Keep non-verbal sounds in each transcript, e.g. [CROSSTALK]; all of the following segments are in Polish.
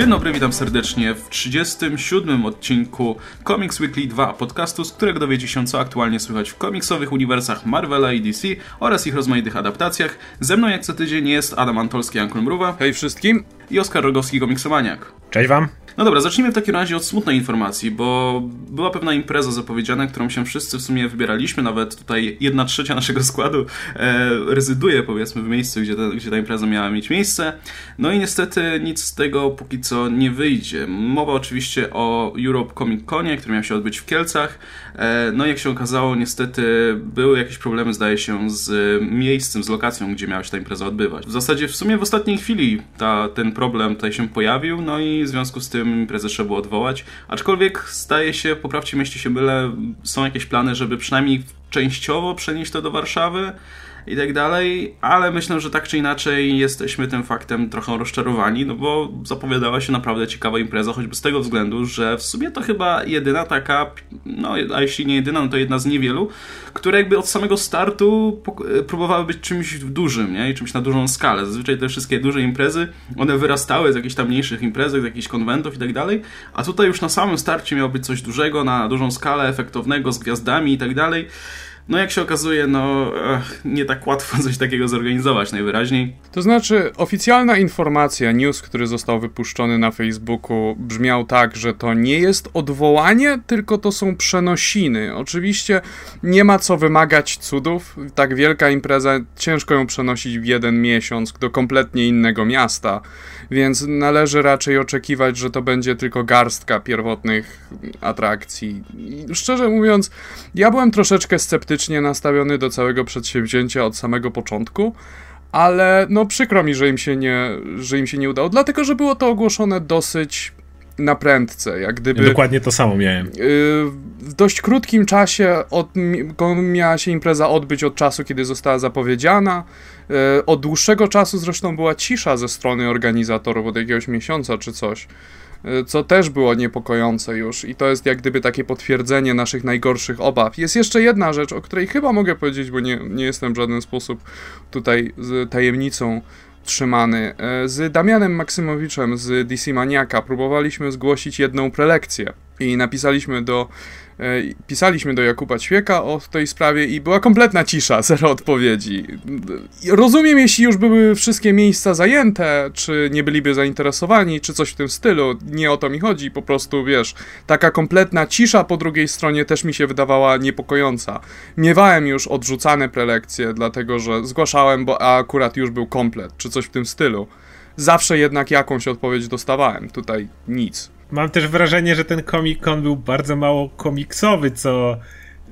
Dzień dobry, witam serdecznie w 37 odcinku Comics Weekly 2 podcastu, z którego dowiecie się co aktualnie słychać w komiksowych uniwersach Marvela i DC oraz ich rozmaitych adaptacjach. Ze mną jak co tydzień jest Adam Antolski, Ankul Mruwa. Hej wszystkim. I Oskar Rogowski, komiksomaniak. Cześć wam. No dobra, zacznijmy w takim razie od smutnej informacji, bo była pewna impreza zapowiedziana, którą się wszyscy w sumie wybieraliśmy, nawet tutaj jedna trzecia naszego składu e, rezyduje powiedzmy w miejscu, gdzie ta, gdzie ta impreza miała mieć miejsce. No i niestety nic z tego póki co nie wyjdzie. Mowa oczywiście o Europe Comic Conie, który miał się odbyć w Kielcach. E, no i jak się okazało, niestety były jakieś problemy, zdaje się, z miejscem, z lokacją, gdzie miała się ta impreza odbywać. W zasadzie w sumie w ostatniej chwili ta, ten problem tutaj się pojawił, no i w związku z tym imprezę trzeba było odwołać. Aczkolwiek zdaje się, poprawcie mieści się byle, są jakieś plany, żeby przynajmniej częściowo przenieść to do Warszawy i tak dalej, ale myślę, że tak czy inaczej jesteśmy tym faktem trochę rozczarowani, no bo zapowiadała się naprawdę ciekawa impreza, choćby z tego względu, że w sumie to chyba jedyna taka, no a jeśli nie jedyna, no to jedna z niewielu, które jakby od samego startu próbowały być czymś dużym, nie? I czymś na dużą skalę. Zazwyczaj te wszystkie duże imprezy, one wyrastały z jakichś tam mniejszych imprezek, z jakichś konwentów i tak dalej, a tutaj już na samym starcie miało być coś dużego, na dużą skalę, efektownego, z gwiazdami i tak dalej. No jak się okazuje, no nie tak łatwo coś takiego zorganizować najwyraźniej. To znaczy, oficjalna informacja, news, który został wypuszczony na Facebooku, brzmiał tak, że to nie jest odwołanie, tylko to są przenosiny. Oczywiście nie ma co wymagać cudów. Tak wielka impreza, ciężko ją przenosić w jeden miesiąc do kompletnie innego miasta, więc należy raczej oczekiwać, że to będzie tylko garstka pierwotnych atrakcji. I szczerze mówiąc, ja byłem troszeczkę sceptyczny krytycznie nastawiony do całego przedsięwzięcia od samego początku, ale no przykro mi, że im się nie, że im się nie udało, dlatego że było to ogłoszone dosyć na prędce, jak gdyby... Dokładnie to samo miałem. Y, w dość krótkim czasie od, miała się impreza odbyć od czasu, kiedy została zapowiedziana. Y, od dłuższego czasu zresztą była cisza ze strony organizatorów, od jakiegoś miesiąca czy coś. Y, co też było niepokojące już i to jest jak gdyby takie potwierdzenie naszych najgorszych obaw. Jest jeszcze jedna rzecz, o której chyba mogę powiedzieć, bo nie, nie jestem w żaden sposób tutaj z tajemnicą trzymany. Y, z Damianem Maksymowiczem z DC Maniaka próbowaliśmy zgłosić jedną prelekcję i napisaliśmy do pisaliśmy do Jakuba Ćwieka o tej sprawie i była kompletna cisza, [LAUGHS] zero odpowiedzi. Rozumiem, jeśli już były wszystkie miejsca zajęte, czy nie byliby zainteresowani, czy coś w tym stylu. Nie o to mi chodzi, po prostu wiesz, taka kompletna cisza po drugiej stronie też mi się wydawała niepokojąca. Miewałem już odrzucane prelekcje, dlatego że zgłaszałem, bo akurat już był komplet, czy coś w tym stylu. Zawsze jednak jakąś odpowiedź dostawałem, tutaj nic. Mam też wrażenie, że ten Comic Con był bardzo mało komiksowy, co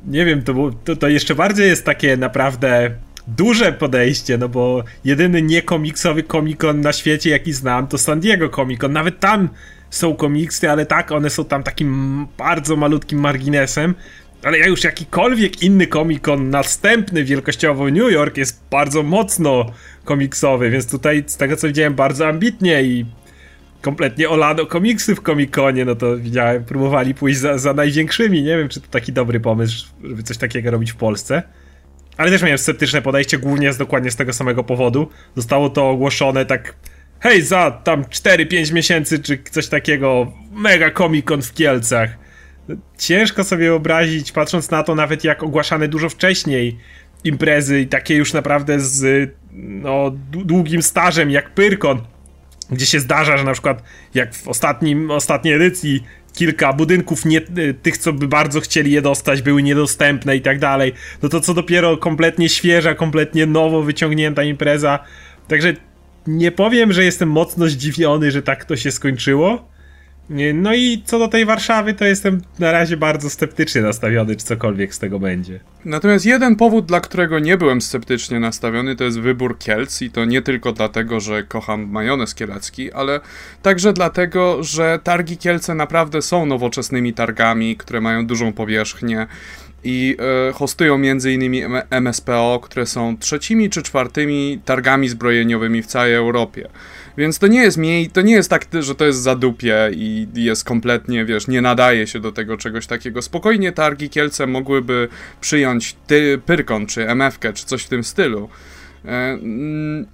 nie wiem, to, to, to jeszcze bardziej jest takie naprawdę duże podejście, no bo jedyny niekomiksowy Comic Con na świecie, jaki znam, to San Diego Comic Con. Nawet tam są komiksy, ale tak, one są tam takim bardzo malutkim marginesem. Ale jak już jakikolwiek inny Comic Con następny wielkościowo New York jest bardzo mocno komiksowy, więc tutaj z tego co widziałem bardzo ambitnie i kompletnie olano komiksy w Comic-Conie, no to widziałem, próbowali pójść za, za największymi. Nie wiem, czy to taki dobry pomysł, żeby coś takiego robić w Polsce. Ale też miałem sceptyczne podejście, głównie z, dokładnie z tego samego powodu. Zostało to ogłoszone tak, hej, za tam 4-5 miesięcy, czy coś takiego, mega Comic-Con w Kielcach. Ciężko sobie wyobrazić, patrząc na to nawet jak ogłaszane dużo wcześniej imprezy i takie już naprawdę z no, długim stażem jak Pyrkon, gdzie się zdarza, że na przykład jak w ostatnim, ostatniej edycji kilka budynków nie, tych, co by bardzo chcieli je dostać, były niedostępne i tak dalej, no to co dopiero kompletnie świeża, kompletnie nowo wyciągnięta impreza. Także nie powiem, że jestem mocno zdziwiony, że tak to się skończyło, no i co do tej Warszawy, to jestem na razie bardzo sceptycznie nastawiony, czy cokolwiek z tego będzie. Natomiast jeden powód, dla którego nie byłem sceptycznie nastawiony, to jest wybór Kielc i to nie tylko dlatego, że kocham majonez kielecki, ale także dlatego, że targi Kielce naprawdę są nowoczesnymi targami, które mają dużą powierzchnię i e, hostują m.in. MSPO, które są trzecimi czy czwartymi targami zbrojeniowymi w całej Europie. Więc to nie jest mniej, to nie jest tak, że to jest zadupie i jest kompletnie, wiesz, nie nadaje się do tego czegoś takiego. Spokojnie targi Kielce mogłyby przyjąć ty, Pyrkon, czy MFK, czy coś w tym stylu. E, mm,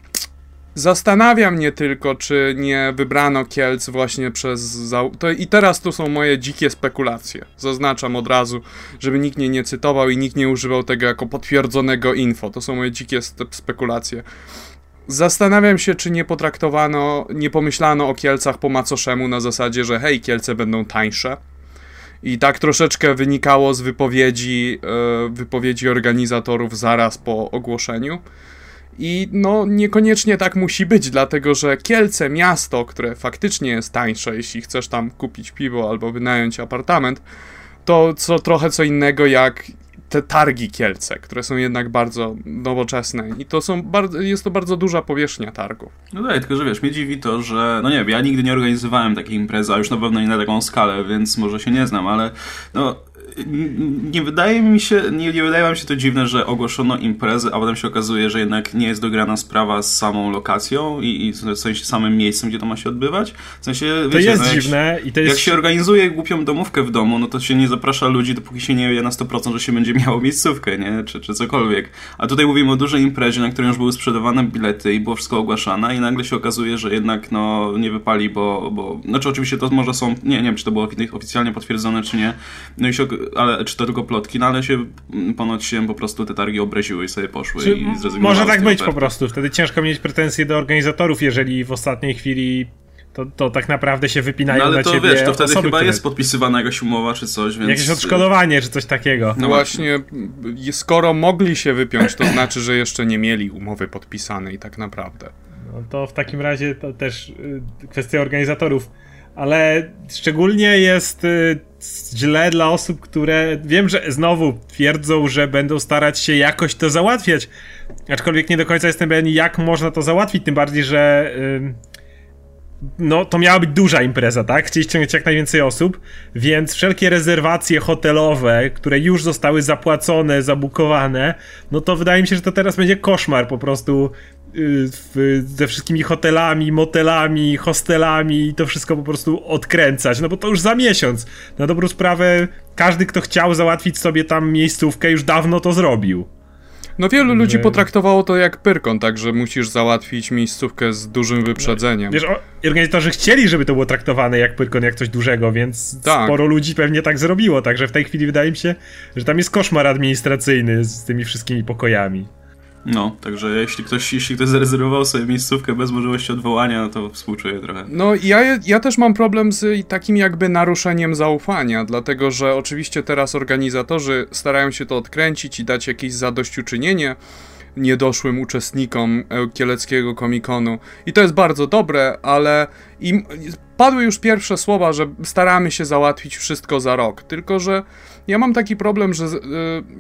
Zastanawia mnie tylko, czy nie wybrano Kielc właśnie przez. To I teraz tu są moje dzikie spekulacje. Zaznaczam od razu, żeby nikt mnie nie cytował i nikt nie używał tego jako potwierdzonego info. To są moje dzikie spekulacje. Zastanawiam się, czy nie potraktowano, nie pomyślano o Kielcach po macoszemu na zasadzie, że hej, Kielce będą tańsze. I tak troszeczkę wynikało z wypowiedzi, yy, wypowiedzi organizatorów zaraz po ogłoszeniu. I no niekoniecznie tak musi być, dlatego że Kielce, miasto, które faktycznie jest tańsze, jeśli chcesz tam kupić piwo albo wynająć apartament, to co trochę co innego jak te targi Kielce, które są jednak bardzo nowoczesne i to są bardzo, jest to bardzo duża powierzchnia targów. No tak, tylko że wiesz, mnie dziwi to, że no nie wiem, ja nigdy nie organizowałem takiej imprezy, a już na pewno nie na taką skalę, więc może się nie znam, ale no nie wydaje mi się, nie, nie wydaje wam się to dziwne, że ogłoszono imprezę, a potem się okazuje, że jednak nie jest dograna sprawa z samą lokacją i, i w sensie samym miejscem, gdzie to ma się odbywać. W sensie, to wiecie, jest no, dziwne i to jest... Jak się organizuje głupią domówkę w domu, no to się nie zaprasza ludzi, dopóki się nie wie na 100%, że się będzie miało miejscówkę, nie? Czy, czy cokolwiek. A tutaj mówimy o dużej imprezie, na której już były sprzedawane bilety i było wszystko ogłaszane i nagle się okazuje, że jednak no nie wypali, bo, bo... Znaczy oczywiście to może są... Nie, nie wiem, czy to było oficjalnie potwierdzone, czy nie. No i się ale czy to tylko plotki, no ale się ponoć się po prostu te targi obraziły i sobie poszły czy i zrezygnowały Może tak być oferty. po prostu, wtedy ciężko mieć pretensje do organizatorów, jeżeli w ostatniej chwili to, to tak naprawdę się wypinają no, ale to, ciebie wiesz, to wtedy osoby, chyba które... jest podpisywana jakaś umowa czy coś, więc... Jakieś odszkodowanie czy coś takiego. No właśnie, skoro mogli się wypiąć, to znaczy, że jeszcze nie mieli umowy podpisanej tak naprawdę. No to w takim razie to też y, kwestia organizatorów ale szczególnie jest y, źle dla osób, które wiem, że znowu twierdzą, że będą starać się jakoś to załatwiać. Aczkolwiek nie do końca jestem pewien, jak można to załatwić, tym bardziej, że no to miała być duża impreza, tak? Chcieli ściągnąć jak najwięcej osób, więc wszelkie rezerwacje hotelowe, które już zostały zapłacone, zabukowane, no to wydaje mi się, że to teraz będzie koszmar po prostu Y, ze wszystkimi hotelami, motelami, hostelami i to wszystko po prostu odkręcać, no bo to już za miesiąc. Na dobrą sprawę, każdy, kto chciał załatwić sobie tam miejscówkę, już dawno to zrobił. No wielu ludzi potraktowało to jak pyrkon, także musisz załatwić miejscówkę z dużym wyprzedzeniem. Wiesz, organizatorzy chcieli, żeby to było traktowane jak pyrkon, jak coś dużego, więc tak. sporo ludzi pewnie tak zrobiło, także w tej chwili wydaje mi się, że tam jest koszmar administracyjny z tymi wszystkimi pokojami. No, także jeśli ktoś, jeśli ktoś zarezerwował sobie miejscówkę bez możliwości odwołania, no to współczuję trochę. No, ja, ja też mam problem z takim jakby naruszeniem zaufania, dlatego że oczywiście teraz organizatorzy starają się to odkręcić i dać jakieś zadośćuczynienie niedoszłym uczestnikom kieleckiego komikonu. I to jest bardzo dobre, ale im, padły już pierwsze słowa, że staramy się załatwić wszystko za rok. Tylko, że ja mam taki problem, że y,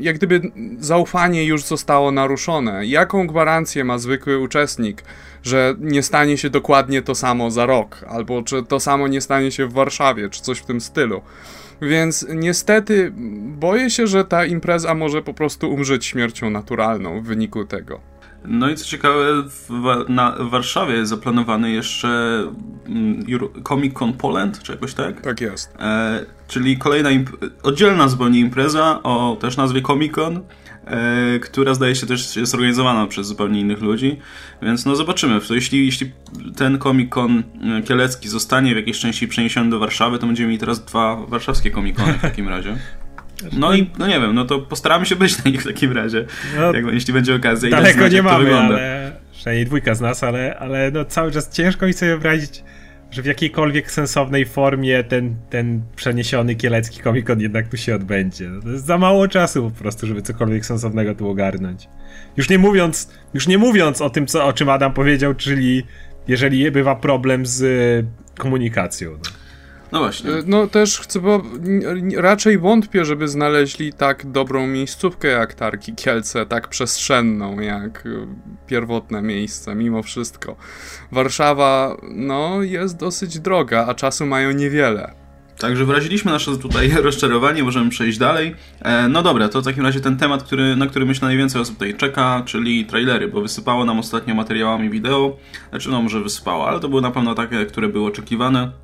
jak gdyby zaufanie już zostało naruszone. Jaką gwarancję ma zwykły uczestnik, że nie stanie się dokładnie to samo za rok, albo czy to samo nie stanie się w Warszawie, czy coś w tym stylu. Więc niestety boję się, że ta impreza może po prostu umrzeć śmiercią naturalną w wyniku tego. No i co ciekawe, w, na w Warszawie jest zaplanowany jeszcze mm, Comic Con Poland, czy jakoś tak? Tak jest. E, czyli kolejna oddzielna zupełnie impreza o też nazwie Comic Con, e, która zdaje się też jest organizowana przez zupełnie innych ludzi, więc no zobaczymy. Jeśli, jeśli ten Comic Con e, kielecki zostanie w jakiejś części przeniesiony do Warszawy, to będziemy mieli teraz dwa warszawskie Comic Cony w takim razie. [LAUGHS] No i no nie wiem, no to postaramy się być na nich w takim razie, no, jak, jeśli będzie okazja. Daleko znać, nie mamy, wygląda. ale przynajmniej dwójka z nas, ale, ale no cały czas ciężko mi sobie wyobrazić, że w jakiejkolwiek sensownej formie ten, ten przeniesiony kielecki komikon jednak tu się odbędzie. No to jest za mało czasu po prostu, żeby cokolwiek sensownego tu ogarnąć. Już nie mówiąc, już nie mówiąc o tym, co, o czym Adam powiedział, czyli jeżeli bywa problem z komunikacją. No. No właśnie. E, no też chcę, bo raczej wątpię, żeby znaleźli tak dobrą miejscówkę jak Tarki Kielce, tak przestrzenną jak e, pierwotne miejsce, mimo wszystko. Warszawa, no, jest dosyć droga, a czasu mają niewiele. Także wyraziliśmy nasze tutaj [LAUGHS] rozczarowanie, możemy przejść dalej. E, no dobra, to w takim razie ten temat, który, na który myślę najwięcej osób tutaj czeka, czyli trailery, bo wysypało nam ostatnio materiałami wideo. Znaczy, no może wysypało, ale to były na pewno takie, które były oczekiwane.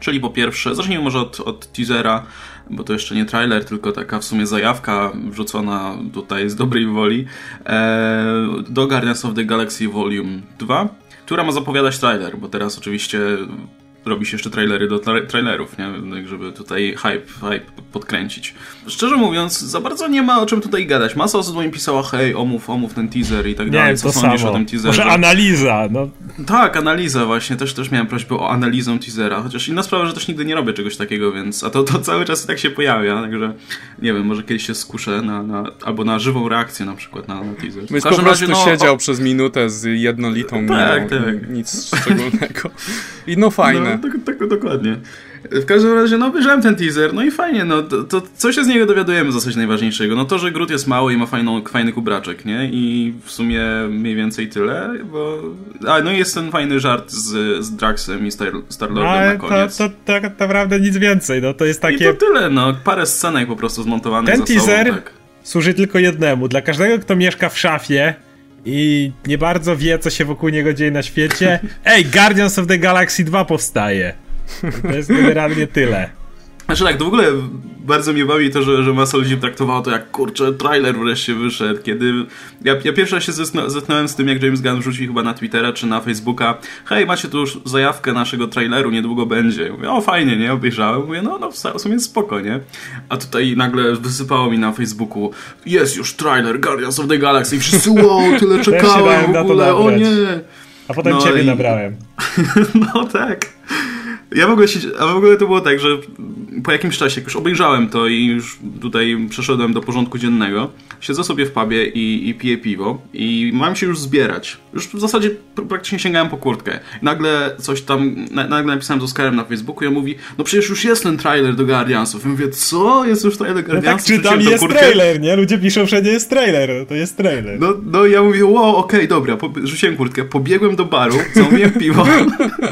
Czyli po pierwsze, zacznijmy może od, od teasera, bo to jeszcze nie trailer, tylko taka w sumie zajawka wrzucona tutaj z dobrej woli. E, do Guardians of the Galaxy Volume 2, która ma zapowiadać trailer, bo teraz oczywiście robi się jeszcze trailery do tra trailerów, nie? Tak, żeby tutaj hype, hype podkręcić. Szczerze mówiąc, za bardzo nie ma o czym tutaj gadać. Masa osób mi pisała, hej, omów, omów ten teaser i tak dalej, co sądzisz samo. o tym teaserze? Może analiza, no. Tak, analiza właśnie, też, też miałem prośbę o analizę teasera, chociaż inna sprawa, że też nigdy nie robię czegoś takiego, więc, a to, to cały czas tak się pojawia, także nie wiem, może kiedyś się skuszę na, na albo na żywą reakcję na przykład na, na teaser. Więc po prostu razie, no, siedział o... przez minutę z jednolitą tak, miną, tak. nic szczególnego. I no fajne. No, tak, tak, dokładnie. W każdym razie, no, obejrzałem ten teaser, no i fajnie, no, to, to co się z niego dowiadujemy w zasadzie najważniejszego? No to, że Groot jest mały i ma fajną, fajny kubraczek, nie? I w sumie mniej więcej tyle, bo... A, no i jest ten fajny żart z, z Draxem i Star, Star-Lordem na koniec. To, to, to tak naprawdę nic więcej, no, to jest takie... I to tyle, no, parę scenek po prostu zmontowanych ten za teaser sobą, tak. służy tylko jednemu, dla każdego, kto mieszka w szafie i nie bardzo wie, co się wokół niego dzieje na świecie. Ej, Guardians of the Galaxy 2 powstaje. To jest generalnie tyle. Znaczy tak, to w ogóle bardzo mnie bawi to, że, że masa ludzi traktowało to jak, kurczę, trailer wreszcie wyszedł, kiedy ja, ja pierwszy raz się zetknąłem z tym, jak James Gunn wrzucił chyba na Twittera czy na Facebooka hej, macie tu już zajawkę naszego traileru, niedługo będzie. Mówię, o fajnie, nie? Obejrzałem. Mówię, no, no w sumie spoko, nie? A tutaj nagle wysypało mi na Facebooku jest już trailer Guardians of the Galaxy i wszyscy, wow, [LAUGHS] tyle czekałem w ogóle, o nie! A potem no ciebie i... nabrałem. [LAUGHS] no tak. Ja w ogóle się, a w ogóle to było tak, że po jakimś czasie, jak już obejrzałem to i już tutaj przeszedłem do porządku dziennego, siedzę sobie w pubie i, i piję piwo i mam się już zbierać. Już w zasadzie praktycznie sięgałem po kurtkę. Nagle coś tam, na, nagle napisałem z Oskarem na Facebooku i on mówi, no przecież już jest ten trailer do Guardiansów. I mówię, co? Jest już trailer do Guardiansów? No tak, czytam, jest kurtkę? trailer, nie? Ludzie piszą, że nie jest trailer, to jest trailer. No, no ja mówię, wow, okej, okay, dobra, po, rzuciłem kurtkę, pobiegłem do baru, zamówiłem piwo,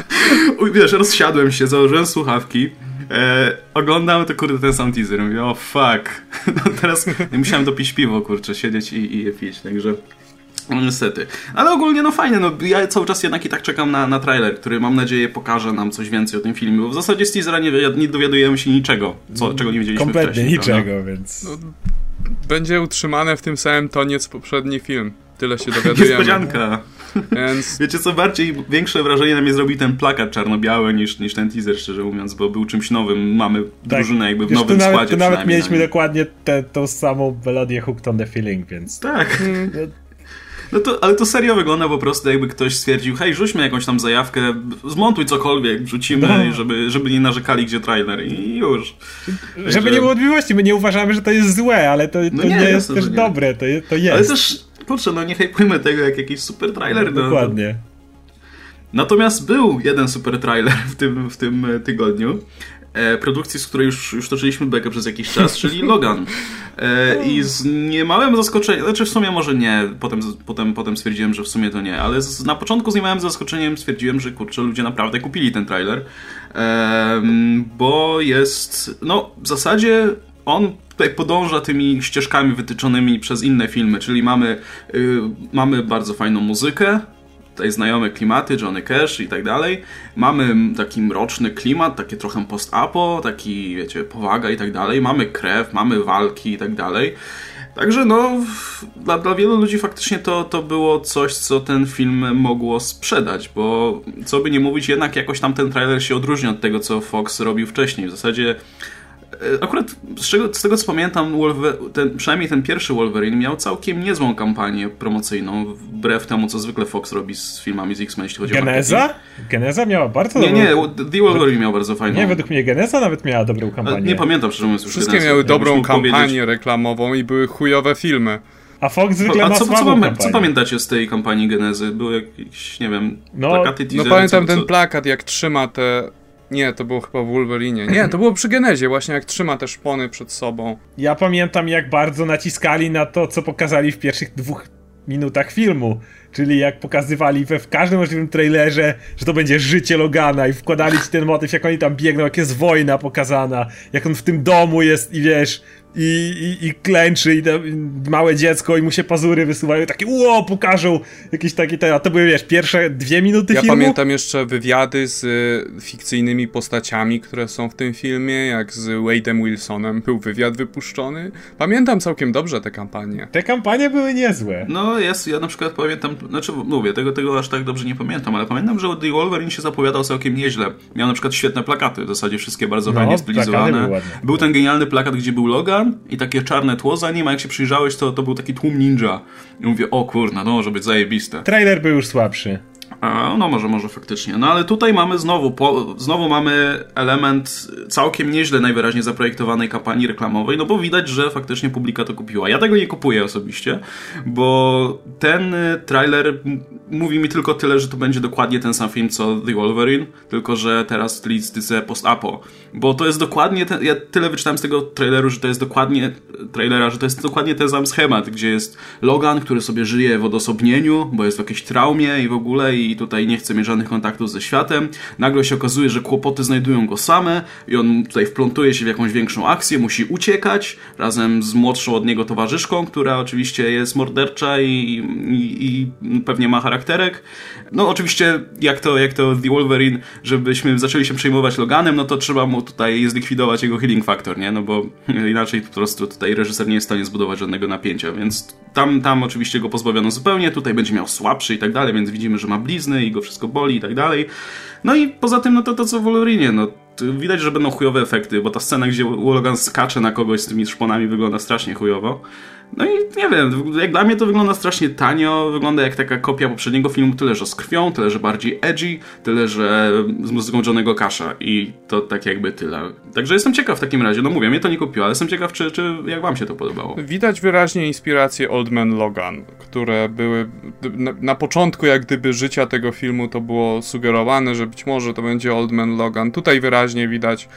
[LAUGHS] wiesz, rozsiadłem się, założyłem słuchawki, E, oglądamy to kurde ten sam teaser. Mówię, o fuck. [LAUGHS] No teraz musiałem dopić piwo, kurczę, siedzieć i, i je pić, także. No niestety. Ale ogólnie no fajnie, no ja cały czas jednak i tak czekam na, na trailer, który mam nadzieję pokaże nam coś więcej o tym filmie, bo w zasadzie z teasera nie, nie dowiadujemy się niczego, co, czego nie wiedzieliśmy Kompletnie wcześniej. Kompletnie niczego, prawda? więc... No, będzie utrzymane w tym samym tonie co poprzedni film. Tyle się [LAUGHS] dowiadujemy. Niespodzianka. Więc... [LAUGHS] Wiecie co, bardziej większe wrażenie na mnie zrobił ten plakat czarno-biały niż, niż ten teaser, szczerze mówiąc, bo był czymś nowym. Mamy tak. drużynę jakby w Wiesz, nowym tu składzie. Tu nawet mieliśmy dokładnie tę tą samą melodię Hooked on the Feeling, więc... Tak. No, no to, ale to serio wygląda po prostu jakby ktoś stwierdził, hej, rzućmy jakąś tam zajawkę, zmontuj cokolwiek, wrzucimy, no. żeby, żeby nie narzekali, gdzie trailer i już. Żeby nie było wątpliwości, my nie uważamy, że to jest złe, ale to, to no nie, nie, jest też nie. dobre, to, to jest. Ale też kurczę, no nie hypujmy tego jak jakiś super trailer. No, Dokładnie. Natomiast był jeden super trailer w tym, w tym e, tygodniu. E, produkcji, z której już, już toczyliśmy bekę przez jakiś czas, [LAUGHS] czyli Logan. E, I z niemałym zaskoczeniem, znaczy w sumie może nie, potem, potem, potem stwierdziłem, że w sumie to nie, ale z, na początku z niemałym zaskoczeniem stwierdziłem, że kurczę, ludzie naprawdę kupili ten trailer, e, bo jest, no w zasadzie on tutaj podąża tymi ścieżkami wytyczonymi przez inne filmy, czyli mamy, yy, mamy bardzo fajną muzykę, tutaj znajome klimaty, Johnny Cash i tak dalej. Mamy taki mroczny klimat, takie trochę post-apo, taki, wiecie, powaga i tak dalej. Mamy krew, mamy walki i tak dalej. Także no, dla, dla wielu ludzi faktycznie to, to było coś, co ten film mogło sprzedać, bo co by nie mówić, jednak jakoś tam ten trailer się odróżnia od tego, co Fox robił wcześniej. W zasadzie akurat z, czego, z tego co pamiętam, ten, przynajmniej ten pierwszy Wolverine miał całkiem niezłą kampanię promocyjną, wbrew temu, co zwykle Fox robi z filmami z X-Men, jeśli chodzi Geneza? o Geneza? Geneza miała bardzo Nie, nie, The Wolverine miał bardzo fajną. Nie, według mnie Geneza nawet miała dobrą kampanię. Nie pamiętam, szczerze mówiąc już Wszystkie Geneza. miały dobrą kampanię powiedzieć. reklamową i były chujowe filmy. A Fox zwykle A ma co, co, pamię co, pamiętacie z tej kampanii Genezy? Były jakieś, nie wiem, no, plakaty, teasery, No pamiętam co, ten plakat, jak trzyma te nie, to było chyba w Wolverine. Nie, to było przy Genezie, właśnie jak trzyma te szpony przed sobą. Ja pamiętam, jak bardzo naciskali na to, co pokazali w pierwszych dwóch minutach filmu. Czyli jak pokazywali we w każdym możliwym trailerze, że to będzie życie Logana i wkładali ci ten motyw, jak oni tam biegną, jak jest wojna pokazana, jak on w tym domu jest i wiesz, i, i, i klęczy i te, małe dziecko i mu się pazury wysuwają, takie ło, pokażą jakieś takie, te, a to były wiesz, pierwsze dwie minuty ja filmu. Ja pamiętam jeszcze wywiady z y, fikcyjnymi postaciami, które są w tym filmie, jak z Wade'em Wilsonem był wywiad wypuszczony. Pamiętam całkiem dobrze te kampanie. Te kampanie były niezłe. No jest, ja na przykład pamiętam, znaczy mówię, tego, tego aż tak dobrze nie pamiętam, ale pamiętam, że The Wolverine się zapowiadał całkiem nieźle. Miał na przykład świetne plakaty, w zasadzie wszystkie bardzo no, fajnie stylizowane. Był ten genialny plakat, gdzie był Logan i takie czarne tło za nim, a jak się przyjrzałeś, to, to był taki tłum ninja. I mówię, o kurna, no może być zajebiste. Trailer był już słabszy. No może, może faktycznie. No ale tutaj mamy znowu, po, znowu mamy element całkiem nieźle najwyraźniej zaprojektowanej kampanii reklamowej, no bo widać, że faktycznie publika to kupiła. Ja tego nie kupuję osobiście, bo ten trailer mówi mi tylko tyle, że to będzie dokładnie ten sam film co The Wolverine, tylko że teraz w stylistyce post-apo. Bo to jest dokładnie ten, ja tyle wyczytałem z tego traileru, że to jest dokładnie trailera, że to jest dokładnie ten sam schemat, gdzie jest Logan, który sobie żyje w odosobnieniu, bo jest w jakiejś traumie i w ogóle i tutaj nie chce mieć żadnych kontaktów ze światem. Nagle się okazuje, że kłopoty znajdują go same i on tutaj wplątuje się w jakąś większą akcję, musi uciekać razem z młodszą od niego towarzyszką, która oczywiście jest mordercza i, i, i pewnie ma charakterek. No oczywiście jak to, jak to The Wolverine, żebyśmy zaczęli się przejmować Loganem, no to trzeba mu tutaj zlikwidować jego healing factor, nie? No bo inaczej po prostu tutaj reżyser nie jest w stanie zbudować żadnego napięcia, więc tam, tam oczywiście go pozbawiono zupełnie, tutaj będzie miał słabszy i tak dalej, więc widzimy, że ma blizny i go wszystko boli i tak dalej. No i poza tym, no to to co w Wolverine, no widać, że będą chujowe efekty, bo ta scena, gdzie Logan skacze na kogoś z tymi szponami wygląda strasznie chujowo. No i nie wiem, jak dla mnie to wygląda strasznie tanio, wygląda jak taka kopia poprzedniego filmu, tyle że z krwią, tyle że bardziej edgy, tyle że z muzyką Johnnego Casha i to tak jakby tyle. Także jestem ciekaw w takim razie, no mówię, mnie to nie kupiło, ale jestem ciekaw, czy, czy jak wam się to podobało. Widać wyraźnie inspiracje Old Man Logan, które były na, na początku jak gdyby życia tego filmu to było sugerowane, że być może to będzie Old Man Logan. Tutaj wyraźnie widać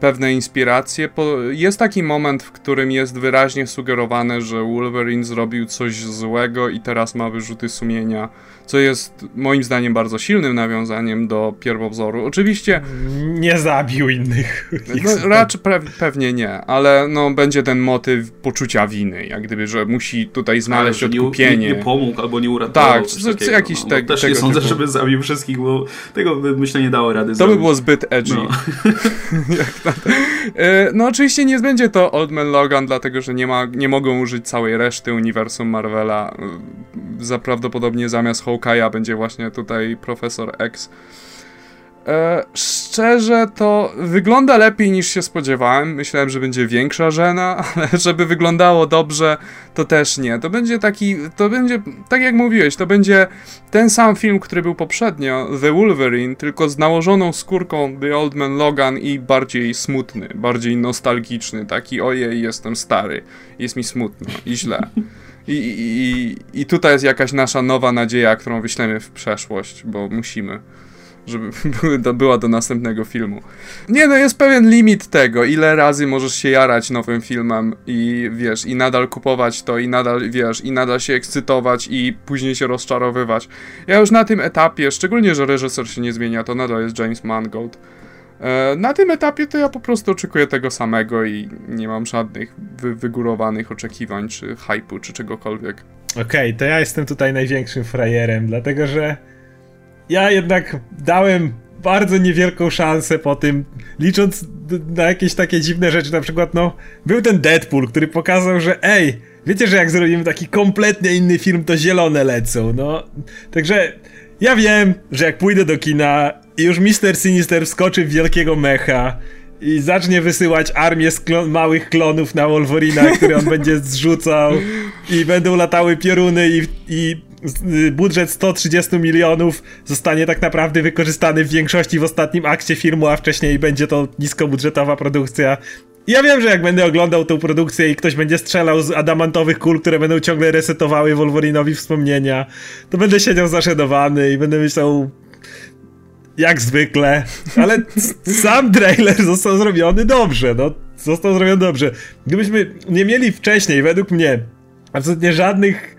pewne inspiracje. Jest taki moment, w którym jest wyraźnie sugerowane, że Wolverine zrobił coś złego i teraz ma wyrzuty sumienia, co jest moim zdaniem bardzo silnym nawiązaniem do pierwowzoru. Oczywiście... Nie zabił innych. No, raczej pe pewnie nie, ale no, będzie ten motyw poczucia winy, jak gdyby, że musi tutaj znaleźć ale, odkupienie. Nie, nie, pomógł albo nie uratował. Tak, co, jakiś no, te, Też nie sądzę, typu. żeby zabił wszystkich, bo tego by myślę nie dało rady To zrobić. by było zbyt edgy. No. [LAUGHS] E, no oczywiście nie będzie to Old Man Logan, dlatego że nie, ma, nie mogą użyć całej reszty uniwersum Marvela. E, za prawdopodobnie zamiast Hawkeye'a będzie właśnie tutaj Profesor X. E, szczerze to wygląda lepiej niż się spodziewałem. Myślałem, że będzie większa żena, [LAUGHS] ale żeby wyglądało dobrze, to też nie. To będzie taki, to będzie, tak jak mówiłeś, to będzie ten sam film, który był poprzednio, The Wolverine, tylko z nałożoną skórką The Old Man Logan i bardziej smutny, bardziej nostalgiczny, taki ojej, jestem stary, jest mi smutno i źle. I, i, I tutaj jest jakaś nasza nowa nadzieja, którą wyślemy w przeszłość, bo musimy żeby [LAUGHS] była do następnego filmu. Nie no, jest pewien limit tego, ile razy możesz się jarać nowym filmem i wiesz, i nadal kupować to, i nadal, wiesz, i nadal się ekscytować i później się rozczarowywać. Ja już na tym etapie, szczególnie, że reżyser się nie zmienia, to nadal jest James Mangold. E, na tym etapie to ja po prostu oczekuję tego samego i nie mam żadnych wy wygórowanych oczekiwań, czy hypu, czy czegokolwiek. Okej, okay, to ja jestem tutaj największym frajerem, dlatego że ja jednak dałem bardzo niewielką szansę po tym, licząc na jakieś takie dziwne rzeczy, na przykład no, był ten Deadpool, który pokazał, że ej, wiecie, że jak zrobimy taki kompletnie inny film, to zielone lecą, no. Także ja wiem, że jak pójdę do kina i już Mister Sinister wskoczy w wielkiego mecha i zacznie wysyłać armię klon małych klonów na Wolverina, który on będzie zrzucał i będą latały pioruny i, i budżet 130 milionów zostanie tak naprawdę wykorzystany w większości w ostatnim akcie filmu, a wcześniej będzie to niskobudżetowa produkcja. Ja wiem, że jak będę oglądał tą produkcję i ktoś będzie strzelał z adamantowych kul, które będą ciągle resetowały Wolverinowi wspomnienia, to będę siedział zaszedowany i będę myślał, jak zwykle, ale sam trailer został zrobiony dobrze, no, został zrobiony dobrze. Gdybyśmy nie mieli wcześniej, według mnie, absolutnie żadnych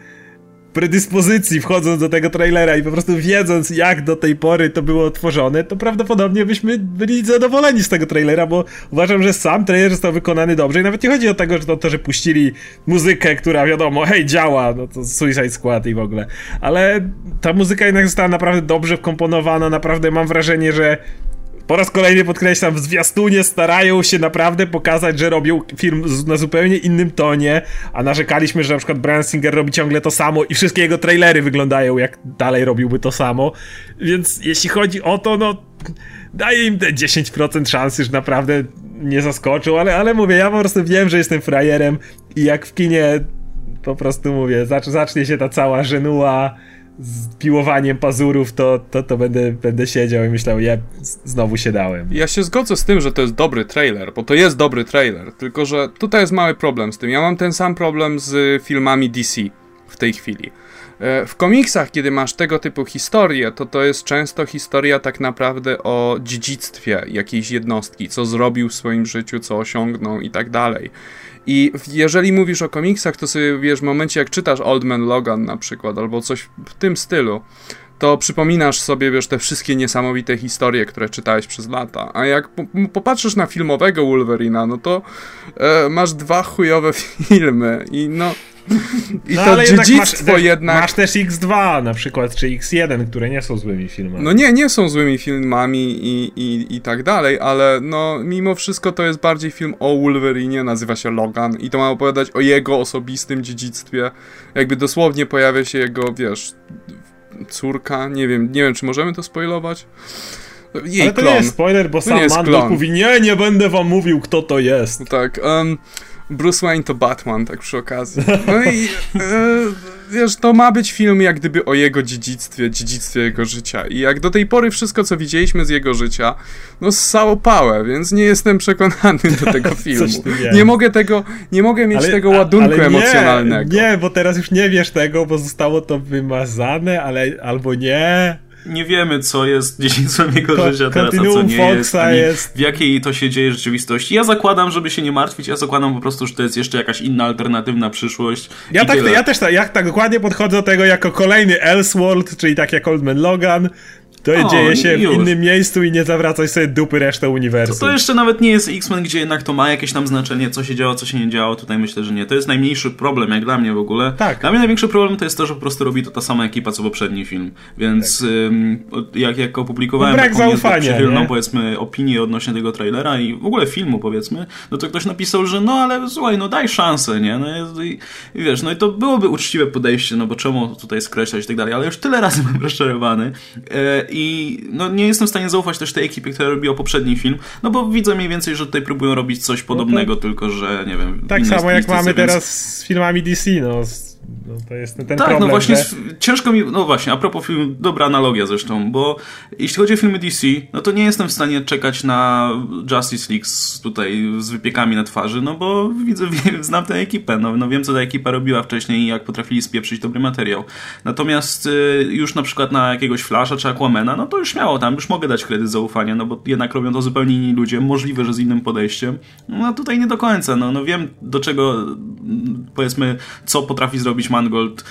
predyspozycji wchodząc do tego trailera i po prostu wiedząc jak do tej pory to było tworzone, to prawdopodobnie byśmy byli zadowoleni z tego trailera, bo uważam, że sam trailer został wykonany dobrze i nawet nie chodzi o tego, że to, to że puścili muzykę, która wiadomo, hej, działa, no to Suicide Squad i w ogóle, ale ta muzyka jednak została naprawdę dobrze wkomponowana, naprawdę mam wrażenie, że po raz kolejny podkreślam, w zwiastunie starają się naprawdę pokazać, że robią film na zupełnie innym tonie, a narzekaliśmy, że na przykład Brian Singer robi ciągle to samo i wszystkie jego trailery wyglądają jak dalej robiłby to samo, więc jeśli chodzi o to, no daję im te 10% szansy, że naprawdę nie zaskoczył, ale, ale mówię, ja po prostu wiem, że jestem frajerem i jak w kinie po prostu mówię, zacznie się ta cała żenuła, z piłowaniem pazurów, to, to, to będę, będę siedział i myślał, ja znowu się dałem. Ja się zgodzę z tym, że to jest dobry trailer, bo to jest dobry trailer, tylko że tutaj jest mały problem z tym. Ja mam ten sam problem z filmami DC w tej chwili. E, w komiksach, kiedy masz tego typu historię, to to jest często historia tak naprawdę o dziedzictwie jakiejś jednostki, co zrobił w swoim życiu, co osiągnął i tak dalej. I jeżeli mówisz o komiksach, to sobie wiesz, w momencie jak czytasz Old Man Logan na przykład, albo coś w tym stylu, to przypominasz sobie, wiesz, te wszystkie niesamowite historie, które czytałeś przez lata. A jak popatrzysz na filmowego Wolverina, no to e, masz dwa chujowe [LAUGHS] filmy i no i no, to dziedzictwo masz, jednak... Masz też X2 na przykład, czy X1, które nie są złymi filmami. No nie, nie są złymi filmami i, i, i tak dalej, ale no mimo wszystko to jest bardziej film o Wolverine, nazywa się Logan i to ma opowiadać o jego osobistym dziedzictwie. Jakby dosłownie pojawia się jego, wiesz, córka, nie wiem, nie wiem czy możemy to spoilować. Jej ale to klon. nie jest spoiler, bo to sam Mandel mówi, nie, nie będę wam mówił kto to jest. Tak, um, Bruce Wayne to Batman, tak przy okazji. No i e, wiesz, to ma być film jak gdyby o jego dziedzictwie, dziedzictwie jego życia. I jak do tej pory wszystko, co widzieliśmy z jego życia, no ssało pałę, więc nie jestem przekonany do tego [LAUGHS] filmu. Nie mogę tego, nie mogę mieć ale, tego ładunku ale nie, emocjonalnego. Nie, bo teraz już nie wiesz tego, bo zostało to wymazane, ale albo nie nie wiemy, co jest [LAUGHS] dziedzictwem jego Ko życia teraz, a co nie jest, jest, w jakiej to się dzieje rzeczywistości. Ja zakładam, żeby się nie martwić, ja zakładam po prostu, że to jest jeszcze jakaś inna, alternatywna przyszłość. Ja, tak, ja też tak, ja tak dokładnie podchodzę do tego jako kolejny Elseworld, czyli tak jak Old Man Logan, to dzieje się w innym miejscu i nie zawracaj sobie dupy resztę uniwersum. To, to jeszcze nawet nie jest X-Men, gdzie jednak to ma jakieś tam znaczenie, co się działo, co się nie działo. Tutaj myślę, że nie. To jest najmniejszy problem, jak dla mnie w ogóle. Tak. Dla mnie największy problem to jest to, że po prostu robi to ta sama ekipa, co poprzedni film. Więc tak. ym, jak, jak opublikowałem no taką przychylną, powiedzmy, opinię odnośnie tego trailera i w ogóle filmu, powiedzmy, no to ktoś napisał, że no ale słuchaj, no daj szansę, nie? No i, i wiesz, no i to byłoby uczciwe podejście, no bo czemu tutaj skreślać i tak dalej, ale już tyle razy [LAUGHS] byłem rozczarowany. Yy, i no, nie jestem w stanie zaufać też tej ekipie, która robiła poprzedni film, no bo widzę mniej więcej, że tutaj próbują robić coś podobnego, no to... tylko że nie wiem. Tak samo jak mamy więc... teraz z filmami DC, no no, to jest ten, tak, problem, no właśnie, że... ciężko mi, no właśnie, a propos filmu, dobra analogia zresztą, bo jeśli chodzi o filmy DC, no to nie jestem w stanie czekać na Justice League z, tutaj z wypiekami na twarzy, no bo widzę, [LAUGHS] znam tę ekipę, no, no wiem co ta ekipa robiła wcześniej i jak potrafili spieprzyć dobry materiał. Natomiast y, już na przykład na jakiegoś Flasha czy Aquamena, no to już śmiało tam, już mogę dać kredyt zaufania, no bo jednak robią to zupełnie inni ludzie, możliwe, że z innym podejściem. No tutaj nie do końca, no, no wiem do czego, powiedzmy, co potrafi zrobić Mangold.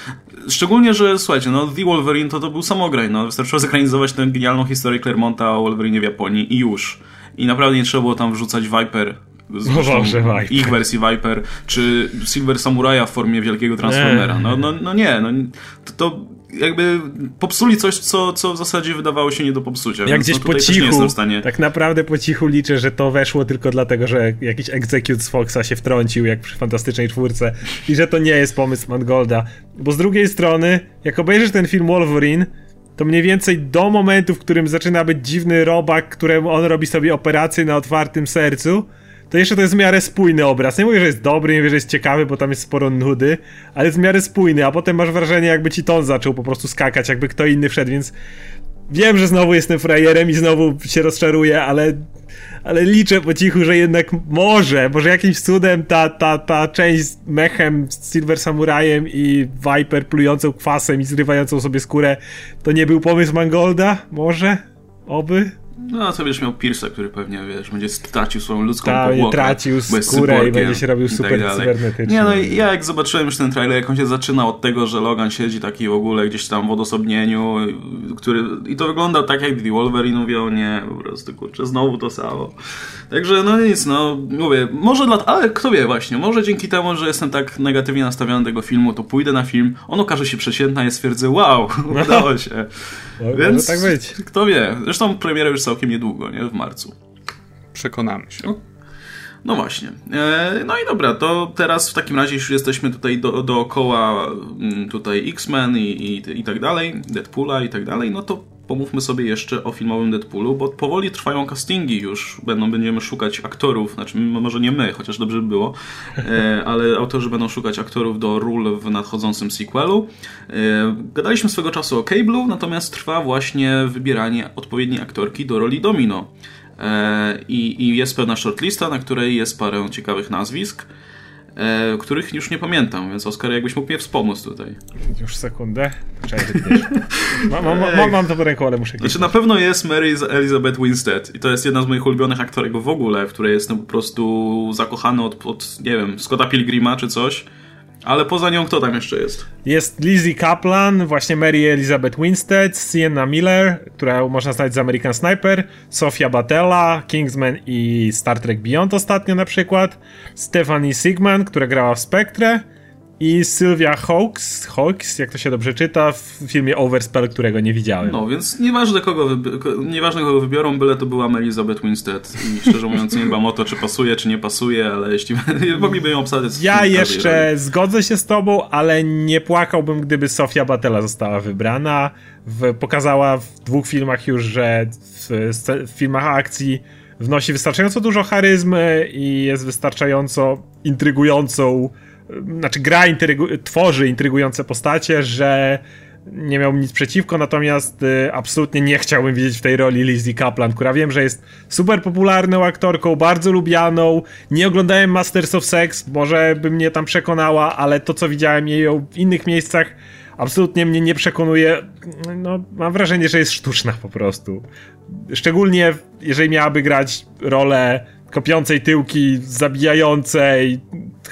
Szczególnie, że słuchajcie, no The Wolverine to, to był samograj, no wystarczyło zekranizować tę genialną historię Clermonta o Wolverine w Japonii i już. I naprawdę nie trzeba było tam wrzucać Viper [LAUGHS] Zresztą ich wersji Viper, czy Silver Samuraja w formie wielkiego Transformera. No, no, no nie, no, to, to jakby popsuli coś, co, co w zasadzie wydawało się nie do popsucia. Jak gdzieś no po cichu, tak naprawdę po cichu liczę, że to weszło tylko dlatego, że jakiś execute z Foxa się wtrącił, jak przy Fantastycznej Czwórce i że to nie jest pomysł Mangolda. Bo z drugiej strony, jak obejrzysz ten film Wolverine, to mniej więcej do momentu, w którym zaczyna być dziwny robak, któremu on robi sobie operację na otwartym sercu, to jeszcze to jest w miarę spójny obraz. Nie mówię, że jest dobry, nie mówię, że jest ciekawy, bo tam jest sporo nudy, ale jest w miarę spójny, a potem masz wrażenie, jakby ci ton zaczął po prostu skakać, jakby kto inny wszedł, więc wiem, że znowu jestem frajerem i znowu się rozczaruję, ale, ale liczę po cichu, że jednak może, może jakimś cudem ta, ta, ta część z mechem, z Silver Samurajem i Viper plującą kwasem i zrywającą sobie skórę, to nie był pomysł Mangolda? Może? Oby? No, co będziesz miał Pierce'a, który pewnie, wiesz, będzie stracił swoją ludzką Ta, powłokę. tracił skórę i będzie się robił i tak super cybernetycznie. Nie, no i ja jak zobaczyłem już ten trailer, jak on się zaczyna od tego, że Logan siedzi taki w ogóle gdzieś tam w odosobnieniu, który, i to wygląda tak jak The Wolverine, mówię, o nie, po prostu, kurczę, znowu to samo. Także, no nic, no, mówię, może dla, ale kto wie właśnie, może dzięki temu, że jestem tak negatywnie nastawiony do tego filmu, to pójdę na film, on okaże się przeciętny, a ja stwierdzę, wow, [LAUGHS] udało się. Może Więc tak być. kto wie, zresztą premiera już całkiem niedługo, nie, w marcu. Przekonamy się. No właśnie. E, no i dobra, to teraz w takim razie już jesteśmy tutaj do, dookoła mm, tutaj X-Men i, i, i tak dalej, Deadpoola i tak dalej, no to pomówmy sobie jeszcze o filmowym Deadpoolu, bo powoli trwają castingi już, będą, będziemy szukać aktorów, znaczy może nie my, chociaż dobrze by było, e, [LAUGHS] ale autorzy będą szukać aktorów do ról w nadchodzącym sequelu. E, gadaliśmy swego czasu o Cable'u, natomiast trwa właśnie wybieranie odpowiedniej aktorki do roli Domino. E, I, I jest pewna shortlista, na której jest parę ciekawych nazwisk, e, których już nie pamiętam, więc Oskar, jakbyś mógł mnie wspomóc tutaj. Już sekundę. Czekaj, mam, mam, mam, mam to w ręku, ale muszę Znaczy na pewno jest Mary Elizabeth Winstead i to jest jedna z moich ulubionych aktorek w ogóle, w której jestem po prostu zakochany od, od nie wiem, Scotta Pilgrima czy coś. Ale poza nią kto tam jeszcze jest? Jest Lizzie Kaplan, właśnie Mary Elizabeth Winstead, Sienna Miller, która można znać z American Sniper, Sofia Batella, Kingsman i Star Trek Beyond ostatnio na przykład, Stephanie Sigman, która grała w Spectre i Sylvia Hawks, Hawks, jak to się dobrze czyta, w filmie Overspell, którego nie widziałem. No, więc nieważne kogo, wybi- nieważne kogo wybiorą, byle to była Elizabeth Winstead. I szczerze mówiąc nie dbam o to, czy pasuje, czy nie pasuje, ale jeśli [LAUGHS] mogliby ją obsadzić... Ja jeszcze roli. zgodzę się z tobą, ale nie płakałbym, gdyby Sofia Batella została wybrana. W, pokazała w dwóch filmach już, że w, w filmach akcji wnosi wystarczająco dużo charyzmy i jest wystarczająco intrygującą, znaczy gra intrygu, tworzy intrygujące postacie, że nie miałbym nic przeciwko, natomiast y, absolutnie nie chciałbym widzieć w tej roli Lizzie Kaplan, która wiem, że jest super popularną aktorką, bardzo lubianą. Nie oglądałem Masters of Sex, może by mnie tam przekonała, ale to, co widziałem jej w innych miejscach, absolutnie mnie nie przekonuje. No, mam wrażenie, że jest sztuczna po prostu. Szczególnie jeżeli miałaby grać rolę kopiącej tyłki, zabijającej,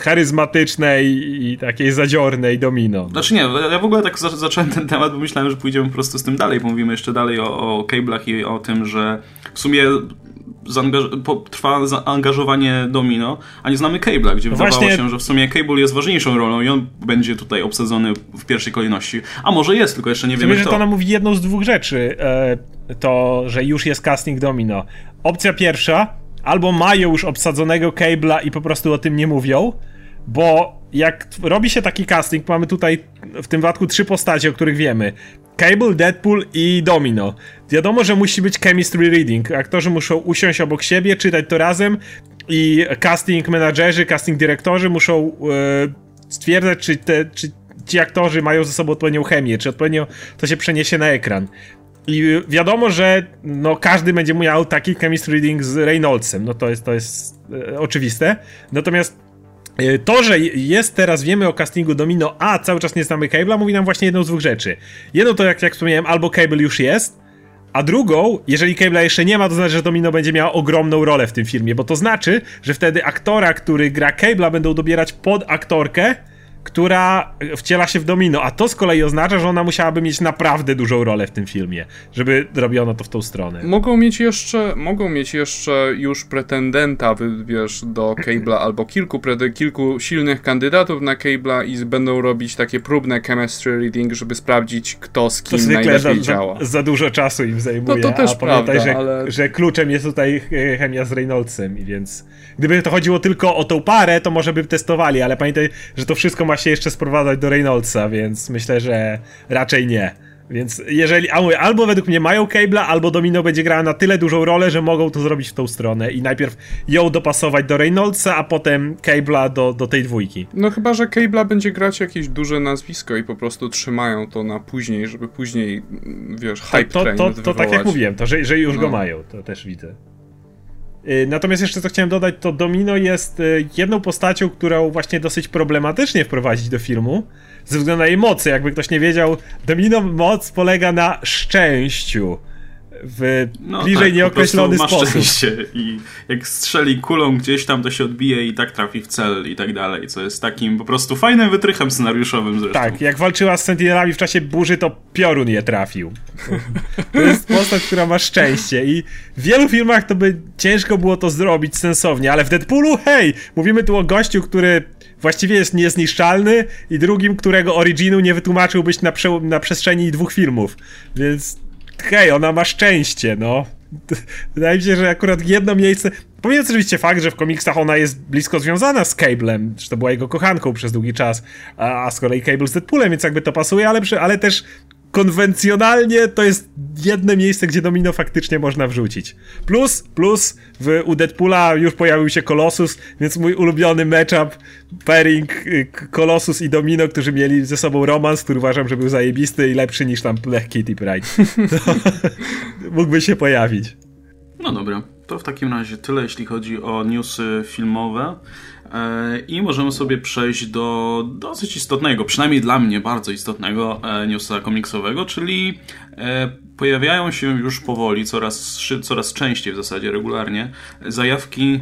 charyzmatycznej i takiej zadziornej domino. Znaczy nie, ja w ogóle tak za- zacząłem ten temat, bo myślałem, że pójdziemy po prostu z tym dalej, bo mówimy jeszcze dalej o, o cablach i o tym, że w sumie trwa zaangażowanie Domino, a nie znamy Cable'a, gdzie No wydawało właśnie- się, że w sumie Cable jest ważniejszą rolą i on będzie tutaj obsadzony w pierwszej kolejności. A może jest, tylko jeszcze nie wiemy że kto. to nam mówi jedną z dwóch rzeczy. E, to, że już jest casting domino. Opcja pierwsza, albo mają już obsadzonego Cable'a i po prostu o tym nie mówią, bo jak robi się taki casting, mamy tutaj w tym wypadku trzy postacie, o których wiemy. Cable, Deadpool i Domino. Wiadomo, że musi być chemistry reading. Aktorzy muszą usiąść obok siebie, czytać to razem i casting menadżerzy, casting dyrektorzy muszą e, stwierdzać, czy, te, czy ci aktorzy mają ze sobą odpowiednią chemię, czy odpowiednio to się przeniesie na ekran. I wiadomo, że no, każdy będzie miał taki chemistry reading z Reynoldsem, no to jest, to jest e, oczywiste. Natomiast e, to, że jest teraz, wiemy o castingu Domino, a cały czas nie znamy Cable'a, mówi nam właśnie jedną z dwóch rzeczy. Jedno to, jak, jak wspomniałem, albo Cable już jest, a drugą, jeżeli Cable'a jeszcze nie ma, to znaczy, że Domino będzie miała ogromną rolę w tym filmie, bo to znaczy, że wtedy aktora, który gra Cable'a będą dobierać pod aktorkę, która wciela się w Domino, a to z kolei oznacza, że ona musiałaby mieć naprawdę dużą rolę w tym filmie, żeby robiono to w tą stronę. Mogą mieć jeszcze, mogą mieć jeszcze już pretendenta, wiesz, do Cable'a, [CLEARS THROAT] albo kilku, kilku silnych kandydatów na Cable'a i będą robić takie próbne chemistry reading, żeby sprawdzić, kto z kim za, najlepiej za, działa. za dużo czasu im zajmuje, No to też a pamiętaj, prawda, że, ale- że kluczem jest tutaj e, chemia z Reynoldsem, więc gdyby to chodziło tylko o tą parę, to może by testowali, ale pamiętaj, że to wszystko ma się jeszcze sprowadzać do Reynoldsa, więc myślę, że raczej nie. Więc jeżeli, albo według mnie mają Cable'a, albo Domino będzie grała na tyle dużą rolę, że mogą to zrobić w tą stronę i najpierw ją dopasować do Reynoldsa, a potem Cable'a do, do tej dwójki. No chyba, że Cable'a będzie grać jakieś duże nazwisko i po prostu trzymają to na później, żeby później, mm, wiesz, hype to, train to, to, tak jak mówiłem, to że, że już go No. mają, to też widzę. Y, Natomiast jeszcze co chciałem dodać, to Domino jest y, jedną postacią, którą właśnie dosyć problematycznie wprowadzić do filmu, ze względu na jej mocy. Jakby ktoś nie wiedział, Domino moc polega na szczęściu. W no, bliżej tak, nieokreślony po sposób. Szczęście. I jak strzeli kulą gdzieś tam, to się odbije i tak trafi w cel i tak dalej, co jest takim po prostu fajnym wytrychem scenariuszowym zresztą. Tak, jak walczyła z Sentinelami w czasie burzy, to piorun je trafił. [LAUGHS] To jest postać, która ma szczęście i w wielu filmach to by ciężko było to zrobić sensownie, ale w Deadpoolu, hej, mówimy tu o gościu, który właściwie jest niezniszczalny i drugim, którego originu nie wytłumaczyłbyś na, prze na przestrzeni dwóch filmów, więc hej, ona ma szczęście, no. Wydaje mi się, że akurat jedno miejsce. Pomijając oczywiście fakt, że w komiksach ona jest blisko związana z Cablem, że to była jego kochanką przez długi czas, a, a z kolei Cable z Deadpoolem, więc jakby to pasuje, ale, ale też konwencjonalnie to jest jedno miejsce, gdzie domino faktycznie można wrzucić. Plus, plus w, u Deadpoola już pojawił się Colossus, więc mój ulubiony matchup, pairing Colossus i Domino, którzy mieli ze sobą romans, który uważam, że był zajebisty i lepszy niż tam Black Kitty Pride. mógłby się pojawić. No dobra, to w takim razie tyle, jeśli chodzi o newsy filmowe. E, I możemy sobie przejść do dosyć istotnego, przynajmniej dla mnie bardzo istotnego e, newsa komiksowego, czyli e, pojawiają się już powoli, coraz, coraz częściej w zasadzie regularnie, zajawki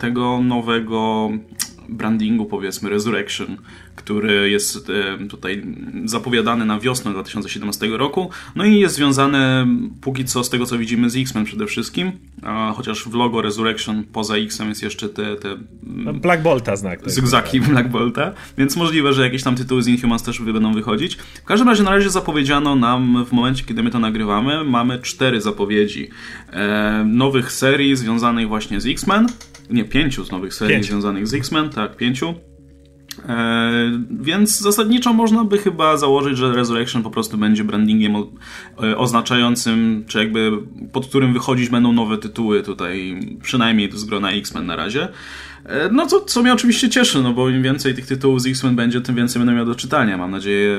tego nowego brandingu, powiedzmy, Resurrection, który jest e, tutaj zapowiadany na wiosnę 2017 roku. No i jest związany póki co z tego, co widzimy z X-Men przede wszystkim, chociaż w logo Resurrection poza X-em jest jeszcze te... te mm, Black Bolta znak. Zygzaki Black Bolta, więc możliwe, że jakieś tam tytuły z Inhumans też będą wychodzić. W każdym razie na razie zapowiedziano nam w momencie, kiedy my to nagrywamy, mamy cztery zapowiedzi e, nowych serii związanych właśnie z X-Men, nie, pięciu z nowych serii Pięć. związanych z X-Men, tak, pięciu. E, więc zasadniczo można by chyba założyć, że Resurrection po prostu będzie brandingiem e, oznaczającym, czy jakby pod którym wychodzić będą nowe tytuły tutaj, przynajmniej z grona X-Men na razie. E, no co, co mnie oczywiście cieszy, no bo im więcej tych tytułów z X-Men będzie, tym więcej będę miał do czytania. Mam nadzieję,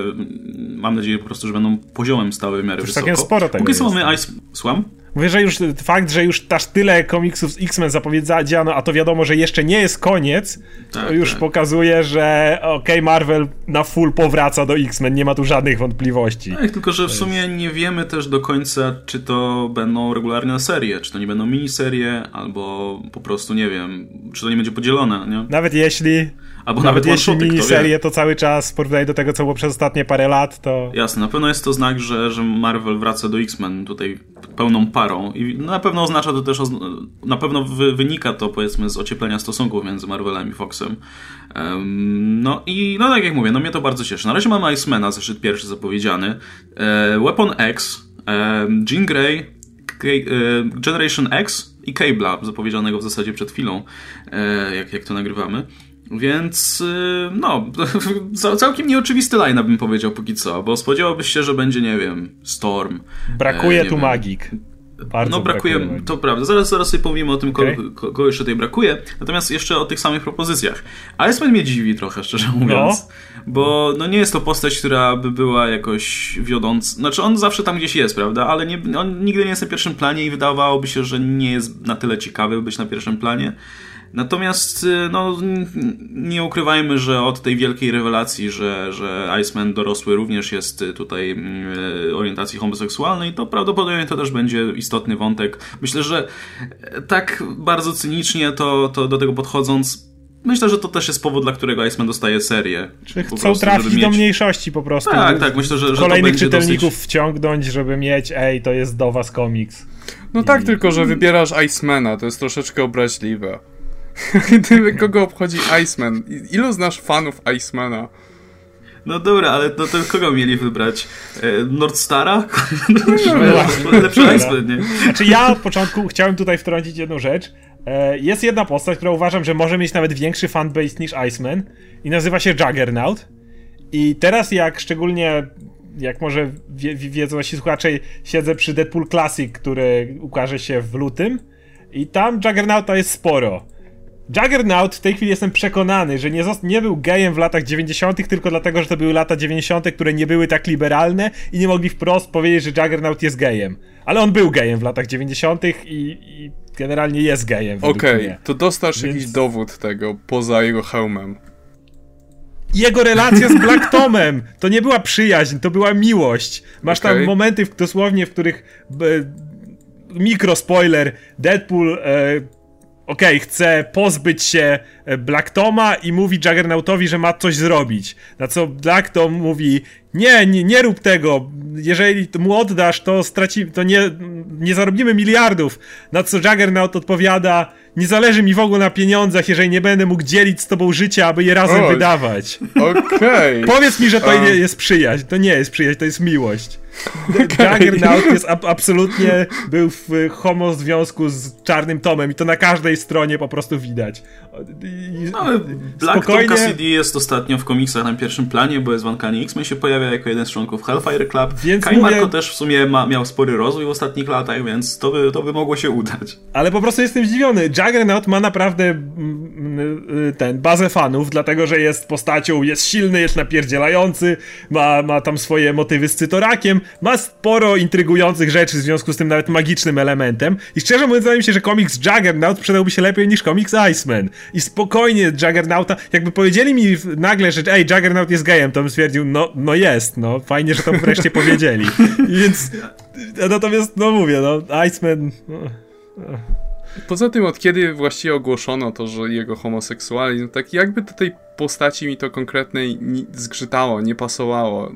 mam nadzieję po prostu, że będą poziomem stały w miarę Już wysoko. sporo tego Póki co mamy Ice... Słucham? Mówię, że już fakt, że już aż tyle komiksów z X-Men zapowiedziano, a to wiadomo, że jeszcze nie jest koniec, tak, to już tak. pokazuje, że okej, okay, Marvel na full powraca do X-Men, nie ma tu żadnych wątpliwości. Tak, tylko że w sumie nie wiemy też do końca, czy to będą regularne serie, czy to nie będą miniserie, albo po prostu nie wiem, czy to nie będzie podzielone, nie? Nawet jeśli Albo nawet, nawet jeśli miniserię to cały czas w porównaniu do tego, co było przez ostatnie parę lat, to... Jasne, na pewno jest to znak, że, że Marvel wraca do X-Men tutaj pełną parą i na pewno oznacza to też, na pewno wynika to powiedzmy z ocieplenia stosunków między Marvelem i Foxem. Um, no i no tak jak mówię, no mnie to bardzo cieszy. Na razie mamy Icemana, zeszyt pierwszy zapowiedziany, e, Weapon X, e, Jean Grey, K e, Generation X i Cable'a, zapowiedzianego w zasadzie przed chwilą, e, jak, jak to nagrywamy. Więc y, no, [LAUGHS] całkiem nieoczywisty line bym powiedział póki co, bo spodziewałbyś się, że będzie, nie wiem, Storm. Brakuje e, tu wiem, magik. Bardzo no brakuje, brakuje to prawda. Zaraz, zaraz sobie powiemy o tym, okay. kogo, jeszcze tutaj brakuje. Natomiast jeszcze o tych samych propozycjach. Iceman mnie dziwi trochę, szczerze mówiąc. No. Bo no nie jest to postać, która by była jakoś wiodąca. Znaczy on zawsze tam gdzieś jest, prawda? Ale nie, on nigdy nie jest na pierwszym planie i wydawałoby się, że nie jest na tyle ciekawy, by być na pierwszym planie. Natomiast y, no, nie ukrywajmy, że od tej wielkiej rewelacji, że, że Iceman dorosły również jest tutaj y, orientacji homoseksualnej, to prawdopodobnie to też będzie istotny wątek. Myślę, że e, tak bardzo cynicznie to, to do tego podchodząc, Myślę, że to też jest powód, dla którego Iceman dostaje serię. Czy chcą prostu, trafić mieć... do mniejszości po prostu. Tak, tak, myślę, że, że Kolejnych czytelników dosyć... wciągnąć, żeby mieć, ej, to jest do was komiks. No tak, I... tak, tylko że wybierasz Icemana, to jest troszeczkę obraźliwe. [LAUGHS] Gdyby kogo obchodzi Iceman? Ilu znasz fanów Icemana? No dobra, ale no to kogo mieli wybrać? E, Nordstara? [LAUGHS] No, Lepszy Iceman, nie? Znaczy ja od początku chciałem tutaj wtrącić jedną rzecz. E, jest jedna postać, która uważam, że może mieć nawet większy fanbase niż Iceman i nazywa się Juggernaut. I teraz jak szczególnie jak może wie, wiedzą nasi słuchacze, siedzę przy Deadpool Classic, który ukaże się w lutym i tam Juggernauta jest sporo. Juggernaut w tej chwili jestem przekonany, że nie, nie był gejem w latach 90., tylko dlatego, że to były lata 90., które nie były tak liberalne i nie mogli wprost powiedzieć, że Juggernaut jest gejem. Ale on był gejem w latach 90. i, i generalnie jest gejem. Okej, okay, to dostasz Więc... jakiś dowód tego poza jego hełmem. Jego relacja z Black Tomem to nie była przyjaźń, to była miłość. Masz okay. tam momenty w, dosłownie, w których mikro spoiler, Deadpool e, okej, okay, chce pozbyć się e, Black Toma i mówi Juggernautowi, że ma coś zrobić. Na co Black Tom mówi, nie, nie, nie rób tego, jeżeli mu oddasz, to straci, to nie, nie zarobimy miliardów. Na co Juggernaut odpowiada, nie zależy mi w ogóle na pieniądzach, jeżeli nie będę mógł dzielić z tobą życia, aby je razem wydawać. Okej. Okay. Powiedz mi, że to nie jest przyjaźń. To nie jest przyjaźń, to jest miłość. Okay. [LAUGHS] Juggernaut jest ab absolutnie był w homo związku z Czarnym Tomem i to na każdej stronie po prostu widać. I, no, ale Black spokojnie... Tom Cassidy jest ostatnio w komiksach na pierwszym planie, bo jest w Uncanny X-Men się pojawia jako jeden z członków Hellfire Club. Więc Kai mówię... Marko też w sumie ma, miał spory rozwój w ostatnich latach, więc to by, to by mogło się udać. Ale po prostu jestem zdziwiony. Juggernaut ma naprawdę mm, mm, ten bazę fanów, dlatego że jest postacią, jest silny, jest napierdzielający, ma, ma tam swoje motywy z cytorakiem, ma sporo intrygujących rzeczy w związku z tym nawet magicznym elementem. I szczerze mówiąc, wydaje mi się, że komiks Juggernaut sprzedałby się lepiej niż komiks Iceman. I spokojnie Juggernauta, jakby powiedzieli mi nagle, że ej, Juggernaut jest gejem, to bym stwierdził, no, no jest, no, fajnie, że to wreszcie powiedzieli. I [LAUGHS] więc, natomiast, no mówię, no, Iceman... No, no. Poza tym, od kiedy właściwie ogłoszono to, że jego homoseksualizm, tak jakby do tej postaci mi to konkretnej zgrzytało, nie pasowało,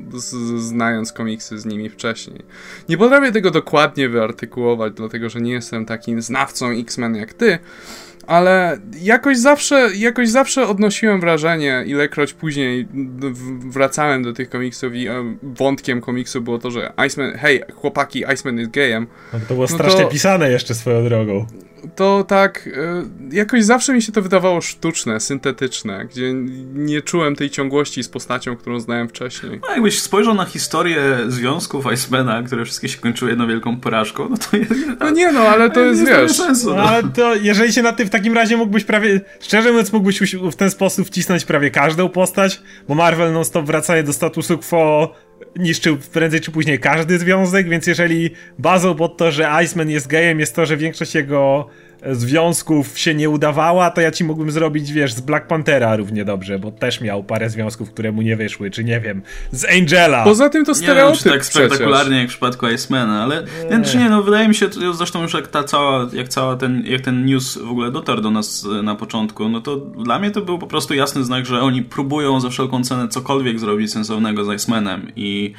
znając komiksy z nimi wcześniej. Nie potrafię tego dokładnie wyartykułować, dlatego że nie jestem takim znawcą X-Men jak ty, ale jakoś zawsze, jakoś zawsze odnosiłem wrażenie, ilekroć później wracałem do tych komiksów i e, wątkiem komiksu było to, że Iceman, hej, chłopaki, Iceman jest gejem. No to było no strasznie to, pisane jeszcze swoją drogą. To tak, e, jakoś zawsze mi się to wydawało sztuczne, syntetyczne, gdzie nie czułem tej ciągłości z postacią, którą znałem wcześniej. No jakbyś spojrzał na historię związków Icemana, które wszystkie się kończyły jedną wielką porażką, no to... No nie no, ale to jest, wiesz... Sensu, no. Ale to, jeżeli się na tym w takim razie mógłbyś prawie, szczerze mówiąc, mógłbyś w ten sposób wcisnąć prawie każdą postać, bo Marvel non-stop wracaje do statusu quo niszczył prędzej czy później każdy związek, więc jeżeli bazą pod to, że Iceman jest gejem jest to, że większość jego związków się nie udawała, to ja ci mógłbym zrobić, wiesz, z Black Panthera równie dobrze, bo też miał parę związków, które mu nie wyszły, czy nie wiem, z Angela. Poza tym to stereotyp Nie wiem, tak spektakularnie jak w przypadku Icemana, ale nie. czy nie, no wydaje mi się, zresztą już jak ta cała, jak cała ten, jak ten news w ogóle dotarł do nas e, na początku, no to dla mnie to był po prostu jasny znak, że oni próbują za wszelką cenę cokolwiek zrobić sensownego z Icemanem i,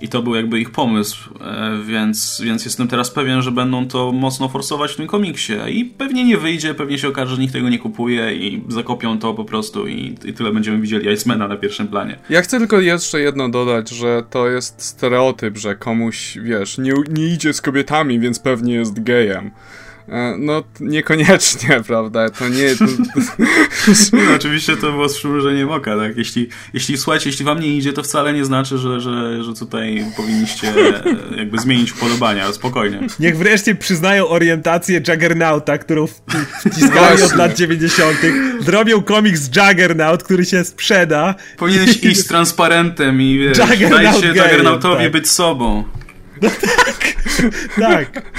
i to był jakby ich pomysł, e, więc, więc jestem teraz pewien, że będą to mocno forsować w tym komiksie i pewnie nie wyjdzie, pewnie się okaże, że nikt tego nie kupuje i zakopią to po prostu i, i tyle będziemy widzieli Icemana na pierwszym planie. Ja chcę tylko jeszcze jedno dodać, że to jest stereotyp, że komuś, wiesz, nie, nie idzie z kobietami, więc pewnie jest gejem. E, no, niekoniecznie, [LAUGHS] prawda? To nie. To... [LAUGHS] no, oczywiście to było z przymrużeniem oka, tak? Jeśli, jeśli słuchajcie, jeśli wam nie idzie, to wcale nie znaczy, że, że, że tutaj powinniście e, jakby zmienić upodobania, spokojnie. Niech wreszcie przyznają orientację Juggernauta, którą wciskali od lat 90. Zrobią komiks Juggernaut, który się sprzeda. Powinieneś [LAUGHS] iść z transparentem i wiesz, dajcie Juggernautowi tak. być sobą. No tak, tak.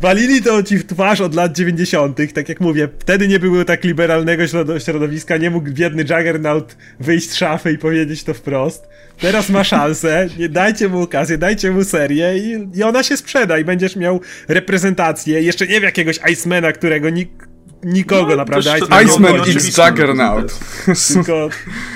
Walili to ci w twarz od lat 90., tak jak mówię, wtedy nie było tak liberalnego środowiska, nie mógł biedny Juggernaut wyjść z szafy i powiedzieć to wprost. Teraz ma szansę, dajcie mu okazję, dajcie mu serię i, i ona się sprzeda i będziesz miał reprezentację, jeszcze nie w jakiegoś Icemana, którego nikt nikogo no, naprawdę. Iceman, Iceman X Juggernaut. [LAUGHS] Tylko,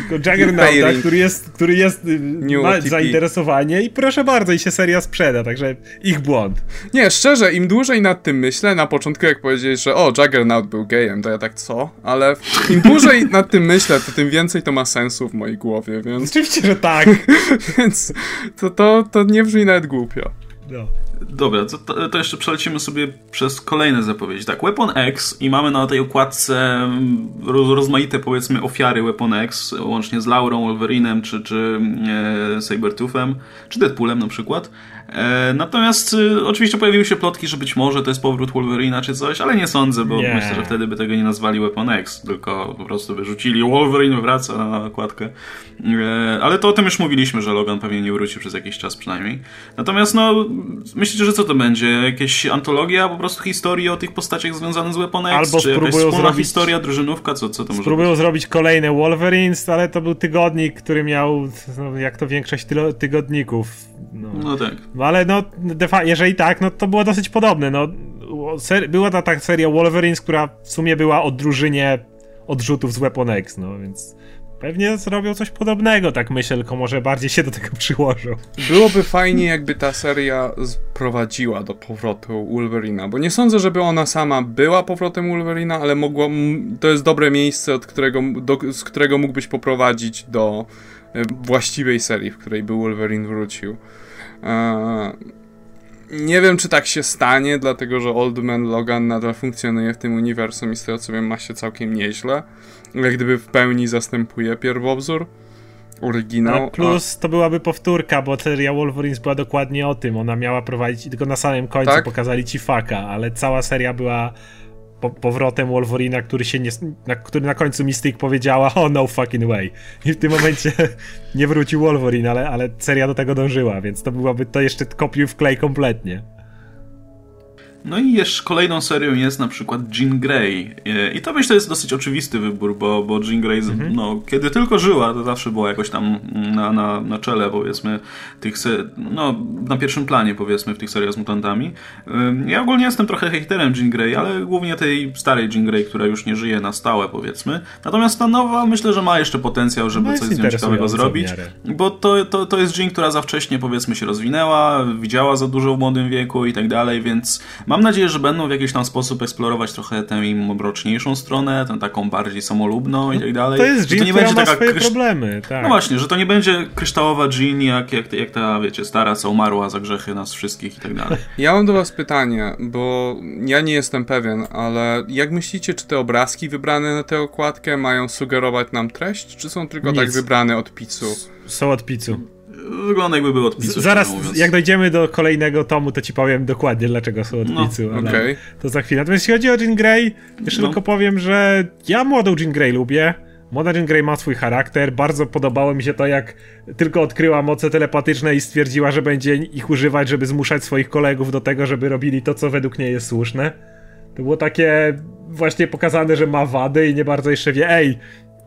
tylko Juggernauta, [LAUGHS] który jest, który jest y, ma zainteresowanie i proszę bardzo, i się seria sprzeda, także ich błąd. Nie, szczerze, im dłużej nad tym myślę, na początku jak powiedziałeś, że o, Juggernaut był gejem, to ja tak co? Ale im [LAUGHS] dłużej nad tym myślę, to tym więcej to ma sensu w mojej głowie, więc... Oczywiście, że tak. więc to, to, to nie brzmi nawet głupio. No. Dobra, to, to, jeszcze przelecimy sobie przez kolejne zapowiedzi. Tak, Weapon X i mamy na tej okładce mm, roz, rozmaite powiedzmy ofiary Weapon X, łącznie z Laurą, Wolverinem, czy, czy e, Sabertoothem, czy Deadpoolem na przykład. E, natomiast e, oczywiście pojawiły się plotki, że być może to jest powrót Wolverina czy coś, ale nie sądzę, bo nie. myślę, że wtedy by tego nie nazwali Weapon X, tylko po prostu wyrzucili Wolverine wraca na okładkę. E, ale to o tym już mówiliśmy, że Logan pewnie nie wróci przez jakiś czas przynajmniej. Natomiast no, myślicie, że co to będzie? Jakieś antologia po prostu historii o tych postaciach związanych z Weapon X? Albo czy spróbują zrobić... historia, drużynówka? Co, co to może Spróbują być? zrobić kolejne Wolverines, ale to był tygodnik, który miał, no, jak to większość tygodników, no, no tak. Ale no, jeżeli tak, no to było dosyć podobne. No, była ta, ta seria Wolverines, która w sumie była o drużynie odrzutów z Weapon X, no więc pewnie zrobią coś podobnego, tak myślę, tylko może bardziej się do tego przyłożą. Byłoby fajnie, jakby ta seria prowadziła do powrotu Wolverina, bo nie sądzę, żeby ona sama była powrotem Wolverina, ale mogło, to jest dobre miejsce, od którego, do, z którego mógłbyś poprowadzić do e, właściwej serii, w której by Wolverine wrócił. Eee, nie wiem, czy tak się stanie, dlatego że Old Man Logan nadal funkcjonuje w tym uniwersum i z tego co wiem ma się całkiem nieźle. Jak gdyby w pełni zastępuje pierwowzór, oryginał. No plus a... to byłaby powtórka, bo seria Wolverines była dokładnie o tym. Ona miała prowadzić, tylko na samym końcu tak? pokazali ci faka, ale cała seria była po, powrotem Wolverina, który się nie, na, który na końcu Mystic powiedziała oh no fucking way. I w tym momencie [LAUGHS] nie wrócił Wolverine, ale, ale seria do tego dążyła, więc to byłaby to jeszcze kopiuj w klej kompletnie. No i jeszcze kolejną serią jest na przykład Jean Grey. I to myślę jest dosyć oczywisty wybór, bo, bo Jean Grey, mhm. no, kiedy tylko żyła, to zawsze była jakoś tam na, na, na czele, powiedzmy, tych, no, na pierwszym planie, powiedzmy, w tych seriach z mutantami. Ja ogólnie jestem trochę haterem Jean Grey, ale głównie tej starej Jean Grey, która już nie żyje na stałe, powiedzmy. Natomiast ta nowa, myślę, że ma jeszcze potencjał, żeby no coś z nią ciekawego zrobić, bo to, to, to jest Jean, która za wcześnie, powiedzmy, się rozwinęła, widziała za dużo w młodym wieku i tak dalej, więc Mam nadzieję, że będą w jakiś tam sposób eksplorować trochę tę mroczniejszą stronę, tę taką bardziej samolubną i tak dalej. To jest Jean, to nie będzie taka swoje problemy, tak. No właśnie, że to nie będzie kryształowa Jean jak, jak, jak ta, wiecie, stara, co umarła za grzechy nas wszystkich i tak dalej. [LAUGHS] Ja mam do was pytanie, bo ja nie jestem pewien, ale jak myślicie, czy te obrazki wybrane na tę okładkę mają sugerować nam treść, czy są tylko tak Nic. tak wybrane od pizzu? Są od pizzu. Wygląda jakby był od Zaraz, jak dojdziemy do kolejnego tomu, to ci powiem dokładnie, dlaczego są od no, okay. To za chwilę. Natomiast jeśli chodzi o Jean Grey, jeszcze no. tylko powiem, że ja młodą Jean Grey lubię. Młoda Jean Grey ma swój charakter. Bardzo podobało mi się to, jak tylko odkryła moce telepatyczne i stwierdziła, że będzie ich używać, żeby zmuszać swoich kolegów do tego, żeby robili to, co według niej jest słuszne. To było takie właśnie pokazane, że ma wady i nie bardzo jeszcze wie, ej,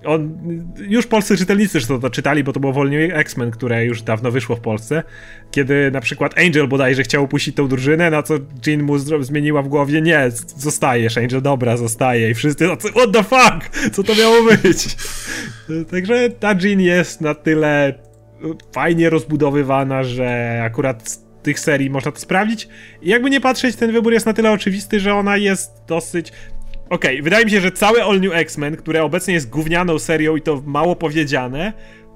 on, już polscy czytelnicy to, to czytali, bo to było Wolnie X-Men, które już dawno wyszło w Polsce, kiedy na przykład Angel bodajże chciał upuścić tą drużynę, na co Jean mu zmieniła w głowie, nie, zostajesz, Angel, dobra, zostaje i wszyscy what the fuck, co to miało być? [LAUGHS] Także ta Jean jest na tyle fajnie rozbudowywana, że akurat tych serii można to sprawdzić i jakby nie patrzeć, ten wybór jest na tyle oczywisty, że ona jest dosyć Okej, okay, wydaje mi się, że całe All New X-Men, które obecnie jest gównianą serią i to mało powiedziane,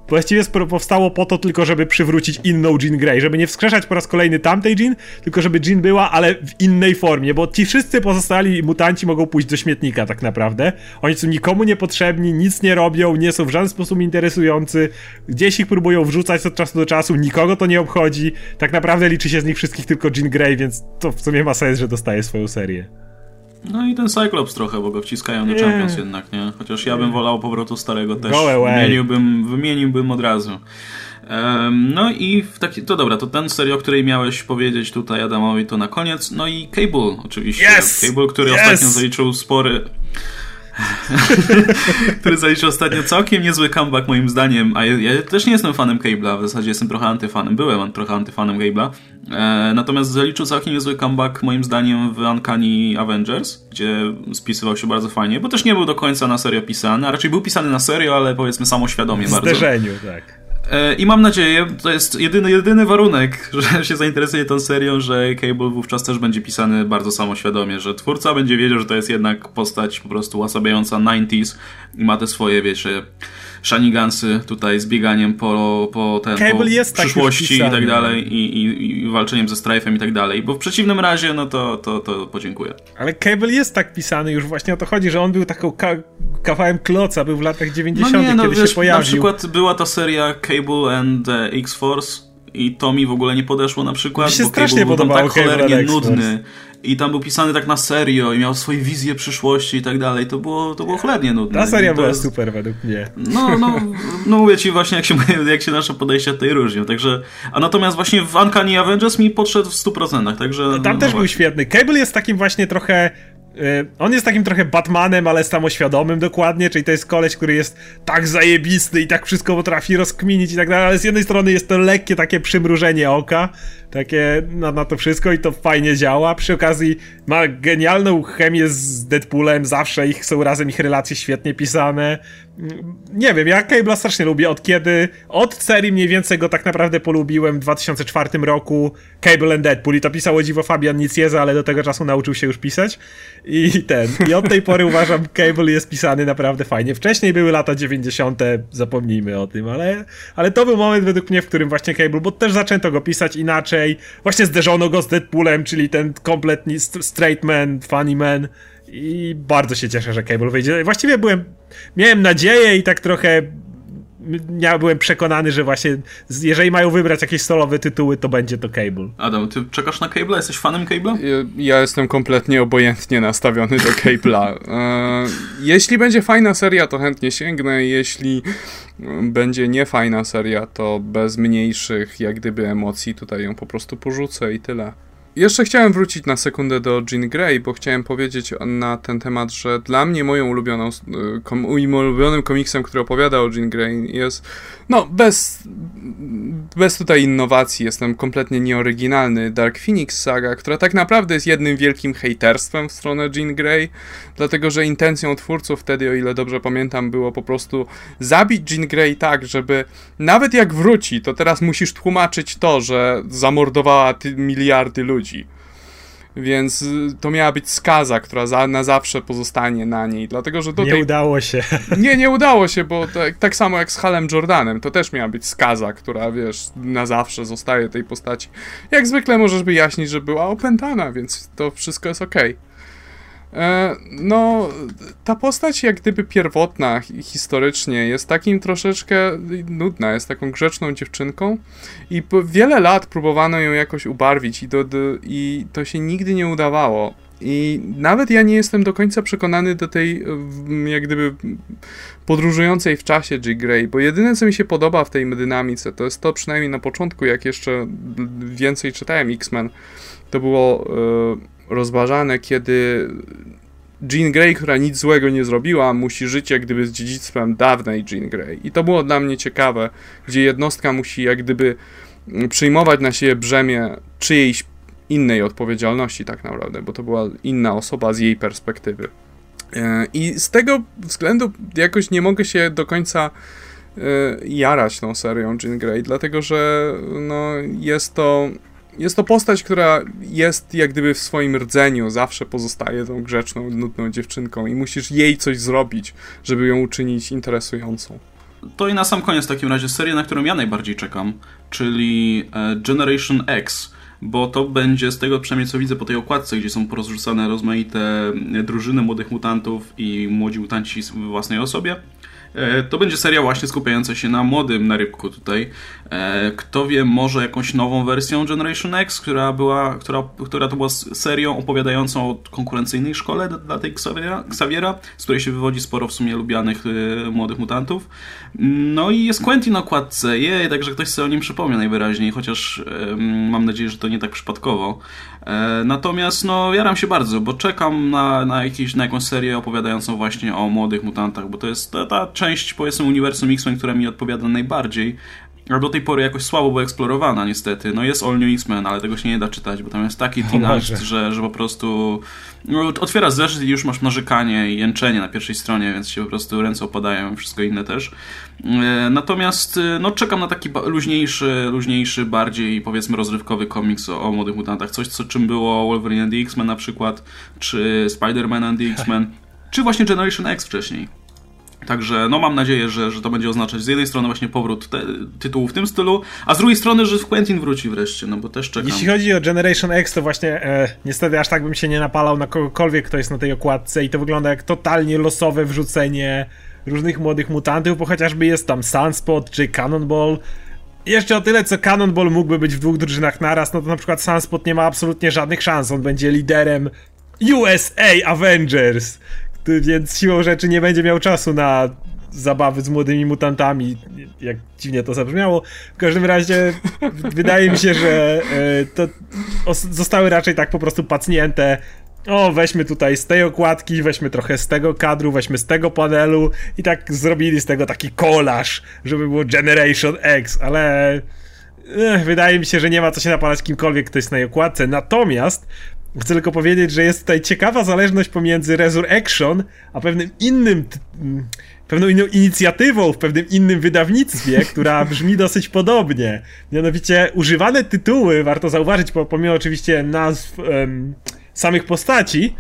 właściwie powstało po to tylko, żeby przywrócić inną Jean Grey, żeby nie wskrzeszać po raz kolejny tamtej Jean, tylko żeby Jean była, ale w innej formie, bo ci wszyscy pozostali mutanci mogą pójść do śmietnika tak naprawdę. Oni są nikomu niepotrzebni, nic nie robią, nie są w żaden sposób interesujący, gdzieś ich próbują wrzucać od czasu do czasu, nikogo to nie obchodzi, tak naprawdę liczy się z nich wszystkich tylko Jean Grey, więc to w sumie ma sens, że dostaje swoją serię. No i ten Cyclops trochę, bo go wciskają do Champions jednak, nie? Chociaż ja bym wolał powrotu starego też. Wymieniłbym, wymieniłbym od razu. Um, no i w taki, to dobra, to ten serio, o której miałeś powiedzieć tutaj Adamowi, to na koniec. No i Cable oczywiście. Yes! Cable, który yes! ostatnio zaliczył spory [LAUGHS] który zaliczył ostatnio całkiem niezły comeback moim zdaniem, a ja, ja, też nie jestem fanem Cable'a, w zasadzie jestem trochę antyfanem, byłem trochę antyfanem Cable'a, e, natomiast zaliczył całkiem niezły comeback moim zdaniem w Uncanny Avengers, gdzie spisywał się bardzo fajnie, bo też nie był do końca na serio pisany, a raczej był pisany na serio, ale powiedzmy samoświadomie w bardzo. W zderzeniu, tak. E, I mam nadzieję, to jest jedyny, jedyny warunek, [LAUGHS] że się zainteresuje tą serią, że Cable wówczas też będzie pisany bardzo samoświadomie, że twórca będzie wiedział, że to jest jednak postać po prostu łasabiająca 90s i ma te swoje, wiecie, shanigansy tutaj z bieganiem po, po, ten, Cable po jest przyszłości tak i tak dalej i, i, i walczeniem ze Strife'em i tak dalej, bo w przeciwnym razie no to, to, to podziękuję. Ale Cable jest tak pisany, już właśnie o to chodzi, że on był taką ka kawałem kloca, był w latach 90 no nie, no, kiedy wiesz, się pojawił. Na przykład była ta seria Cable and X-Force i to mi w ogóle nie podeszło na przykład, mi się bo strasznie Cable był tak cholernie nudny i tam był pisany tak na serio i miał swoje wizje przyszłości i tak dalej. To było, to było cholernie nudne. Ta seria była jest... super według mnie. No, no, no mówię ci właśnie, jak się, jak się nasze podejścia tutaj różnią. Także, a natomiast właśnie w Uncanny Avengers mi podszedł w 100%, także... Tam no, też no był świetny. Cable jest takim właśnie trochę on jest takim trochę Batmanem, ale samoświadomym dokładnie, czyli to jest koleś, który jest tak zajebisty i tak wszystko potrafi rozkminić i tak dalej, ale z jednej strony jest to lekkie takie przymrużenie oka, takie na, na to wszystko i to fajnie działa. Przy okazji ma genialną chemię z Deadpoolem, zawsze ich są razem ich relacje świetnie pisane. Nie wiem, ja Cable'a strasznie lubię od kiedy, od serii mniej więcej go tak naprawdę polubiłem w 2004 roku Cable and Deadpool i to pisało dziwo Fabian Nicieza, ale do tego czasu nauczył się już pisać i ten, i od tej pory uważam Cable jest pisany naprawdę fajnie. Wcześniej były lata 90., zapomnijmy o tym, ale, ale to był moment według mnie, w którym właśnie Cable, bo też zaczęto go pisać inaczej, właśnie zderzono go z Deadpoolem, czyli ten kompletnie straight man, funny man i bardzo się cieszę, że Cable wyjdzie. Właściwie byłem, miałem nadzieję i tak trochę ja byłem przekonany, że właśnie jeżeli mają wybrać jakieś solowe tytuły, to będzie to Cable. Adam, ty czekasz na Cable'a? Jesteś fanem Cable'a? Ja jestem kompletnie obojętnie nastawiony do Cable'a. E, jeśli będzie fajna seria, to chętnie sięgnę. Jeśli będzie niefajna seria, to bez mniejszych jak gdyby emocji tutaj ją po prostu porzucę i tyle. Jeszcze chciałem wrócić na sekundę do Jean Grey, bo chciałem powiedzieć na ten temat, że dla mnie moją ulubioną, y, kom, moim ulubionym komiksem, który opowiada o Jean Grey jest, no bez, bez tutaj innowacji, jestem kompletnie nieoryginalny, Dark Phoenix Saga, która tak naprawdę jest jednym wielkim hejterstwem w stronę Jean Grey, dlatego że intencją twórców wtedy, o ile dobrze pamiętam, było po prostu zabić Jean Grey tak, żeby nawet jak wróci, to teraz musisz tłumaczyć to, że zamordowała miliardy ludzi ludzi. Więc y, to miała być skaza, która za, na zawsze pozostanie na niej, dlatego że do Nie tej... udało się. [LAUGHS] Nie, nie udało się, bo tak, tak samo jak z Halem Jordanem, to też miała być skaza, która, wiesz, na zawsze zostaje tej postaci. Jak zwykle możesz wyjaśnić, że była opętana, więc to wszystko jest okej. Okay. E, no, ta postać jak gdyby pierwotna historycznie jest takim troszeczkę nudna, jest taką grzeczną dziewczynką i wiele lat próbowano ją jakoś ubarwić i, do, do, i to się nigdy nie udawało. I nawet ja nie jestem do końca przekonany do tej jak gdyby podróżującej w czasie G. Grey, bo jedyne co mi się podoba w tej dynamice to jest to przynajmniej na początku, jak jeszcze więcej czytałem X-Men, to było rozważane, kiedy Jean Grey, która nic złego nie zrobiła, musi żyć jak gdyby z dziedzictwem dawnej Jean Grey. I to było dla mnie ciekawe, gdzie jednostka musi jak gdyby przyjmować na siebie brzemię czyjejś innej odpowiedzialności tak naprawdę, bo to była inna osoba z jej perspektywy. E, I z tego względu jakoś nie mogę się do końca e, jarać tą serią Jean Grey, dlatego że no, jest to jest to postać, która jest jak gdyby w swoim rdzeniu, zawsze pozostaje tą grzeczną, nudną dziewczynką i musisz jej coś zrobić, żeby ją uczynić interesującą. To i na sam koniec w takim razie seria, na którą ja najbardziej czekam, czyli e, Generation X, bo to będzie z tego przynajmniej co widzę po tej okładce, gdzie są porozrzucane rozmaite drużyny młodych mutantów i młodzi mutanci w własnej osobie, to będzie seria właśnie skupiająca się na młodym narybku tutaj. E, kto wie, może jakąś nową wersją Generation X, która była, która, która to była serią opowiadającą o konkurencyjnej szkole dla tej Xaviera, Xaviera, z której się wywodzi sporo w sumie lubianych e, młodych mutantów. No i jest Quentin na okładce, jej, także ktoś sobie o nim przypomnie najwyraźniej, chociaż mam nadzieję, że to nie tak przypadkowo. Natomiast no, jaram się bardzo, bo czekam na, na, jakiś, na jakąś serię opowiadającą właśnie o młodych mutantach, bo to jest ta, ta część, powiedzmy, uniwersum X-Men, która mi odpowiada najbardziej. A do tej pory jakoś słabo była eksplorowana, niestety. No jest All New X-Men, ale tego się nie da czytać, bo tam jest taki teenage, że, że po prostu no, otwiera zeszyt i już masz narzekanie i jęczenie na pierwszej stronie, więc się po prostu ręce opadają i wszystko inne też. E, natomiast e, no, czekam na taki luźniejszy, luźniejszy, bardziej powiedzmy rozrywkowy komiks o, o młodych mutantach. Coś, co czym było Wolverine and the X-Men na przykład, czy Spider-Man and the X-Men, czy właśnie Generation X wcześniej. Także no mam nadzieję, że, że to będzie oznaczać z jednej strony właśnie powrót te, tytułu w tym stylu, a z drugiej strony, że Quentin wróci wreszcie, no bo też czekam. Jeśli chodzi o Generation X, to właśnie e, niestety aż tak bym się nie napalał na kogokolwiek, kto jest na tej okładce i to wygląda jak totalnie losowe wrzucenie różnych młodych mutantów, bo chociażby jest tam Sunspot czy Cannonball. Jeszcze o tyle, co Cannonball mógłby być w dwóch drużynach naraz, no to na przykład Sunspot nie ma absolutnie żadnych szans, on będzie liderem USA Avengers, więc siłą rzeczy nie będzie miał czasu na zabawy z młodymi mutantami, jak dziwnie to zabrzmiało. W każdym razie [LAUGHS] wydaje mi się, że e, to zostały raczej tak po prostu pacnięte o, weźmy tutaj z tej okładki, weźmy trochę z tego kadru, weźmy z tego panelu i tak zrobili z tego taki kolaż, żeby było Generation X, ale ech, wydaje mi się, że nie ma co się napalać kimkolwiek, kto jest na okładce. Natomiast chcę tylko powiedzieć, że jest tutaj ciekawa zależność pomiędzy Resurrection a pewnym innym pewną inną inicjatywą w pewnym innym wydawnictwie, [LAUGHS] która brzmi dosyć podobnie. Mianowicie używane tytuły, warto zauważyć, pomimo oczywiście nazw um, samych postaci,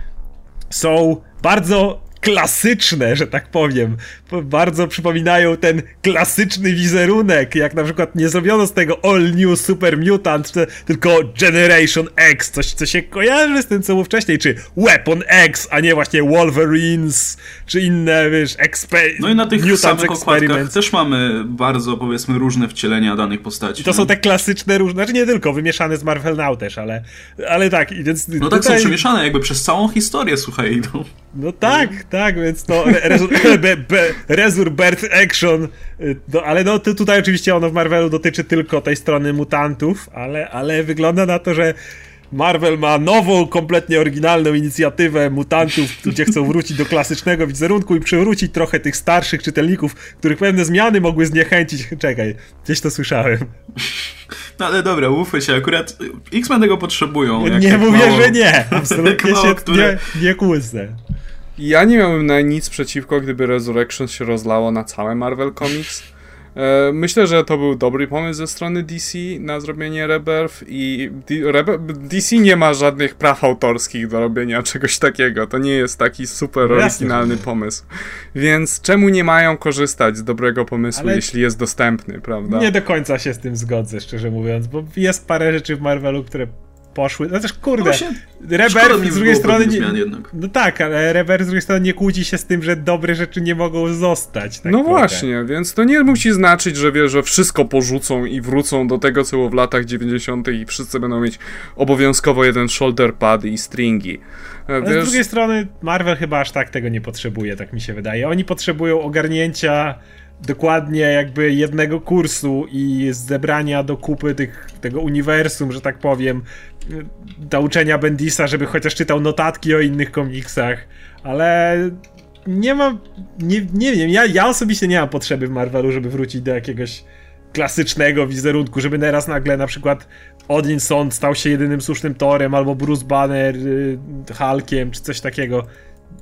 są bardzo klasyczne, że tak powiem. Bardzo przypominają ten klasyczny wizerunek, jak na przykład nie zrobiono z tego All New Super Mutant, tylko Generation X, coś co się kojarzy z tym, co było wcześniej, czy Weapon X, a nie właśnie Wolverines, czy inne, wiesz, expe- No i na tych samych okładkach też mamy bardzo, powiedzmy, różne wcielenia danych postaci. I to są te klasyczne, różne, znaczy nie tylko, wymieszane z Marvel Now też, ale, ale tak. I więc no tutaj... tak, są przemieszane jakby przez całą historię, słuchaj, idą. No tak, tak, więc to [LAUGHS] Resur Birth Action, no, ale no tutaj oczywiście ono w Marvelu dotyczy tylko tej strony mutantów, ale, ale wygląda na to, że Marvel ma nową, kompletnie oryginalną inicjatywę mutantów, gdzie chcą wrócić do klasycznego wizerunku i przywrócić trochę tych starszych czytelników, których pewne zmiany mogły zniechęcić. [LAUGHS] Czekaj, gdzieś to słyszałem. No ale dobra, ufaj się, akurat X-Men tego potrzebują. nie mówię, mało, że nie. [LAUGHS] Absolutnie mało, się które... nie, nie kłysnę. Ja nie miałbym na nic przeciwko, gdyby Resurrection się rozlało na całe Marvel Comics. E, myślę, że to był dobry pomysł ze strony DC na zrobienie Rebirth i DC nie ma żadnych praw autorskich do robienia [LAUGHS] czegoś takiego. To nie jest taki super oryginalny pomysł. Więc czemu nie mają korzystać z dobrego pomysłu, Ale jeśli jest dostępny, prawda? Nie do końca się z tym zgodzę, szczerze mówiąc, bo jest parę rzeczy w Marvelu, które poszły. No też kurde, no Rever z drugiej strony. Nie, no tak, ale Rever z drugiej strony nie kłóci się z tym, że dobre rzeczy nie mogą zostać. Tak no trochę. właśnie, więc to nie musi znaczyć, że wiesz, że wszystko porzucą i wrócą do tego, co było w latach 90. i wszyscy będą mieć obowiązkowo jeden shoulder pad i stringi. Ale wiesz... z drugiej strony Marvel chyba aż tak tego nie potrzebuje, tak mi się wydaje. Oni potrzebują ogarnięcia dokładnie jakby jednego kursu i zebrania do kupy tych, tego uniwersum, że tak powiem, nauczenia Bendisa, żeby chociaż czytał notatki o innych komiksach, ale nie mam, nie, nie wiem, ja, ja osobiście nie mam potrzeby w Marvelu, żeby wrócić do jakiegoś klasycznego wizerunku, żeby teraz nagle na przykład Odinson stał się jedynym słusznym torem, albo Bruce Banner y, Hulkiem, czy coś takiego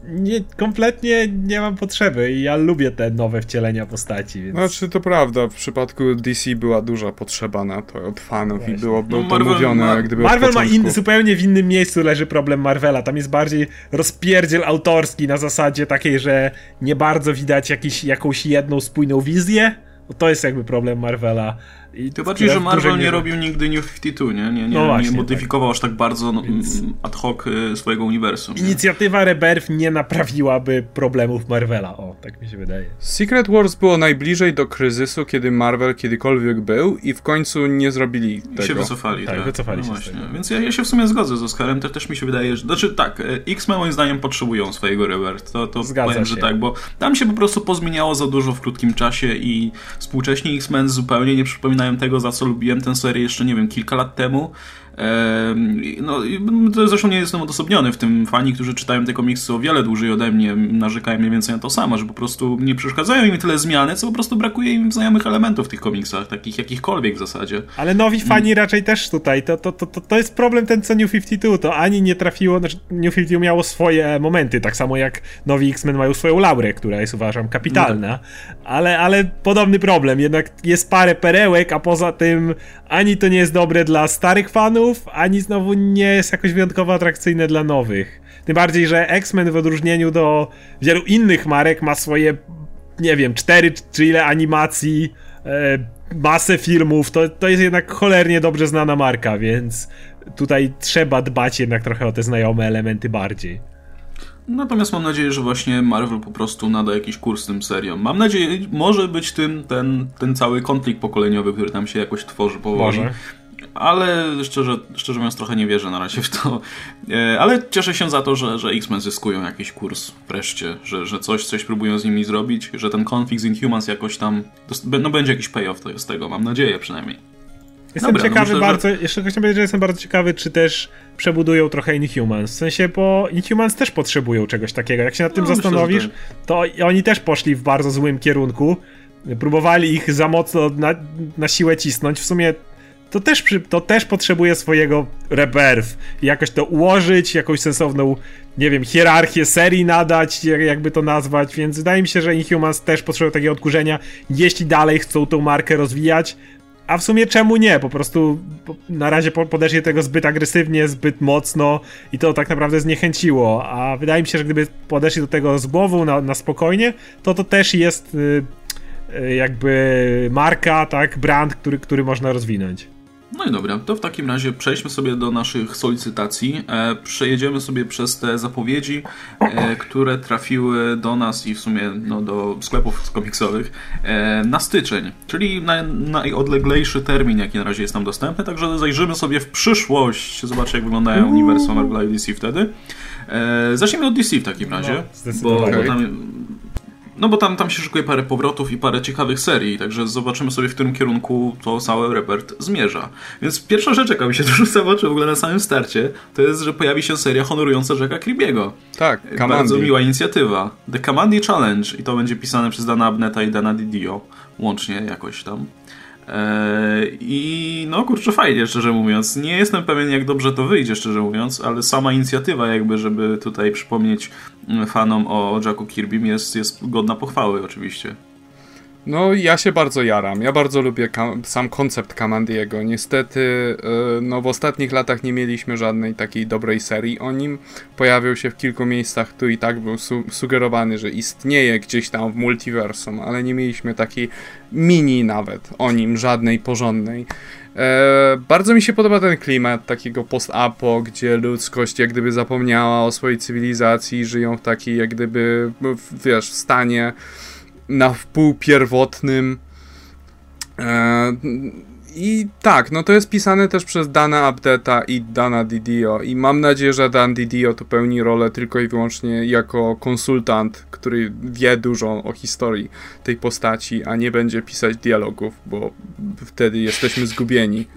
nie, kompletnie nie mam potrzeby i ja lubię te nowe wcielenia postaci. Więc... Znaczy to prawda, w przypadku DC była duża potrzeba na to od fanów Właśnie. i było, było no, to mówione ma, jak gdyby Marvel ma in, zupełnie w innym miejscu leży problem Marvela, tam jest bardziej rozpierdziel autorski na zasadzie takiej, że nie bardzo widać jakiś, jakąś jedną spójną wizję, to jest jakby problem Marvela. I to bardziej, że Marvel nie robił nigdy New 52, nie? Nie, nie, no właśnie, nie modyfikował tak. aż tak bardzo no, Więc... ad hoc y, swojego uniwersum. Inicjatywa Rebirth nie naprawiłaby problemów Marvela, o, tak mi się wydaje. Secret Wars było najbliżej do kryzysu, kiedy Marvel kiedykolwiek był i w końcu nie zrobili tego. I się wycofali. Tak, tak. wycofali no się Więc ja, ja, się w sumie zgodzę z Oscarem, też, też mi się wydaje, że... Znaczy tak, y, X-Men moim zdaniem potrzebują swojego Rebirth, to, to Zgadza powiem, się. że tak, bo tam się po prostu pozmieniało za dużo w krótkim czasie i współcześni X-Men zupełnie nie przypominają tego, za co lubiłem tę serię jeszcze, nie wiem, kilka lat temu. No, to zresztą nie jestem odosobniony w tym. Fani, którzy czytają te komiksy o wiele dłużej ode mnie, narzekają mniej więcej na to samo, że po prostu nie przeszkadzają im tyle zmiany, co po prostu brakuje im znajomych elementów w tych komiksach, takich jakichkolwiek w zasadzie. Ale nowi fani raczej też tutaj. To, to, to, to jest problem ten co New 52. To ani nie trafiło, znaczy New 52 miało swoje momenty, tak samo jak nowi X-Men mają swoją laurę, która jest uważam kapitalna, no. ale, ale podobny problem. Jednak jest parę perełek, a poza tym ani to nie jest dobre dla starych fanów, ani znowu nie jest jakoś wyjątkowo atrakcyjne dla nowych. Tym bardziej, że X-Men w odróżnieniu do wielu innych marek ma swoje, nie wiem, cztery czy ile animacji, e, masę filmów. To, to jest jednak cholernie dobrze znana marka, więc tutaj trzeba dbać jednak trochę o te znajome elementy bardziej. Natomiast mam nadzieję, że właśnie Marvel po prostu nada jakiś kurs tym seriom. Mam nadzieję, może być tym ten, ten cały konflikt pokoleniowy, który tam się jakoś tworzy powoli. Może ale szczerze, szczerze mówiąc trochę nie wierzę na razie w to. E, ale cieszę się za to, że, że X-Men zyskują jakiś kurs wreszcie, że, że coś, coś próbują z nimi zrobić, że ten konflikt z Inhumans jakoś tam, no będzie jakiś payoff z tego, mam nadzieję przynajmniej. Jestem Dobra, no ciekawy myślę, bardzo, że... jeszcze chciałem powiedzieć, że jestem bardzo ciekawy, czy też przebudują trochę Inhumans. W sensie, bo Inhumans też potrzebują czegoś takiego. Jak się nad tym no, zastanowisz, myślę, to oni też poszli w bardzo złym kierunku. Próbowali ich za mocno na, na siłę cisnąć. W sumie to też, to też potrzebuje swojego rebirth. Jakoś to ułożyć, jakąś sensowną, nie wiem, hierarchię serii nadać, jakby to nazwać, więc wydaje mi się, że Inhumans też potrzebują takiego odkurzenia, jeśli dalej chcą tą markę rozwijać. A w sumie czemu nie? Po prostu na razie podeszli tego zbyt agresywnie, zbyt mocno i to tak naprawdę zniechęciło. A wydaje mi się, że gdyby podeszli do tego z głową na, na spokojnie, to to też jest y, y, jakby marka, tak, brand, który, który można rozwinąć. No i dobra, to w takim razie przejdźmy sobie do naszych solicytacji. E, przejedziemy sobie przez te zapowiedzi, e, które trafiły do nas i w sumie no, do sklepów komiksowych e, na styczeń, czyli na najodleglejszy termin, jaki na razie jest nam dostępny. Także zajrzymy sobie w przyszłość, zobaczmy jak wyglądają uniwersum Marvela i DC wtedy. E, zacznijmy od DC w takim razie, no, bo, bo tam no bo tam, tam się szykuje parę powrotów i parę ciekawych serii, także zobaczymy sobie, w którym kierunku to cały repert zmierza. Więc pierwsza rzecz, jaka mi się [LAUGHS] rzuca w oczy w ogóle na samym starcie, to jest, że pojawi się seria honorująca Jacka Kirby'ego. Tak, Kamandi. Bardzo miła inicjatywa. The Kamandi Challenge i to będzie pisane przez Dana Abneta i Dana Didio łącznie jakoś tam. Eee, I no kurczę, fajnie, szczerze mówiąc. Nie jestem pewien, jak dobrze to wyjdzie, szczerze mówiąc, ale sama inicjatywa, jakby, żeby tutaj przypomnieć fanom o Jacku Kirbym, jest, jest godna pochwały, oczywiście. No, ja się bardzo jaram. Ja bardzo lubię sam koncept Kamandiego. Niestety, yy, no w ostatnich latach nie mieliśmy żadnej takiej dobrej serii o nim. Pojawił się w kilku miejscach, tu i tak był su sugerowany, że istnieje gdzieś tam w multiversum, ale nie mieliśmy takiej mini nawet o nim, żadnej porządnej. E, bardzo mi się podoba ten klimat takiego post-apo, gdzie ludzkość jak gdyby zapomniała o swojej cywilizacji, żyją w takiej jak gdyby, wiesz, w stanie na wpół pierwotnym. E, I tak, no to jest pisane też przez Dana Abdeta i Dana Didio i mam nadzieję, że Dan Didio tu pełni rolę tylko i wyłącznie jako konsultant, który wie dużo o historii tej postaci, a nie będzie pisać dialogów, bo wtedy jesteśmy zgubieni.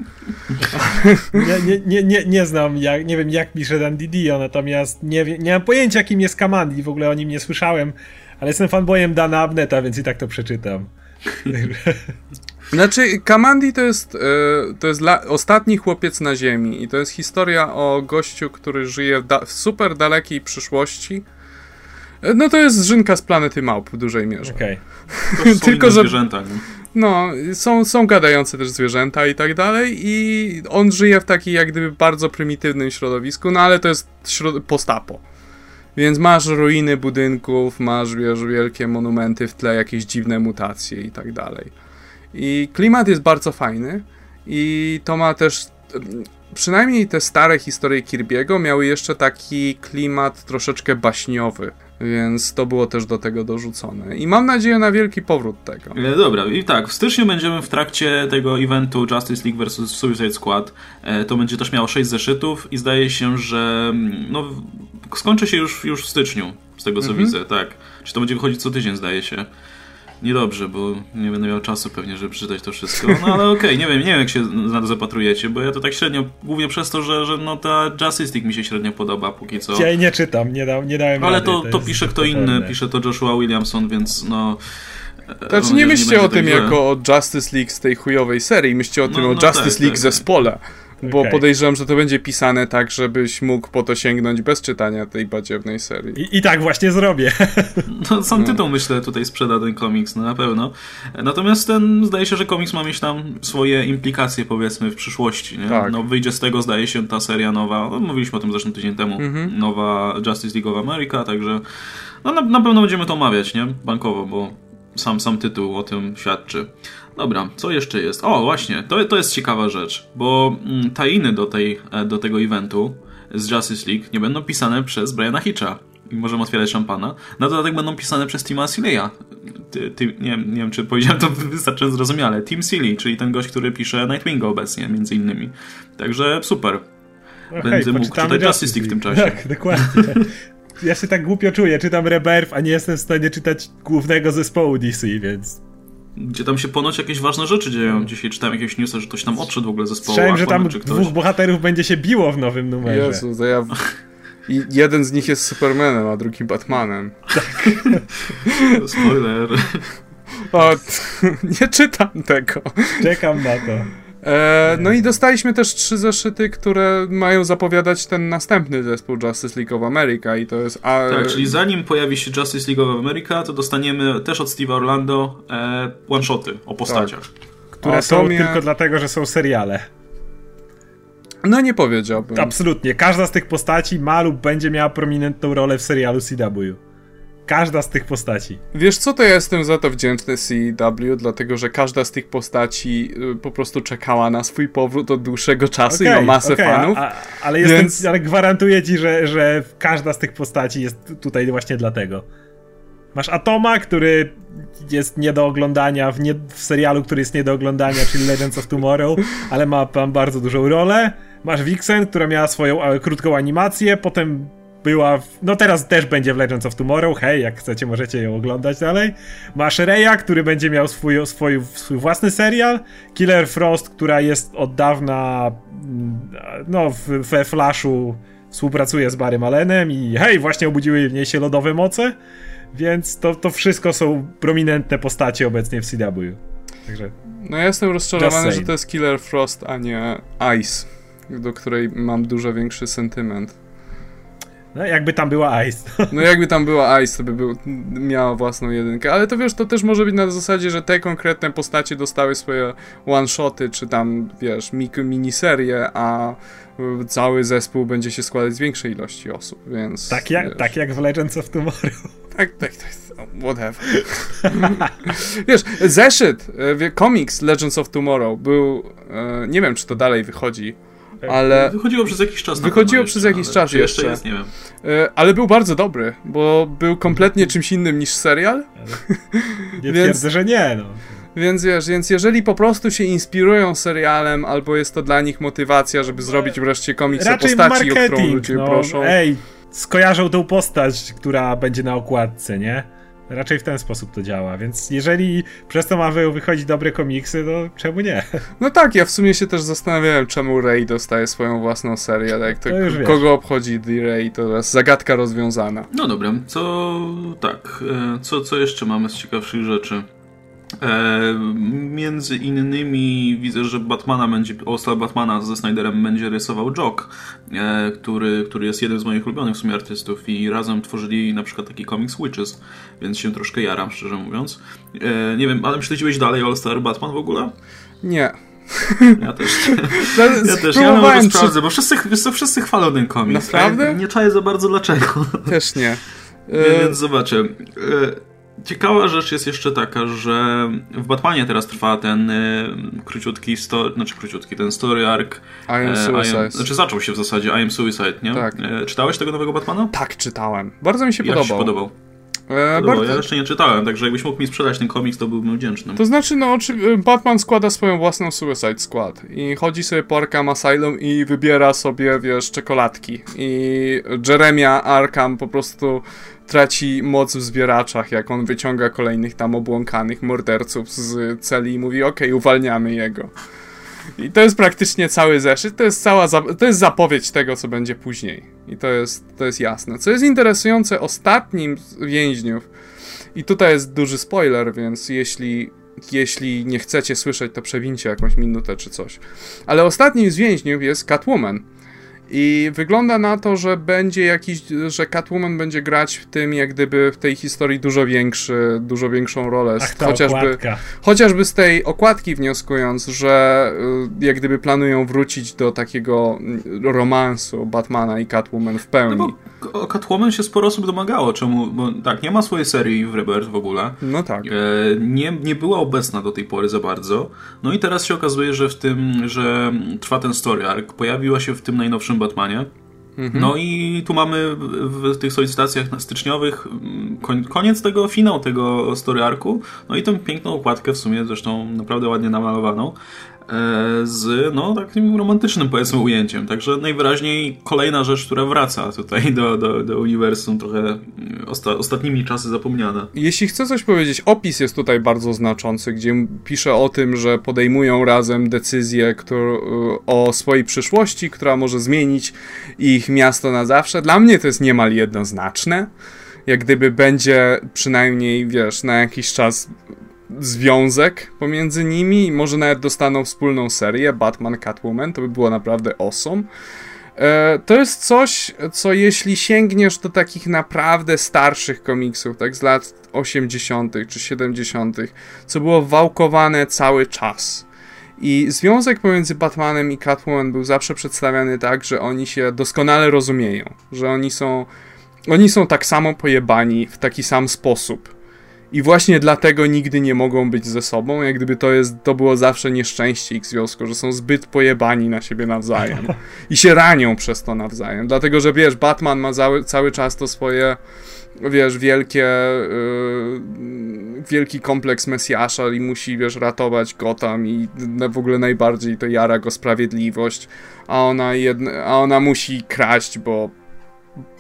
Nie, nie, nie, nie znam, jak, nie wiem jak pisze Dan Didio, natomiast nie, nie mam pojęcia kim jest Kamandi, w ogóle o nim nie słyszałem. Ale jestem fanboyem Dana Abneta, więc i tak to przeczytam. Znaczy, Kamandi to jest, e, to jest la, ostatni chłopiec na Ziemi i to jest historia o gościu, który żyje w, da, w super dalekiej przyszłości. E, no to jest Żynka z planety małp w dużej mierze. Okej. Okay. [LAUGHS] Tylko, że... zwierzęta, nie? No, są, są gadające też zwierzęta i tak dalej i on żyje w takim jak gdyby bardzo prymitywnym środowisku, no ale to jest środ- postapo. Więc masz ruiny budynków, masz wiesz, wielkie monumenty w tle, jakieś dziwne mutacje i tak dalej. I klimat jest bardzo fajny i to ma też przynajmniej te stare historie Kirby'ego miały jeszcze taki klimat troszeczkę baśniowy. Więc to było też do tego dorzucone. I mam nadzieję na wielki powrót tego. E, dobra, i tak, w styczniu będziemy w trakcie tego eventu Justice League vs. Suicide Squad. E, to będzie też miało 6 zeszytów i zdaje się, że mm, no, skończy się już, już w styczniu, z tego co mhm. widzę, tak. Czy to będzie wychodzić co tydzień, zdaje się. Niedobrze, bo nie będę miał czasu pewnie, żeby przeczytać to wszystko. No ale okej, okay, nie wiem, nie wiem jak się na to zapatrujecie, bo ja to tak średnio, głównie przez to, że, że no ta Justice League mi się średnio podoba póki co. Ja jej nie czytam, nie, da, nie dałem Ale rady, to, to, to pisze kto inny, pisze to Joshua Williamson, więc no... Znaczy nie myślcie o tym tak jako o Justice League z tej chujowej serii, myślcie o tym no, o no Justice tak, League tak, zespole. Bo okay. podejrzewam, że to będzie pisane tak, żebyś mógł po to sięgnąć bez czytania tej badziewnej serii. I, i tak właśnie zrobię. [LAUGHS] No, sam no. tytuł myślę tutaj sprzeda ten komiks, no na pewno. Natomiast ten, zdaje się, że komiks ma mieć tam swoje implikacje, powiedzmy, w przyszłości. Nie? Tak. No, wyjdzie z tego, zdaje się, ta seria nowa, no, mówiliśmy o tym zresztą tydzień temu, mhm. nowa Justice League of America, także no, na, na pewno będziemy to omawiać, nie? Bankowo, bo sam, sam tytuł o tym świadczy. Dobra, co jeszcze jest? O, właśnie, to, to jest ciekawa rzecz, bo mm, tajiny do, tej, e, do tego eventu z Justice League nie będą pisane przez Briana Hitcha i możemy otwierać szampana. Na dodatek będą pisane przez Tima ty, nie, nie wiem, czy powiedziałem to [LAUGHS] wystarczająco zrozumiale. Tim Seeley, czyli ten gość, który pisze Nightwinga obecnie, między innymi. Także super. No Będę hej, mógł czytać Justice League w tym [LAUGHS] czasie. Tak, dokładnie. ja się tak głupio czuję, czytam Rebirth, a nie jestem w stanie czytać głównego zespołu DC, więc gdzie tam się ponoć jakieś ważne rzeczy dzieją. Dzisiaj czytałem jakieś newsy, że ktoś tam odszedł w ogóle z zespołu. Słyszałem, że tam czy ktoś. dwóch bohaterów będzie się biło w nowym numerze. Jezu, to ja... I jeden z nich jest Supermanem, a drugi Batmanem. [LAUGHS] Spoiler. O, [LAUGHS] nie czytam tego. Czekam na to. E, no i dostaliśmy też trzy zeszyty, które mają zapowiadać ten następny zespół Justice League of America i to jest... A, Tak, czyli zanim pojawi się Justice League of America, to dostaniemy też od Steve'a Orlando e, one-shoty o postaciach. Które O, są mnie- tylko dlatego, że są seriale. No nie powiedziałbym. Absolutnie. Każda z tych postaci ma lub będzie miała prominentną rolę w serialu CW. Każda z tych postaci. Wiesz co, to ja jestem za to wdzięczny CW, dlatego że każda z tych postaci y, po prostu czekała na swój powrót od dłuższego czasu i ma masę okej, fanów. A, a, ale, jestem, więc- ale gwarantuję ci, że, że każda z tych postaci jest tutaj właśnie dlatego. Masz Atoma, który jest nie do oglądania w, nie, w serialu, który jest nie do oglądania, czyli Legends of Tomorrow, ale ma tam bardzo dużą rolę. Masz Vixen, która miała swoją e, krótką animację, potem była. W, no teraz też będzie w Legends of Tomorrow. Hej, jak chcecie, możecie ją oglądać dalej. Masz Reya, który będzie miał swój, swój, swój własny serial. Killer Frost, która jest od dawna. mm, No, w, we Flashu współpracuje z Barrym Allenem i hej, właśnie obudziły w niej się lodowe moce. Więc to, to wszystko są prominentne postacie obecnie w CW. Także No ja jestem rozczarowany, że to jest Killer Frost, a nie Ice, do której mam dużo większy sentyment. No, jakby tam była Ice. [LAUGHS] No jakby tam była Ice, to by był, miała własną jedynkę, ale to wiesz, to też może być na zasadzie, że te konkretne postacie dostały swoje one-shoty, czy tam, wiesz, miniserie, a y, cały zespół będzie się składać z większej ilości osób, więc... Tak jak, wiesz, tak jak w Legends of Tomorrow. [LAUGHS] Tak, tak, tak, whatever. [LAUGHS] wiesz, zeszyt, e, komiks Legends of Tomorrow był, e, nie wiem, czy to dalej wychodzi, ale... Wychodziło przez jakiś czas. Wychodziło przez jakiś czas jeszcze. jeszcze. jest, nie wiem. E, Ale był bardzo dobry, bo był kompletnie czymś innym niż serial. Nie Więc- twierdzę, że nie, no. Więc wiesz, więc jeżeli po prostu się inspirują serialem, albo jest to dla nich motywacja, żeby zrobić wreszcie komiks o Raczej postaci, o którą marketing, ludzie no. proszą. Ej, skojarzą tą postać, która będzie na okładce, nie? Raczej w ten sposób to działa, więc jeżeli przez to ma wy- wychodzić dobre komiksy, to czemu nie? No tak, ja w sumie się też zastanawiałem, czemu Ray dostaje swoją własną serię. Jak to, To kogo obchodzi The Ray, to jest zagadka rozwiązana. No dobra, co tak, e, co, co jeszcze mamy z ciekawszych rzeczy? E, między innymi widzę, że Batmana będzie, Osta Batmana ze Snyderem będzie rysował Jock, e, który, który jest jednym z moich ulubionych w sumie artystów i razem tworzyli na przykład taki komiks Witches, więc się troszkę jaram, szczerze mówiąc. E, nie wiem, ale śledziłeś dalej All Star Batman w ogóle? Nie. Ja też. [LAUGHS] Ja Ja też, ja nawet czy... sprawdzę, bo wszyscy, wszyscy chwalą ten komiks. Naprawdę? Ja nie czaję za bardzo dlaczego. Też nie. [LAUGHS] Nie, E, Więc zobaczę. Ciekawa rzecz jest jeszcze taka, że w Batmanie teraz trwa ten e, króciutki, sto, znaczy króciutki, ten story arc. I am e, Suicide. znaczy zaczął się w zasadzie I am Suicide, nie? Tak. E, czytałeś tego nowego Batmana? Tak, czytałem. Bardzo mi się Jak podobał. się podobał? E, bardzo... Ja jeszcze nie czytałem, także jakbyś mógł mi sprzedać ten komiks, to byłbym wdzięczny. To znaczy, no, oczy- Batman składa swoją własną Suicide Squad i chodzi sobie po Arkham Asylum i wybiera sobie, wiesz, czekoladki. I Jeremia Arkham po prostu traci moc w zbieraczach, jak on wyciąga kolejnych tam obłąkanych morderców z celi i mówi, okej, uwalniamy jego. I to jest praktycznie cały zeszyt, to jest cała, to jest zapowiedź tego, co będzie później. I to jest, to jest jasne. Co jest interesujące, ostatnim z więźniów, i tutaj jest duży spoiler, więc jeśli, jeśli nie chcecie słyszeć, to przewincie jakąś minutę czy coś. Ale ostatnim z więźniów jest Catwoman. I wygląda na to, że będzie jakiś, że Catwoman będzie grać w tym, jak gdyby w tej historii dużo większy, dużo większą rolę. Ach, ta chociażby, okładka. chociażby z tej okładki wnioskując, że y, jak gdyby planują wrócić do takiego mm, romansu Batmana i Catwoman w pełni. No bo o Catwoman się sporo osób domagało, czemu, bo tak, nie ma swojej serii w Rebirth w ogóle. No tak. E, nie, nie była obecna do tej pory za bardzo. No i teraz się okazuje, że w tym, że trwa ten story arc, pojawiła się w tym najnowszym Batmanie. No i tu mamy w, tych solicitacjach styczniowych mm, koniec tego, finał tego story arcu. No i tą piękną okładkę w sumie, zresztą naprawdę ładnie namalowaną. Z no takim romantycznym powiedzmy ujęciem. Także najwyraźniej kolejna rzecz, która wraca tutaj do, do, do uniwersum, trochę mm, osta ostatnimi czasy zapomniana. Jeśli chcę coś powiedzieć, opis jest tutaj bardzo znaczący, gdzie pisze o tym, że podejmują razem decyzję który, o swojej przyszłości, która może zmienić ich miasto na zawsze. Dla mnie to jest niemal jednoznaczne. Jak gdyby będzie przynajmniej, wiesz, na jakiś czas związek pomiędzy nimi i może nawet dostaną wspólną serię Batman Catwoman, to by było naprawdę awesome. E, to jest coś, co jeśli sięgniesz do takich naprawdę starszych komiksów, tak z lat 80. czy 70., co było wałkowane cały czas. I związek pomiędzy Batmanem i Catwoman był zawsze przedstawiany tak, że oni się doskonale rozumieją, że oni są, oni są tak samo pojebani w taki sam sposób i właśnie dlatego nigdy nie mogą być ze sobą, jak gdyby to, jest, to było zawsze nieszczęście ich związku, że są zbyt pojebani na siebie nawzajem. I się ranią przez to nawzajem. Dlatego, że wiesz, Batman ma cały, cały czas to swoje wiesz, wielkie, yy, wielki kompleks Mesjasza i musi, wiesz, ratować Gotham i w ogóle najbardziej to jara go sprawiedliwość, a ona, jedna, a ona musi kraść, bo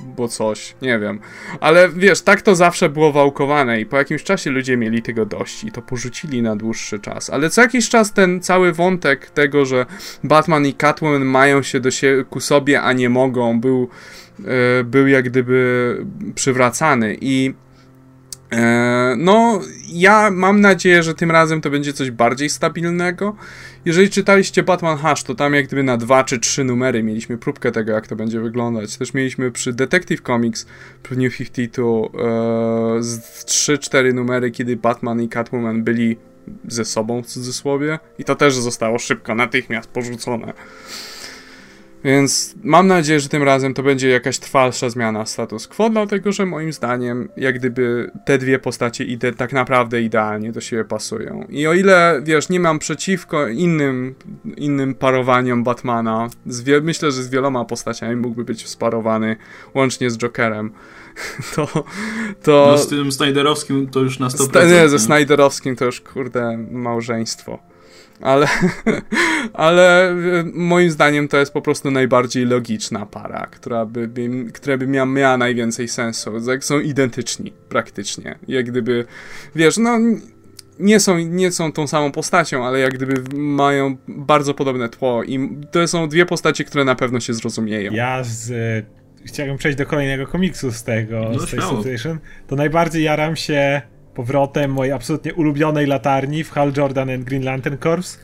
bo coś, nie wiem. Ale wiesz, tak to zawsze było wałkowane i po jakimś czasie ludzie mieli tego dość i to porzucili na dłuższy czas. Ale co jakiś czas ten cały wątek tego, że Batman i Catwoman mają się do siebie, ku sobie, a nie mogą, był, yy, był jak gdyby przywracany i e, no, ja mam nadzieję, że tym razem to będzie coś bardziej stabilnego jeżeli czytaliście Batman Hush, to tam jak gdyby na dwa czy trzy numery mieliśmy próbkę tego, jak to będzie wyglądać. Też mieliśmy przy Detective Comics, przy New 52, e, z 3-4 numery, kiedy Batman i Catwoman byli ze sobą w cudzysłowie i to też zostało szybko, natychmiast porzucone. Więc mam nadzieję, że tym razem to będzie jakaś trwalsza zmiana status quo, dlatego że moim zdaniem, jak gdyby te dwie postacie ide tak naprawdę idealnie do siebie pasują. I o ile, wiesz, nie mam przeciwko innym, innym parowaniom Batmana, myślę, że z wieloma postaciami mógłby być sparowany, łącznie z Jokerem, [LAUGHS] to... to no z tym Snyderowskim to już na 100%. nie, ze Snyderowskim to już, kurde, małżeństwo ale, [LAUGHS] ale moim zdaniem to jest po prostu najbardziej logiczna para, która by, by, która by miała, miała najwięcej sensu. Są identyczni praktycznie. Jak gdyby, wiesz, no nie są, nie są tą samą postacią, ale jak gdyby mają bardzo podobne tło i to są dwie postacie, które na pewno się zrozumieją. Ja z chciałbym przejść do kolejnego komiksu z tego, no, z tej Situation, to najbardziej jaram się powrotem mojej absolutnie ulubionej latarni w Hal Jordan and Green Lantern Corps.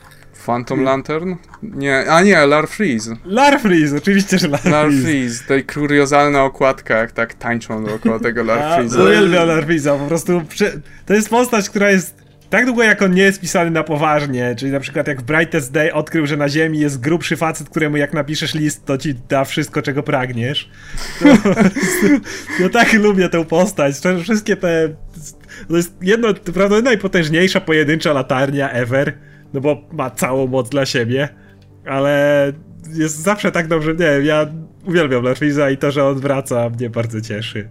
Phantom Lantern? Nie, a nie, Lar Freeze. Lar Freeze, oczywiście, że Lar, Lar Freeze. To kuriozalna okładka, jak tak tańczą dookoła tego Lar Freeze. Uwielbiam Lar Freeze'a, po prostu to jest postać, która jest tak długo jak on nie jest pisany na poważnie, czyli na przykład jak w Brightest Day odkrył, że na ziemi jest grubszy facet, któremu jak napiszesz list, to ci da wszystko, czego pragniesz. [LAUGHS] No, tak lubię tę postać. Wszystkie te to jest jedno, prawda, najpotężniejsza pojedyncza latarnia ever, no bo ma całą moc dla siebie, ale jest zawsze tak dobrze, nie wiem, ja uwielbiam Larfiza i to, że on wraca mnie bardzo cieszy.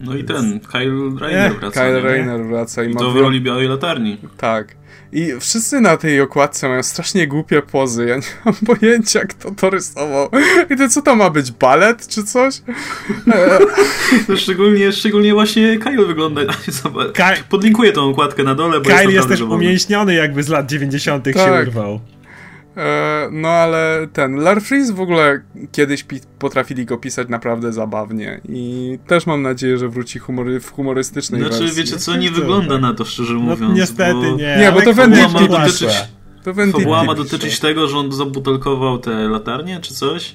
No i ten, Kyle Rayner wraca. Kyle Rayner wraca. I, I to w roli białej latarni. Tak. I wszyscy na tej okładce mają strasznie głupie pozy. Ja nie mam pojęcia, kto to rysował. I to co to ma być? Balet czy coś? [LAUGHS] no szczególnie, szczególnie właśnie Kyle wygląda. Podlinkuję tą okładkę na dole. Bo Kyle jest, jest też umięśniony, jakby z lat 90. Tak. się urwał. E, no ale ten Larfreeze w ogóle kiedyś potrafili go pisać naprawdę zabawnie i też mam nadzieję, że wróci humory w humorystycznej znaczy, wersji. wiecie co, nie wygląda na to szczerze no, mówiąc. No, niestety bo... nie. Nie, bo to Venditti dotyczyć, to Fabuła ma dotyczyć tego, że on zabutelkował te latarnie czy coś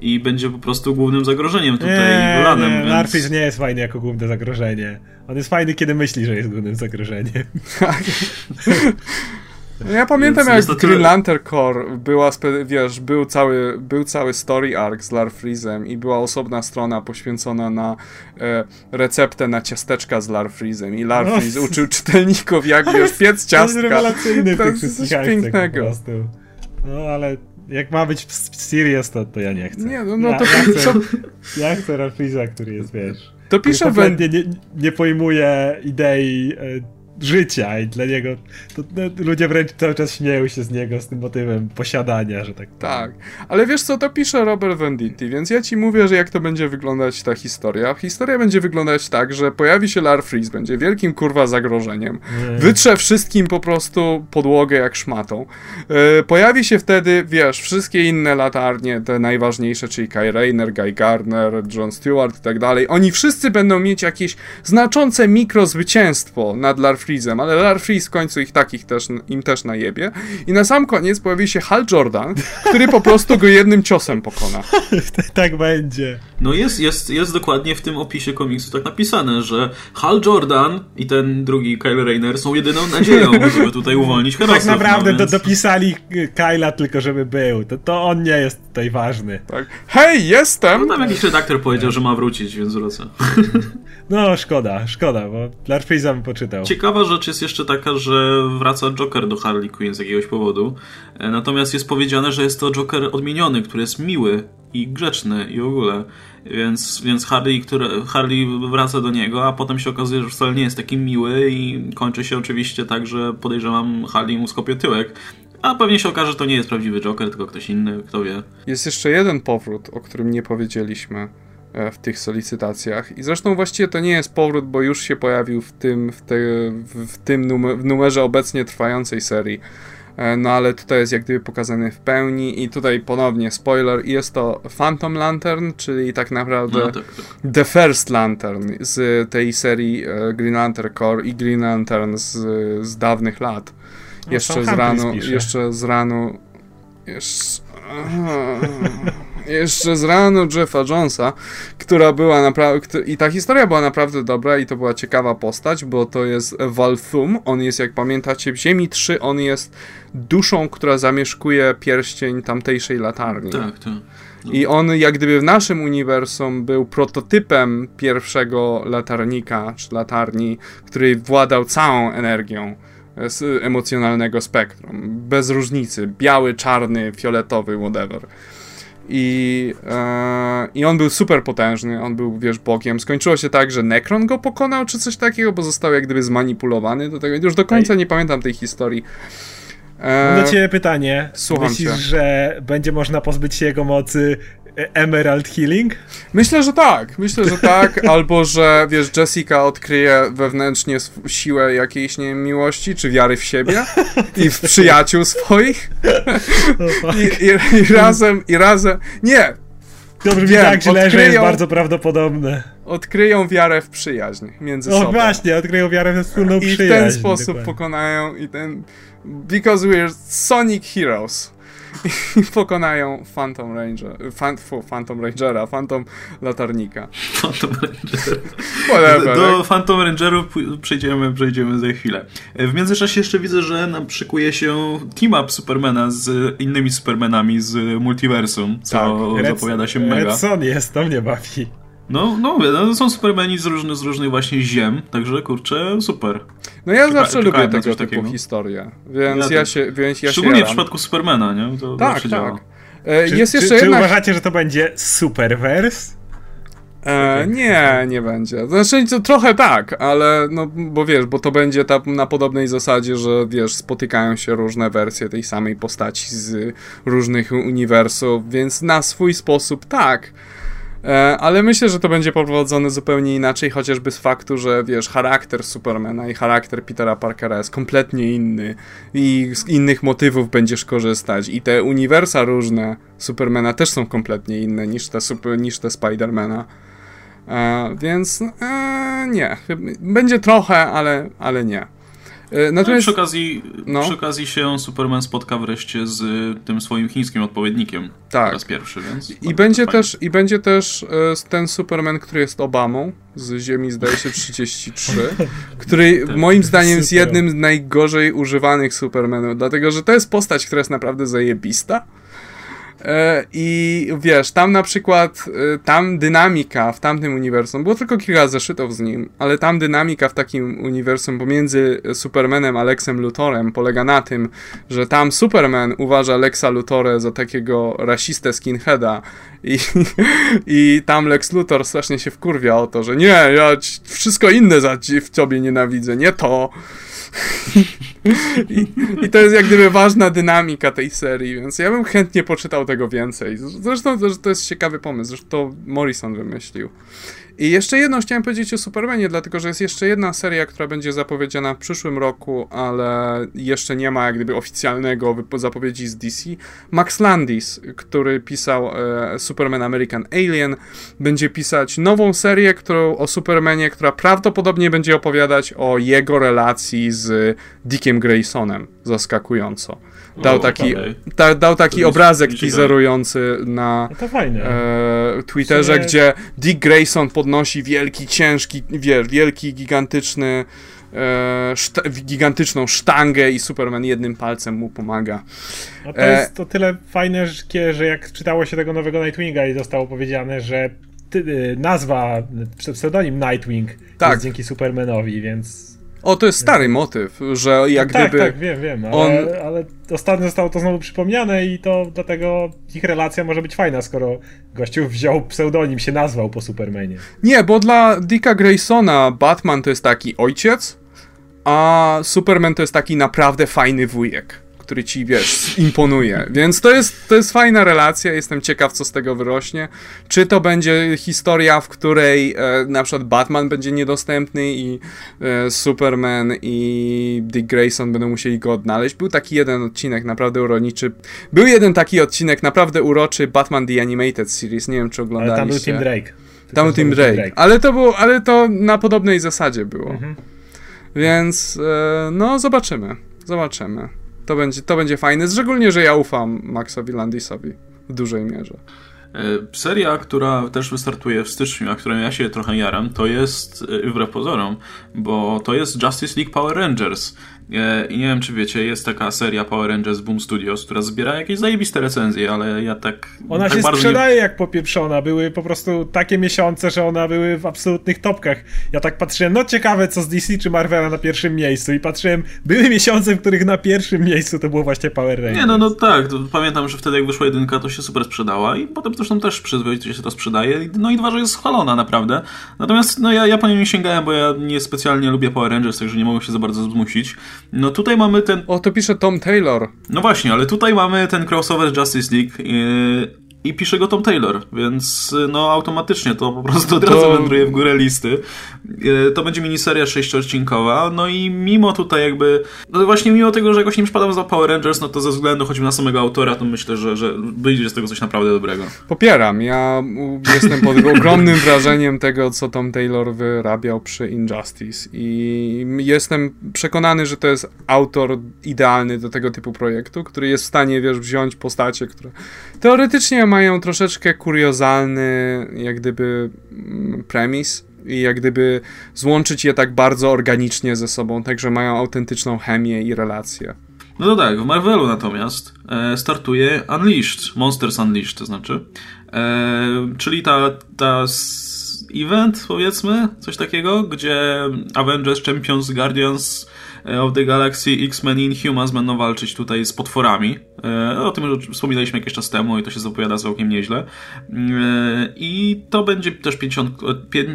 i będzie po prostu głównym zagrożeniem tutaj nie, Lanem. Nie, więc... Larfreeze nie jest fajny jako główne zagrożenie. On jest fajny, kiedy myśli, że jest głównym zagrożeniem. [LAUGHS] Ja pamiętam jak w Green Lantern Core była, wiesz, był cały, był cały story arc z Larfreezem i była osobna strona poświęcona na e, receptę na ciasteczka z Larfreezem i Larfreeze no, uczył czytelników jak, wiesz, [LAUGHS] piec ciastka. To jest rewelacyjny to jest coś pięknego. No ale jak ma być serious, to, to ja nie chcę. Nie, no, no ja, to... Ja chcę, ja chcę Larfreeza, który jest, wiesz... To pisze we... nie, nie pojmuje idei e, życia i dla niego to, no, ludzie wręcz cały czas śmieją się z niego z tym motywem posiadania, że tak Tak, ale wiesz co, to pisze Robert Venditti, więc ja ci mówię, że jak to będzie wyglądać ta historia. Historia będzie wyglądać tak, że pojawi się Lar Freeze, będzie wielkim kurwa zagrożeniem, Nie. wytrze wszystkim po prostu podłogę jak szmatą. E, pojawi się wtedy, wiesz, wszystkie inne latarnie, te najważniejsze, czyli Kai Rayner, Guy Gardner, John Stewart i tak dalej. Oni wszyscy będą mieć jakieś znaczące mikrozwycięstwo nad Lar Freezem, ale Lar Freeze w końcu ich takich też, im też najebie. I na sam koniec pojawi się Hal Jordan, który po prostu go jednym ciosem pokona. [LAUGHS] tak będzie. No jest, jest, jest dokładnie w tym opisie komiksu tak napisane, że Hal Jordan i ten drugi Kyle Rayner są jedyną nadzieją, [LAUGHS] żeby tutaj uwolnić herosów. Tak naprawdę no, do, więc... dopisali Kyla tylko, żeby był. To, to on nie jest tutaj ważny. Tak. Hej, jestem! No tam jakiś redaktor powiedział, że ma wrócić, więc wrócę. No, szkoda, szkoda, bo Larfreeza bym poczytał. Ciekawa rzecz jest jeszcze taka, że wraca Joker do Harley Quinn z jakiegoś powodu. E, Natomiast jest powiedziane, że jest to Joker odmieniony, który jest miły i grzeczny i w ogóle. Więc, więc Harley, Harley wraca do niego, a potem się okazuje, że wcale nie jest taki miły i kończy się oczywiście tak, że podejrzewam Harley mu skopie tyłek. A pewnie się okaże, że to nie jest prawdziwy Joker, tylko ktoś inny, kto wie. Jest jeszcze jeden powrót, o którym nie powiedzieliśmy w tych solicytacjach. I zresztą właściwie to nie jest powrót, bo już się pojawił w tym, w te, w tym numer, w numerze obecnie trwającej serii. E, No ale tutaj jest jak gdyby pokazany w pełni i tutaj ponownie spoiler, jest to Phantom Lantern, czyli tak naprawdę No tak, tak. The First Lantern z tej serii e, Green Lantern Corps i Green Lantern z, z dawnych lat. No, Jeszcze Tom z ranu, jeszcze z ranu, jeszcze, [LAUGHS] [LAUGHS] jeszcze z ranu Jeffa Jonesa, która była naprawdę, i ta historia była naprawdę dobra i to była ciekawa postać, bo to jest Valthum, on jest jak pamiętacie w Ziemi 3, on jest duszą, która zamieszkuje pierścień tamtejszej latarni. Tak, tak. I on jak gdyby w naszym uniwersum był prototypem pierwszego latarnika, czy latarni, który władał całą energią z emocjonalnego spektrum. Bez różnicy. Biały, czarny, fioletowy, whatever. I, e, I on był super potężny, on był, wiesz, bogiem. Skończyło się tak, że Necron go pokonał, czy coś takiego, bo został jak gdyby zmanipulowany do tego. Już do końca nie pamiętam tej historii. E, Mam do ciebie pytanie. słucham Myślisz, cię. że będzie można pozbyć się jego mocy Emerald Healing? Myślę, że tak. Myślę, że tak. [LAUGHS] Albo, że wiesz, Jessica odkryje wewnętrznie siłę jakiejś, nie wiem, miłości, czy wiary w siebie i w przyjaciół swoich. I, i, i razem, i razem. Nie! To brzmi Wiem, tak źle, że jest bardzo prawdopodobne. Odkryją wiarę w przyjaźń między O sobą. właśnie, odkryją wiarę we wspólną I w przyjaźń. ten sposób dokładnie. pokonają i ten. Because we're Sonic Heroes. I [LAUGHS] pokonają Phantom Ranger. Fan, fu, Phantom Rangera, Phantom Latarnika. Phantom Ranger. Whatever. Do Phantom Rangerów przejdziemy, przejdziemy za chwilę. W międzyczasie jeszcze widzę, że nam szykuje się team-up Supermana z innymi Supermanami z multiversum, co Tak, Red- zapowiada się mega. Red Son jest, to mnie bawi. No, no mówię, no, to są Supermani z różnych, z różnych właśnie ziem, także kurczę, super. No ja Czeka- zawsze lubię tego typu takiego. historie, więc Ja ja, się, więc ja Szczególnie się w przypadku Supermana, nie? To Tak, tak. działa. E, Czy, jest czy, jeszcze czy jedna... uważacie, że to będzie Superverse? E, nie, nie będzie. Znaczy, to trochę tak, ale no, bo wiesz, bo to będzie ta, na podobnej zasadzie, że wiesz, spotykają się różne wersje tej samej postaci z różnych uniwersów, więc na swój sposób tak. E, ale myślę, że to będzie poprowadzone zupełnie inaczej, chociażby z faktu, że wiesz, charakter Supermana i charakter Petera Parkera jest kompletnie inny i z innych motywów będziesz korzystać i te uniwersa różne Supermana też są kompletnie inne niż te, niż te Spidermana. E, więc e, nie. Będzie trochę, ale, ale nie. E, No natomiast przy okazji, No. przy okazji się Superman spotka wreszcie z tym swoim chińskim odpowiednikiem Tak. po raz pierwszy, więc... i będzie fajnie. też, i będzie też e, ten Superman, który jest Obamą z Ziemi, zdaje się 33, [LAUGHS] który Tak. moim zdaniem jest jednym z najgorzej używanych Supermanów, dlatego że to jest postać, która jest naprawdę zajebista. E, I wiesz, tam na przykład, e, tam dynamika w tamtym uniwersum, było tylko kilka zeszytów z nim, ale tam dynamika w takim uniwersum pomiędzy Supermanem a Lexem Luthorem polega na tym, że tam Superman uważa Lexa Luthorę za takiego rasistę skinheada i, [LAUGHS] i tam Lex Luthor strasznie się wkurwia o to, że nie, ja wszystko inne za w tobie nienawidzę, nie to. I, I, to jest jak gdyby ważna dynamika tej serii, więc ja bym chętnie poczytał tego więcej. Zresztą to jest ciekawy pomysł, zresztą to Morrison wymyślił. I jeszcze jedno chciałem powiedzieć o Supermanie, dlatego że jest jeszcze jedna seria, która będzie zapowiedziana w przyszłym roku, ale jeszcze nie ma jak gdyby oficjalnego zapowiedzi z DC. Max Landis, który pisał e, Superman American Alien, będzie pisać nową serię którą, o Supermanie, która prawdopodobnie będzie opowiadać o jego relacji z Dickiem Graysonem, zaskakująco. Dał taki, da, dał taki obrazek teaserujący na no e, Twitterze, sumie... gdzie Dick Grayson podnosi wielki, ciężki, wielki, gigantyczny e, szta gigantyczną sztangę i Superman jednym palcem mu pomaga. No to e, jest to tyle fajne, że jak czytało się tego nowego Nightwinga i zostało powiedziane, że ty, y, nazwa, pseudonim Nightwing tak. jest dzięki Supermanowi, więc o, to jest stary motyw, że jak tak, gdyby... Tak, wiem, wiem, ale, on... ale ostatnio zostało to znowu przypomniane i to dlatego ich relacja może być fajna, skoro gościu wziął pseudonim, się nazwał po Supermanie. Nie, bo dla Dicka Graysona Batman to jest taki ojciec, a Superman to jest taki naprawdę fajny wujek który ci, wiesz, imponuje. Więc to jest, to jest fajna relacja, jestem ciekaw, co z tego wyrośnie. Czy to będzie historia, w której e, na przykład Batman będzie niedostępny i e, Superman i Dick Grayson będą musieli go odnaleźć. Był taki jeden odcinek naprawdę uroniczy. Był jeden taki odcinek naprawdę uroczy, Batman The Animated Series, nie wiem, czy oglądaliście. Ale tam był Tim Drake. Tam był Tim Drake. Drake. Ale to było, ale to na podobnej zasadzie było. Mhm. Więc, e, no, zobaczymy. Zobaczymy. To będzie, to będzie fajne, szczególnie, że ja ufam Maxowi Landisowi w dużej mierze. E, seria, która też wystartuje w styczniu, a którą ja się trochę jaram, to jest, e, wbrew pozorom, bo to jest Justice League Power Rangers. E, I nie wiem, czy wiecie, jest taka seria Power Rangers Boom Studios, która zbiera jakieś zajebiste recenzje, ale ja tak. Ona tak się sprzedaje nie... jak popieprzona. Były po prostu takie miesiące, że ona były w absolutnych topkach. Ja tak patrzyłem, no ciekawe, co z DC czy Marvela na pierwszym miejscu. I patrzyłem, były miesiące, w których na pierwszym miejscu to było właśnie Power Rangers. Nie, no, no tak. pamiętam, że wtedy jak wyszła jedynka, to się super sprzedała i potem zresztą też przyzwoicie się to sprzedaje. No i dwa, że jest chwalona naprawdę. Natomiast no ja, ja po nią nie sięgałem, bo ja nie specjalnie lubię Power Rangers, także nie mogę się za bardzo zmusić. No tutaj mamy ten... O, to pisze Tom Taylor. No właśnie, ale tutaj mamy ten crossover Justice League i pisze go Tom Taylor, więc no automatycznie to po prostu od razu to... wędruje w górę listy. E, to będzie miniseria sześciodcinkowa, no i mimo tutaj jakby, no właśnie mimo tego, że jakoś nie przypadam za Power Rangers, no to ze względu choćby na samego autora, to myślę, że, że wyjdzie z tego coś naprawdę dobrego. Popieram, ja jestem pod [LAUGHS] ogromnym wrażeniem tego, co Tom Taylor wyrabiał przy Injustice i jestem przekonany, że to jest autor idealny do tego typu projektu, który jest w stanie, wiesz, wziąć postacie, które teoretycznie mają troszeczkę kuriozalny, jak gdyby, mm, premis i jak gdyby złączyć je tak bardzo organicznie ze sobą, tak że mają autentyczną chemię i relacje. No to tak, w Marvelu natomiast e, startuje Unleashed, Monsters Unleashed to znaczy, e, czyli ta, ta event powiedzmy, coś takiego, gdzie Avengers, Champions, Guardians of the Galaxy, X-Men Inhumans będą walczyć tutaj z potworami. E, o tym już wspominaliśmy jakiś czas temu i to się zapowiada całkiem nieźle. E, I to będzie też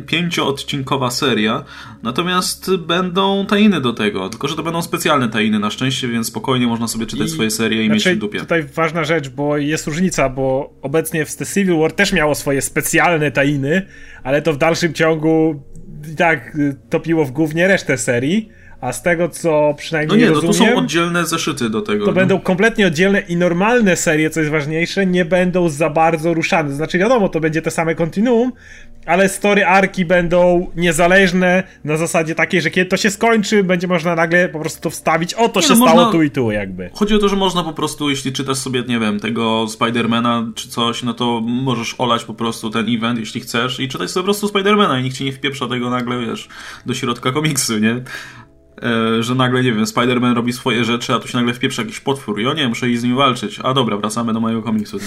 pięcioodcinkowa seria, natomiast będą tajny do tego, tylko że to będą specjalne tajny na szczęście, więc spokojnie można sobie czytać I, swoje serie i znaczy, mieć w dupie. Tutaj ważna rzecz, bo jest różnica, bo obecnie w The Civil War też miało swoje specjalne tajny, ale to w dalszym ciągu i tak topiło w głównie resztę serii. A z tego, co przynajmniej. No nie, rozumiem, no to są oddzielne zeszyty do tego. To no. będą kompletnie oddzielne i normalne serie, co jest ważniejsze, nie będą za bardzo ruszane. Znaczy, wiadomo, to będzie te same kontinuum, ale story arki będą niezależne na zasadzie takiej, że kiedy to się skończy, będzie można nagle po prostu to wstawić. O, to nie, się no, stało można... tu i tu, jakby. Chodzi o to, że można po prostu, jeśli czytasz sobie, nie wiem, tego Spidermana czy coś, no to możesz olać po prostu ten event, jeśli chcesz, i czytać sobie po prostu Spidermana i nikt ci nie wpieprza tego nagle, wiesz, do środka komiksu, nie? E, że nagle, nie wiem, Spider-Man robi swoje rzeczy, a tu się nagle wpieprza jakiś potwór i o nie, muszę iść z nim walczyć. A dobra, wracamy do mojego komiksu.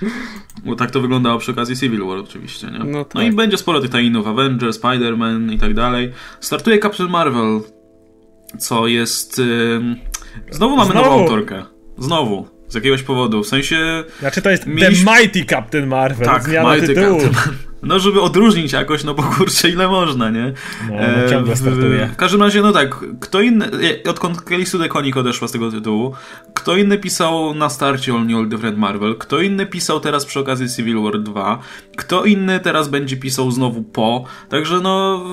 [LAUGHS] Bo tak to wyglądało przy okazji Civil War oczywiście, nie? No No i tak. będzie sporo tych tajnów, Avengers, Spider-Man i tak dalej. Startuje Captain Marvel, co jest... ym, Znowu mamy Znowu? nową autorkę. Znowu. Z jakiegoś powodu. W sensie... Znaczy to jest Mieliśmy- The Mighty Captain Marvel, Tak, Mighty tytułu. Captain No, żeby odróżnić jakoś, no bo kurczę, ile można, nie? No, no, ciągle startuje. w każdym razie, no tak, kto inny, e, odkąd Kelly Sue DeConnick odeszła z tego tytułu, kto inny pisał na starcie All New All Different Marvel, kto inny pisał teraz przy okazji Civil War 2, kto inny teraz będzie pisał znowu po, także no,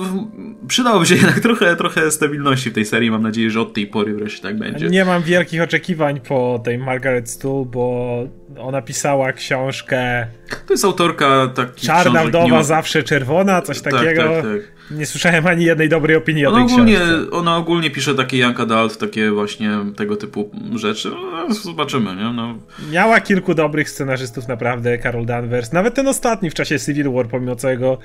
przydałoby się [LAUGHS] jednak trochę, trochę stabilności w tej serii, mam nadzieję, że od tej pory wreszcie tak będzie. Nie mam wielkich oczekiwań po tej Margaret Stool, bo ona pisała książkę To jest autorka takich Czarna Wdowa nie- zawsze czerwona, coś Tak, takiego. tak, tak. Nie słyszałem ani jednej dobrej opinii o Ona tej ogólnie, książce. ona ogólnie pisze takie young adult, takie właśnie tego typu rzeczy. No, zobaczymy, nie? No, Miała kilku dobrych scenarzystów, naprawdę, Carol Danvers. Nawet ten ostatni w czasie Civil War, pomimo całego.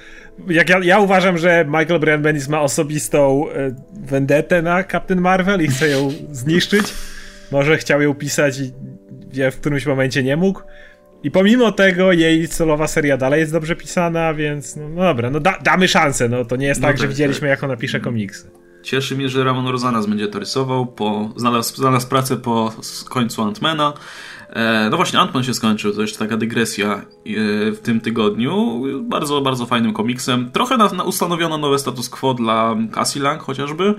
Jak ja, ja uważam, że Michael Brian Bendis ma osobistą e, vendetę na Captain Marvel i chce ją zniszczyć. Może chciał ją pisać i wie, w którymś momencie nie mógł. I pomimo tego jej solowa seria dalej jest dobrze pisana, więc no, no dobra, no da, damy szansę. No to nie jest No tak, że tak, widzieliśmy tak. jak ona pisze komiksy. Cieszy mnie, że Ramon Rosanas będzie to rysował, po, znalazł, znalazł pracę po końcu Antmana. E, no właśnie, Antman się skończył, to jeszcze taka dygresja e, w tym tygodniu. Bardzo, bardzo fajnym komiksem. Trochę na, na ustanowiono nowe status quo dla Cassie Lang chociażby.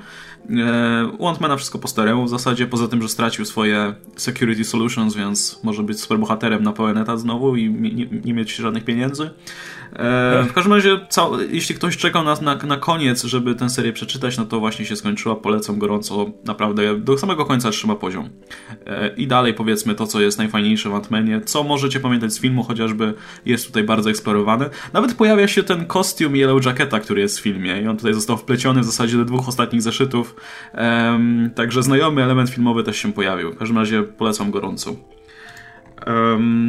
E, u Antmana wszystko po staremu w zasadzie, poza tym, że stracił swoje security solutions, więc może być superbohaterem na pełen etat znowu i nie, nie, nie mieć żadnych pieniędzy. E, w każdym razie, cał, jeśli ktoś czekał na, na, na koniec, żeby tę serię przeczytać, no to właśnie się skończyła. Polecam gorąco, naprawdę do samego końca trzyma poziom. E, I dalej powiedzmy to, co jest najfajniejsze w Antmanie, co możecie pamiętać z filmu, chociażby jest tutaj bardzo eksplorowany. Nawet pojawia się ten kostium Yellow Jacketa, który jest w filmie i on tutaj został wpleciony w zasadzie do dwóch ostatnich zeszytów. Em, także znajomy element filmowy też się pojawił. W każdym razie polecam gorąco.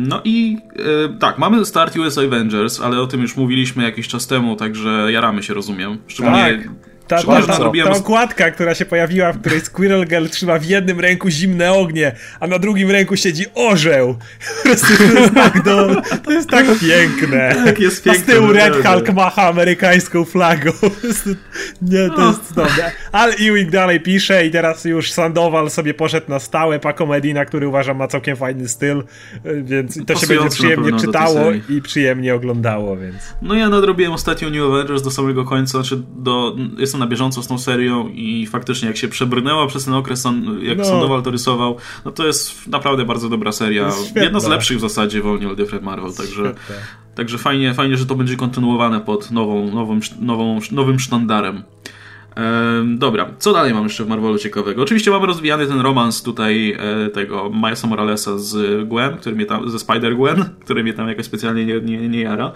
No i e, tak, mamy start US Avengers, ale o tym już mówiliśmy jakiś czas temu, także jaramy się, rozumiem. Szczególnie Tak. Ta, ta, Szczególnie, że ta, nadrobiłem- ta okładka, która się pojawiła, w której Squirrel Girl trzyma w jednym ręku zimne ognie, a na drugim ręku siedzi orzeł. [LAUGHS] Po prostu to jest tak, do, to jest tak piękne. Tak, jest A piękne, z tyłu Red. Hulk macha amerykańską flagą. [LAUGHS] Nie, to No. jest cudowne. Al Ewing dalej pisze i teraz już Sandoval sobie poszedł na stałe. Paco Medina, który uważam ma całkiem fajny styl, więc to się będzie przyjemnie czytało i przyjemnie oglądało, więc... No ja nadrobiłem ostatnio New Avengers do samego końca, znaczy do, jestem na bieżąco z tą serią i faktycznie jak się przebrnęła przez ten okres, jak No. Sandoval to rysował, no to jest naprawdę bardzo dobra seria. Jedna z lepszych w zasadzie w All New All Different Marvel, także, Świetne. także fajnie, fajnie, że to będzie kontynuowane pod nową, nową, nową, nowym sztandarem. Ehm, dobra, co dalej mam jeszcze w Marvelu ciekawego? Oczywiście mamy rozwijany ten romans tutaj e, tego Milesa Moralesa z Gwen, który mnie tam, ze Spider-Gwen, który mnie tam jakoś specjalnie nie, nie, nie jara.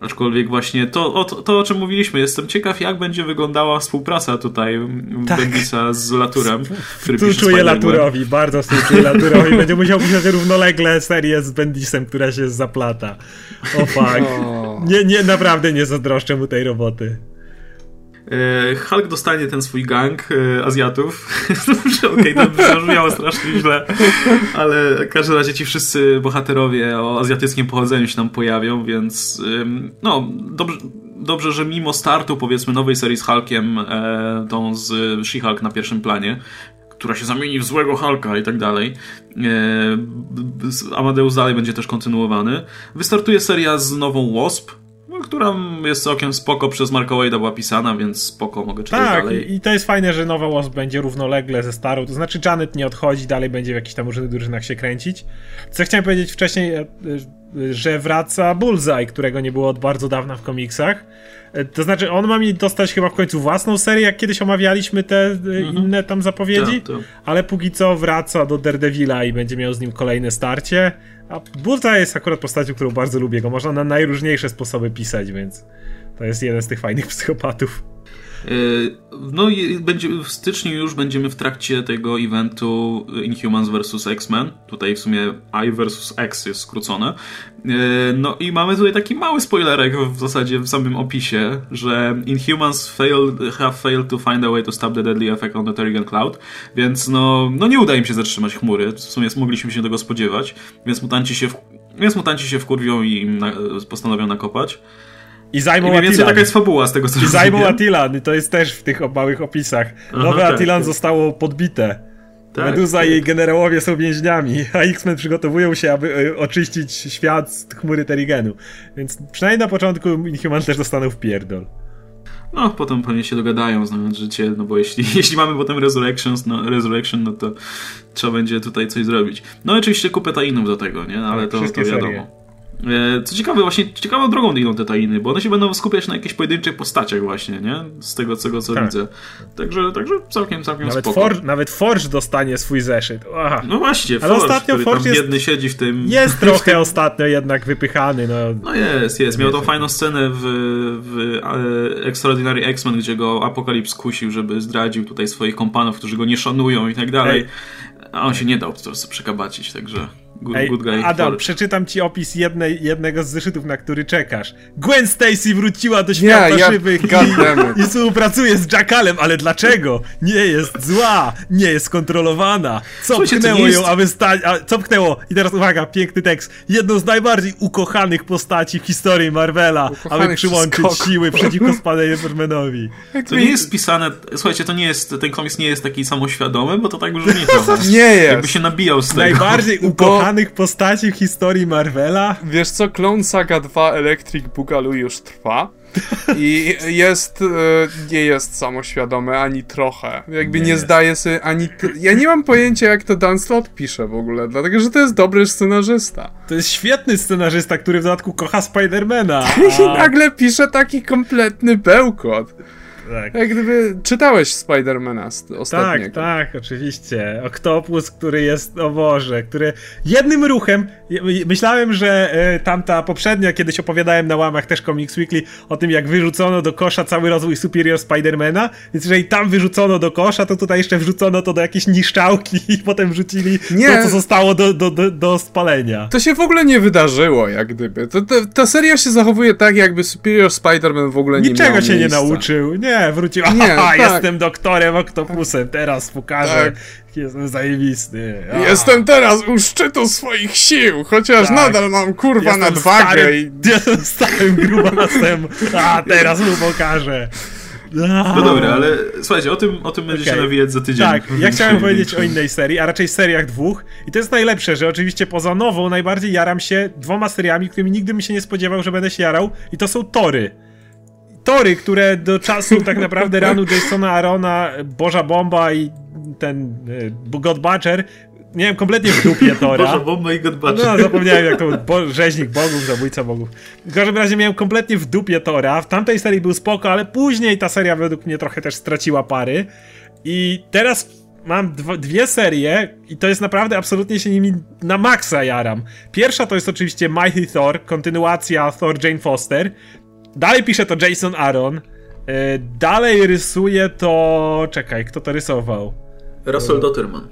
Aczkolwiek właśnie to, o, to, to, o czym mówiliśmy, jestem ciekaw, jak będzie wyglądała współpraca tutaj Tak. Bendisa z Laturem, który Tu pisze czuję Spider-Gwen. Laturowi, bardzo współczuję Laturowi. Będzie musiał pisać równolegle serię z Bendisem, która się zaplata. O fuck. Nie, nie, naprawdę nie zazdroszczę mu tej roboty. E, Hulk dostanie ten swój gang e, Azjatów. [LAUGHS] Okej, to zabrzmiało strasznie źle, ale w każdym razie ci wszyscy bohaterowie o azjatyckim pochodzeniu się tam pojawią, więc no, dobrze, dobrze, że mimo startu powiedzmy nowej serii z Hulkiem, e, tą z She-Hulk na pierwszym planie, która się zamieni w złego Hulka i tak dalej. Amadeus dalej będzie też kontynuowany. Wystartuje seria z nową Wasp, no, która jest całkiem spoko przez Marka Wade'a była pisana, więc spoko, mogę czytać Tak, dalej. i, i to jest fajne, że nowa Wasp będzie równolegle ze starą. To znaczy Janet nie odchodzi, dalej będzie w jakichś tam różnych drużynach się kręcić. Co chciałem powiedzieć wcześniej, e, e, że wraca Bullseye, którego nie było od bardzo dawna w komiksach. E, To znaczy, on ma mi dostać chyba w końcu własną serię, jak kiedyś omawialiśmy te e, inne tam zapowiedzi, Tak, tak. ale póki co wraca do Daredevila i będzie miał z nim kolejne starcie. A Bullseye jest akurat postacią, którą bardzo lubię. Go można na najróżniejsze sposoby pisać, więc to jest jeden z tych fajnych psychopatów. No i będzie, w styczniu już będziemy w trakcie tego eventu Inhumans vs. X-Men. Tutaj w sumie I vs. X jest skrócone. No i mamy tutaj taki mały spoilerek w zasadzie w samym opisie, że Inhumans failed, have failed to find a way to stop the deadly effect on the Terrigen Cloud, więc no, no nie uda im się zatrzymać chmury. W sumie mogliśmy się tego spodziewać, więc mutanci się, w, więc mutanci się wkurwią i na, postanowią nakopać. I zajmą I mniej więcej taka jest fabuła z tego, co I zajmą Atilan, i to jest też w tych małych opisach. Nowe Aha, Atilan tak, zostało podbite. Tak, Meduza tak. i jej generałowie są więźniami, [LAUGHS] a X-Men przygotowują się, aby e, oczyścić świat z chmury Terigenu. Więc przynajmniej na początku Inhuman też dostaną w pierdol. No, potem pewnie się dogadają, znając życie, no bo jeśli, [LAUGHS] jeśli mamy potem Resurrections, no, Resurrection, no to trzeba będzie tutaj coś zrobić. No oczywiście kupę tajinów do tego, nie? Ale tak, to, to wiadomo. Serie. E, co ciekawe, właśnie ciekawą drogą idą te tajiny, bo one się będą skupiać na jakichś pojedynczych postaciach właśnie, nie? Z tego, tego co tak. widzę. Także, także całkiem, całkiem nawet spoko. For, nawet Forge dostanie swój zeszyt. Aha. No właśnie, Ale Forge, ostatnio który Forge tam jest, biedny siedzi w tym... Jest [LAUGHS] trochę ostatnio jednak wypychany, no. No jest, jest. Miał tą fajną scenę w, w Extraordinary X-Men, gdzie go Apokalips kusił, żeby zdradził tutaj swoich kompanów, którzy go nie szanują i tak dalej. A on się nie dał po prostu przekabacić, także... Good, Ej, good guy. Adam, przeczytam ci opis jednej, jednego z zeszytów, na który czekasz. Gwen Stacy wróciła do świata yeah, żywych i, i współpracuje z Jackalem, ale dlaczego? Nie jest zła, nie jest kontrolowana. Co Słuchajcie, pchnęło jest... ją, aby stać... Co pchnęło? I teraz uwaga, piękny tekst. Jedną z najbardziej ukochanych postaci w historii Marvela, ukochanych aby przyłączyć siły przeciwko Spider-Manowi. To nie jest pisane... Słuchajcie, to nie jest... Ten komiks nie jest taki samoświadomy, bo to tak brzmi [LAUGHS] nie jest. Jakby się nabijał z tego. Najbardziej ukochany znanych postaci w historii Marvela. Wiesz co, Clone Saga 2 Electric Boogaloo już trwa. I jest, e, nie jest samoświadomy ani trochę. Jakby nie, nie zdaje sobie ani. Ja nie mam pojęcia, jak to Dan Slott pisze w ogóle, dlatego że to jest dobry scenarzysta. To jest świetny scenarzysta, który w dodatku kocha Spidermana. [LAUGHS] A... I nagle pisze taki kompletny bełkot. Tak. Jak gdyby czytałeś Spidermana ostatniego. Tak, tak, oczywiście. Oktopus, który jest, o Boże, który jednym ruchem, myślałem, że e, tamta poprzednia, kiedyś opowiadałem na łamach też Comics Weekly o tym, jak wyrzucono do kosza cały rozwój Superior Spidermana, więc jeżeli tam wyrzucono do kosza, to tutaj jeszcze wrzucono to do jakiejś niszczałki [LAUGHS] i potem wrzucili nie. to, co zostało do, do, do, do spalenia. To się w ogóle nie wydarzyło, jak gdyby. To, to, ta seria się zachowuje tak, jakby Superior Spider-Man w ogóle nie Niczego miał się miejsca. nie nauczył, nie nie, wrócił. Nie, Aha, tak. jestem doktorem Oktopusem, teraz pokażę. Tak. Jestem zajebisty. A. Jestem teraz u szczytu swoich sił, chociaż tak. nadal mam kurwa jestem nadwagę. Starym, i... [LAUGHS] Jestem starym grubasem. A teraz mu pokażę. No dobra, ale słuchajcie, o tym, o tym okay. będziecie nawijać za tydzień. Tak, ja chciałem [LAUGHS] powiedzieć o innej serii, a raczej seriach dwóch. I to jest najlepsze, że oczywiście poza nową najbardziej jaram się dwoma seriami, którymi nigdy mi się nie spodziewał, że będę się jarał. I to są Tory tory, które do czasu tak naprawdę ranu Jasona Arona, Boża Bomba i ten e, God Butcher miałem kompletnie w dupie Tora. Boża Bomba i God Butcher. No, zapomniałem jak to bo, rzeźnik bogów, zabójca bogów. W każdym razie miałem kompletnie w dupie Tora. W tamtej serii był spoko, ale później ta seria według mnie trochę też straciła pary. I teraz mam dwie serie i to jest naprawdę absolutnie się nimi na maksa jaram. Pierwsza to jest oczywiście Mighty Thor, kontynuacja Thor Jane Foster. Dalej pisze to Jason Aaron. E, dalej rysuje to. Czekaj, kto to rysował? Russell Dotterman.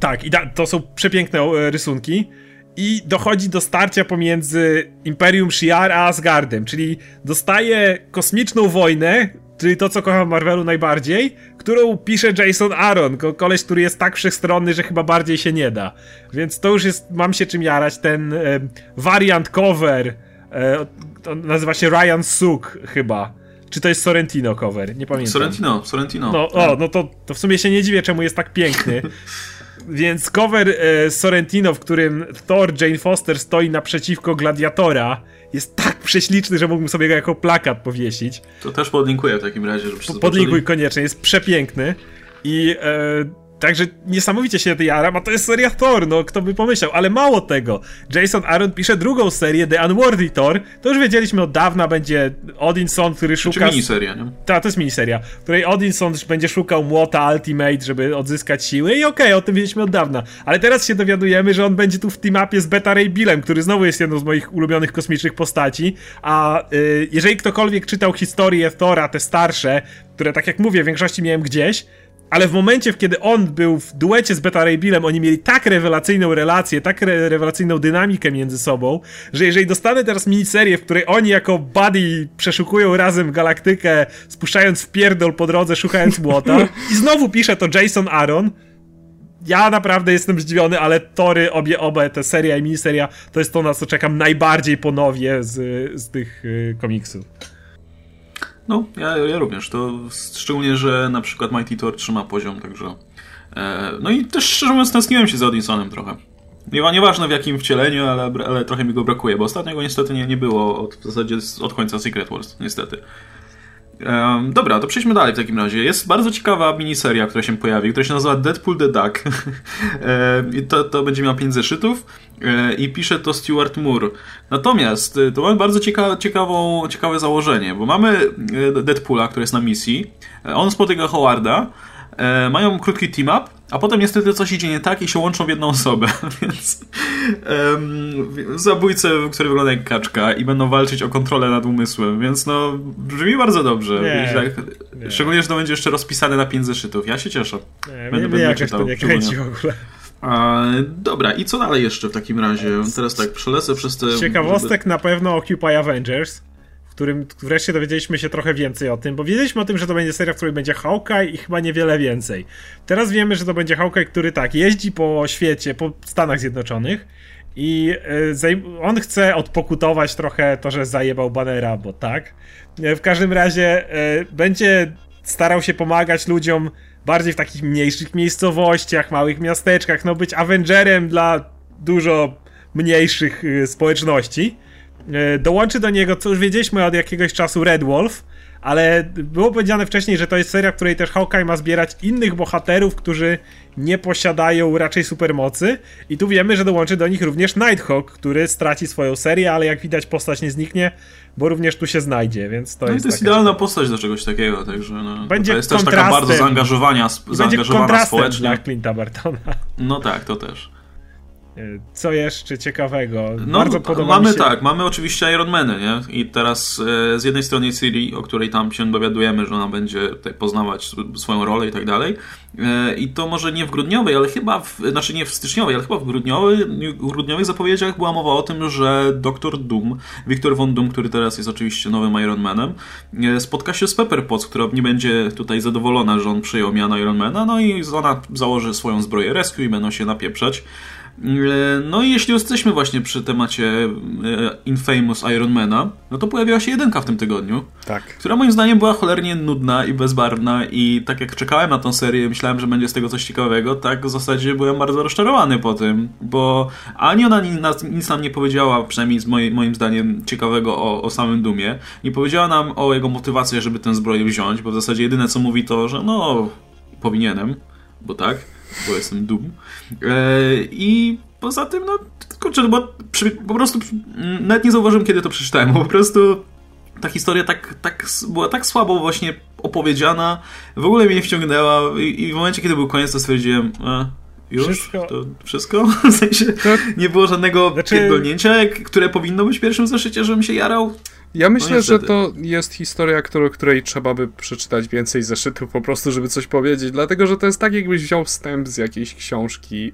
Tak, i to są przepiękne e, rysunki. I dochodzi do starcia pomiędzy Imperium Shi'ar a Asgardem, czyli dostaje kosmiczną wojnę, czyli to, co kocham Marvelu najbardziej, którą pisze Jason Aaron, koleś, który jest tak wszechstronny, że chyba bardziej się nie da. Więc to już jest, mam się czym jarać, ten e, variant cover E, nazywa się Ryan Suk chyba. Czy to jest Sorrentino cover? Nie pamiętam. Sorrentino, Sorrentino. No, o, no to, to w sumie się nie dziwię, czemu jest tak piękny. [LAUGHS] Więc cover e, Sorrentino, w którym Thor Jane Foster stoi naprzeciwko gladiatora, jest tak prześliczny, że mógłbym sobie go jako plakat powiesić. To też podlinkuję w takim razie, żeby Podlinkuj koniecznie, jest przepiękny. I e, Także niesamowicie się jaram, a to jest seria Thor, no kto by pomyślał, ale mało tego. Jason Aaron pisze drugą serię, The Unworthy Thor, to już wiedzieliśmy od dawna, będzie Odinson, który Znaczy szuka... miniseria, nie? Ta, to jest miniseria, w której Odinson będzie szukał młota Ultimate, żeby odzyskać siły i okej, okay, o tym wiedzieliśmy od dawna. Ale teraz się dowiadujemy, że on będzie tu w team-upie z Beta Ray Billem, który znowu jest jedną z moich ulubionych kosmicznych postaci, a y, jeżeli ktokolwiek czytał historię Thora, te starsze, które tak jak mówię, w większości miałem gdzieś, ale w momencie, kiedy on był w duecie z Beta Ray Billem, oni mieli tak rewelacyjną relację, tak re rewelacyjną dynamikę między sobą, że jeżeli dostanę teraz miniserię, w której oni jako buddy przeszukują razem galaktykę, spuszczając w pierdol po drodze, szukając [LAUGHS] młota, i znowu pisze to Jason Aaron, ja naprawdę jestem zdziwiony, ale tory, obie, obie te seria i miniseria, to jest to, na co czekam najbardziej ponownie z, z tych y, komiksów. No, ja, ja również. To szczególnie, że na przykład Mighty Thor trzyma poziom, także... E, no i też szczerze mówiąc tęskniłem się za Odinsonem trochę. Nie, nieważne w jakim wcieleniu, ale, ale trochę mi go brakuje, bo ostatnio go niestety nie, nie było od, w zasadzie od końca Secret Wars, niestety. Um, dobra, to przejdźmy dalej w takim razie. Jest bardzo ciekawa miniseria, która się pojawi, która się nazywa Deadpool the Duck. [LAUGHS] e, to, to będzie miał 5 zeszytów e, i pisze to Stuart Moore. Natomiast to mamy bardzo cieka ciekawą, ciekawe założenie, bo mamy Deadpoola, który jest na misji. On spotyka Howarda, e, mają krótki team-up, a potem niestety coś idzie nie tak i się łączą w jedną osobę, [LAUGHS] więc um, zabójcę, który wygląda jak kaczka i będą walczyć o kontrolę nad umysłem, więc no brzmi bardzo dobrze. Nie, tak, nie. Szczególnie, że to będzie jeszcze rozpisane na pięć zeszytów. Ja się cieszę. Nie, będę, będę czytał. Nie kręci w ogóle. A, dobra, i co dalej jeszcze w takim razie? Teraz tak, przelecę przez te... Ciekawostek żeby... na pewno Occupy Avengers, którym wreszcie dowiedzieliśmy się trochę więcej o tym, bo wiedzieliśmy o tym, że to będzie seria, w której będzie Hawkeye i chyba niewiele więcej. Teraz wiemy, że to będzie Hawkeye, który tak, jeździ po świecie, po Stanach Zjednoczonych i on chce odpokutować trochę to, że zajebał Bannera, bo tak. W każdym razie będzie starał się pomagać ludziom bardziej w takich mniejszych miejscowościach, małych miasteczkach, no być Avengerem dla dużo mniejszych społeczności. Dołączy do niego, co już wiedzieliśmy od jakiegoś czasu, Red Wolf, ale było powiedziane wcześniej, że to jest seria, w której też Hawkeye ma zbierać innych bohaterów, którzy nie posiadają raczej supermocy i tu wiemy, że dołączy do nich również Nighthawk, który straci swoją serię, ale jak widać postać nie zniknie, bo również tu się znajdzie, więc to no jest... to jest idealna postać do czegoś takiego, także no, będzie to jest też taka bardzo zaangażowania, zaangażowana społecznie. dla Clint'a Bartona. No tak, to też. Co jeszcze ciekawego? No, Bardzo podoba mamy się... tak, mamy oczywiście Ironmany, nie? I teraz e, z jednej strony Ciri, o której tam się dowiadujemy, że ona będzie tutaj poznawać swoją rolę i tak dalej. E, I to może nie w grudniowej, ale chyba, w, znaczy nie w styczniowej, ale chyba w grudniowej, w grudniowych zapowiedziach była mowa o tym, że Doktor Doom, Victor Von Doom, który teraz jest oczywiście nowym Ironmanem, e, spotka się z Pepper Potts, która nie będzie tutaj zadowolona, że on przyjął miano Ironmana, no i ona założy swoją zbroję Rescue i będą się napieprzać. E, no i jeśli jesteśmy właśnie przy temacie e, Infamous Ironmana, no to pojawiła się jedynka w tym tygodniu, tak. która moim zdaniem była cholernie nudna i bezbarwna i tak jak czekałem na tą serię, myślałem, że będzie z tego coś ciekawego, tak w zasadzie byłem bardzo rozczarowany po tym, bo ani ona nic nam nie powiedziała, przynajmniej z moim, moim zdaniem ciekawego o, o samym Dumie, nie powiedziała nam o jego motywacji, żeby tę zbroję wziąć, bo w zasadzie jedyne co mówi to, że no powinienem, bo tak bo jestem dum. E, I poza tym, no, kurczę, bo przy, po prostu nawet nie zauważyłem, kiedy to przeczytałem, bo po prostu ta historia tak, tak, była tak słabo właśnie opowiedziana, w ogóle mnie nie wciągnęła i, i w momencie, kiedy był koniec, to stwierdziłem, a, już? Wszystko. To wszystko? [LAUGHS] W sensie nie było żadnego znaczy... pierdolnięcia, które powinno być w pierwszym zeszycie, żebym się jarał. Ja myślę, no że to jest historia, którą, której trzeba by przeczytać więcej zeszytów po prostu, żeby coś powiedzieć, dlatego, że to jest tak, jakbyś wziął wstęp z jakiejś książki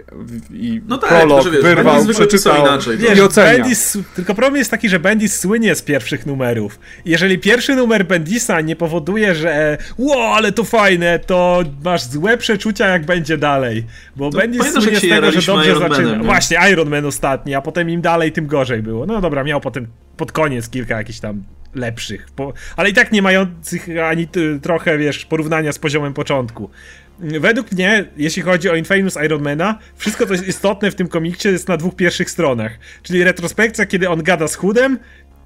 i no tak, prolog wiesz, wyrwał, przeczytał inaczej, wiesz, i ocenia. Bendis, tylko problem jest taki, że Bendis słynie z pierwszych numerów. Jeżeli pierwszy numer Bendisa nie powoduje, że ło, ale to fajne, to masz złe przeczucia, jak będzie dalej. Bo to Bendis słynie z tego, że dobrze Iron zaczyna. Manem, Właśnie, Iron Man ostatni, a potem im dalej, tym gorzej było. No dobra, miał potem pod koniec kilka jakichś tam lepszych, po, ale i tak nie mających ani trochę, wiesz, porównania z poziomem początku. Według mnie, jeśli chodzi o Infamous Ironmana, wszystko co jest istotne w tym komikcie jest na dwóch pierwszych stronach. Czyli retrospekcja, kiedy on gada z Hoodem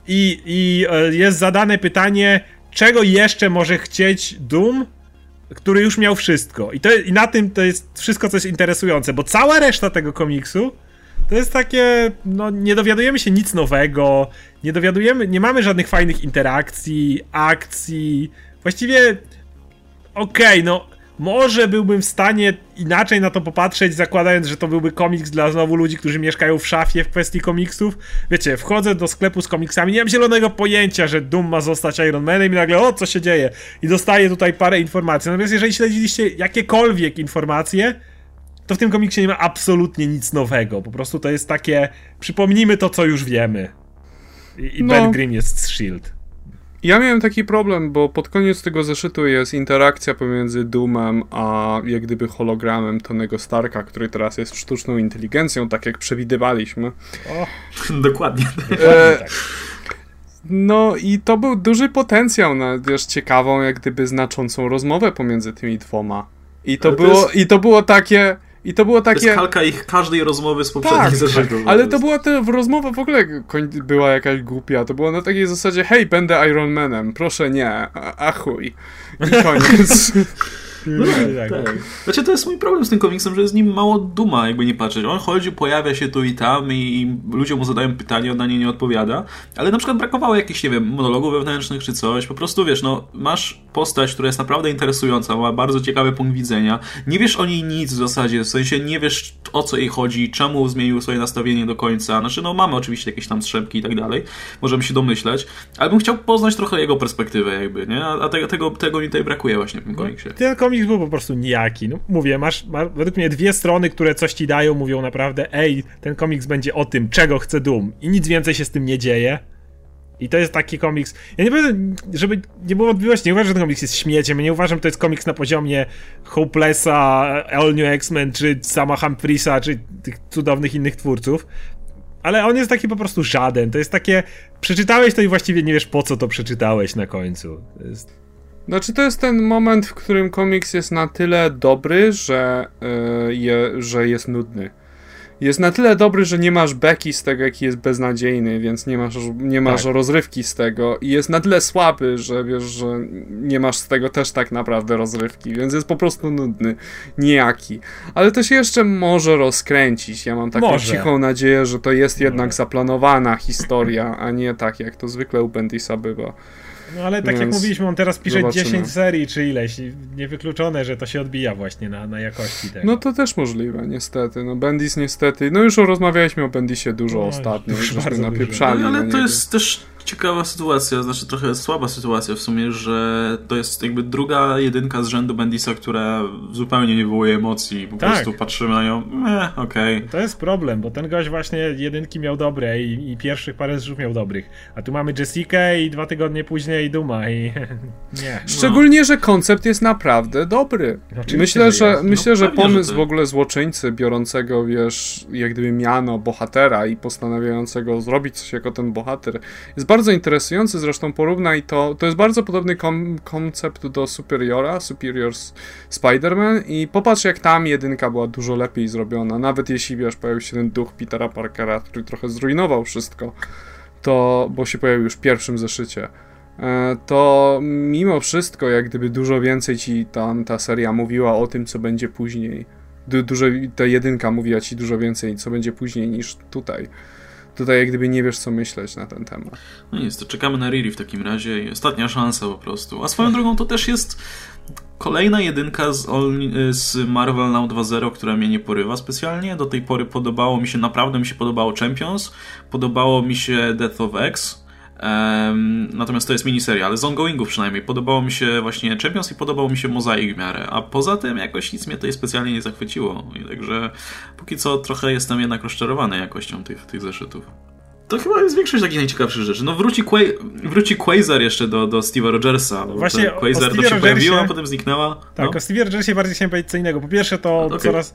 i, i e, jest zadane pytanie, czego jeszcze może chcieć Doom, który już miał wszystko. I, to, I na tym to jest wszystko, co jest interesujące, bo cała reszta tego komiksu to jest takie, no nie dowiadujemy się nic nowego, nie dowiadujemy, nie mamy żadnych fajnych interakcji, akcji. Właściwie, okej, okay, no może byłbym w stanie inaczej na to popatrzeć, zakładając, że to byłby komiks dla znowu ludzi, którzy mieszkają w szafie w kwestii komiksów. Wiecie, wchodzę do sklepu z komiksami, nie mam zielonego pojęcia, że Doom ma zostać Iron Manem i nagle, o, co się dzieje? I dostaję tutaj parę informacji. Natomiast jeżeli śledziliście jakiekolwiek informacje, to w tym komiksie nie ma absolutnie nic nowego. Po prostu to jest takie, przypomnijmy to, co już wiemy. I, i no. Ben Grimm jest z S.H.I.E.L.D. Ja miałem taki problem, bo pod koniec tego zeszytu jest interakcja pomiędzy Doomem a jak gdyby hologramem Tonego Starka, który teraz jest sztuczną inteligencją, tak jak przewidywaliśmy. O, [LAUGHS] dokładnie. E, no i to był duży potencjał na wiesz, ciekawą, jak gdyby znaczącą rozmowę pomiędzy tymi dwoma. I to, było, jest... i to było takie i to było takie. To jest kalka ich każdej rozmowy z poprzednich tak, zeszytów. Ale to była ta rozmowa w ogóle była jakaś głupia. To było na takiej zasadzie, hej, będę Iron Manem, proszę nie, a, a chuj. I koniec. [LAUGHS] No, tak, tak. Znaczy to jest mój problem z tym komiksem, że jest nim mało duma, jakby nie patrzeć. On chodzi, pojawia się tu i tam i ludzie mu zadają pytania, on na nie nie odpowiada, ale na przykład brakowało jakichś, nie wiem, monologów wewnętrznych czy coś. Po prostu, wiesz, no, masz postać, która jest naprawdę interesująca, ma bardzo ciekawy punkt widzenia. Nie wiesz o niej nic w zasadzie, w sensie nie wiesz o co jej chodzi, czemu zmienił swoje nastawienie do końca. Znaczy, no, mamy oczywiście jakieś tam strzępki i tak dalej, możemy się domyśleć, ale bym chciał poznać trochę jego perspektywę jakby, nie? A tego, tego, tego mi tutaj brakuje właśnie w tym komiksie. Ten komiks był po prostu nijaki. No, mówię, masz, masz, według mnie dwie strony, które coś ci dają, mówią naprawdę, ej, ten komiks będzie o tym, czego chce Doom i nic więcej się z tym nie dzieje. I to jest taki komiks. Ja nie powiem, żeby nie było wątpliwości, nie uważam, że ten komiks jest śmieciem. Ja nie uważam, że to jest komiks na poziomie Hopelessa, All New X-Men, czy sama Humphreisa, czy tych cudownych innych twórców. Ale on jest taki po prostu żaden. To jest takie. Przeczytałeś to i właściwie nie wiesz po co to przeczytałeś na końcu. To jest... Znaczy to jest ten moment, w którym komiks jest na tyle dobry, że, yy, je, że jest nudny. Jest na tyle dobry, że nie masz beki z tego, jaki jest beznadziejny, więc nie masz, nie masz tak. rozrywki z tego. I jest na tyle słaby, że wiesz, że nie masz z tego też tak naprawdę rozrywki, więc jest po prostu nudny, nijaki. Ale to się jeszcze może rozkręcić. Ja mam taką może. cichą nadzieję, że to jest jednak zaplanowana historia, a nie tak, jak to zwykle u Bendisa bywa. No ale tak Więc jak mówiliśmy, on teraz pisze zobaczymy. 10 serii czy ileś. Niewykluczone, że to się odbija właśnie na, na jakości tego. No to też możliwe, niestety. No Bendis niestety. No już rozmawialiśmy o Bendisie dużo no, ostatnio. Już bardzo napieprzali. No, ale to jest też ciekawa sytuacja, znaczy trochę słaba sytuacja w sumie, że to jest jakby druga jedynka z rzędu Bendisa, która zupełnie nie wywołuje emocji. Po tak. prostu patrzymy na nią, eh, okej. Okay. To jest problem, bo ten gość właśnie jedynki miał dobre i, i pierwszych parę zrzutów miał dobrych. A tu mamy Jessica i dwa tygodnie później Duma i [LAUGHS] nie. Szczególnie, że koncept jest naprawdę dobry. myślę, że, że myślę, no, że pomysł że w ogóle złoczyńcy biorącego, wiesz, jak gdyby miano bohatera i postanawiającego zrobić coś jako ten bohater jest bardzo bardzo interesujący, zresztą porównaj to, to jest bardzo podobny kom koncept do Superiora, Superior Spider-Man i popatrz jak tam jedynka była dużo lepiej zrobiona, nawet jeśli wiesz, pojawił się ten duch Petera Parkera, który trochę zrujnował wszystko, to, bo się pojawił już w pierwszym zeszycie. E, to mimo wszystko, jak gdyby dużo więcej ci tam ta seria mówiła o tym, co będzie później. Du dużo, ta jedynka mówiła ci dużo więcej, co będzie później niż tutaj tutaj jak gdyby nie wiesz, co myśleć na ten temat. No nic, to czekamy na Riri w takim razie ostatnia szansa po prostu. A swoją drogą to też jest kolejna jedynka z, z Marvel Now 2.0, która mnie nie porywa specjalnie. Do tej pory podobało mi się, naprawdę mi się podobało Champions, podobało mi się Death of X, Um, natomiast to jest miniseria, ale z ongoingów przynajmniej. Podobało mi się właśnie Champions i podobało mi się Mozaik w miarę. A poza tym jakoś nic mnie tutaj specjalnie nie zachwyciło. I także póki co trochę jestem jednak rozczarowany jakością tych, tych zeszytów. To chyba jest większość takich najciekawszych rzeczy. No wróci, Qua wróci Quasar jeszcze do, do Steve'a Rogersa. Właśnie Quasar to się pojawiła, a potem zniknęła. Tak, no. o Steve'ie Rogersie bardziej chciałem powiedzieć co innego. Po pierwsze to okay. coraz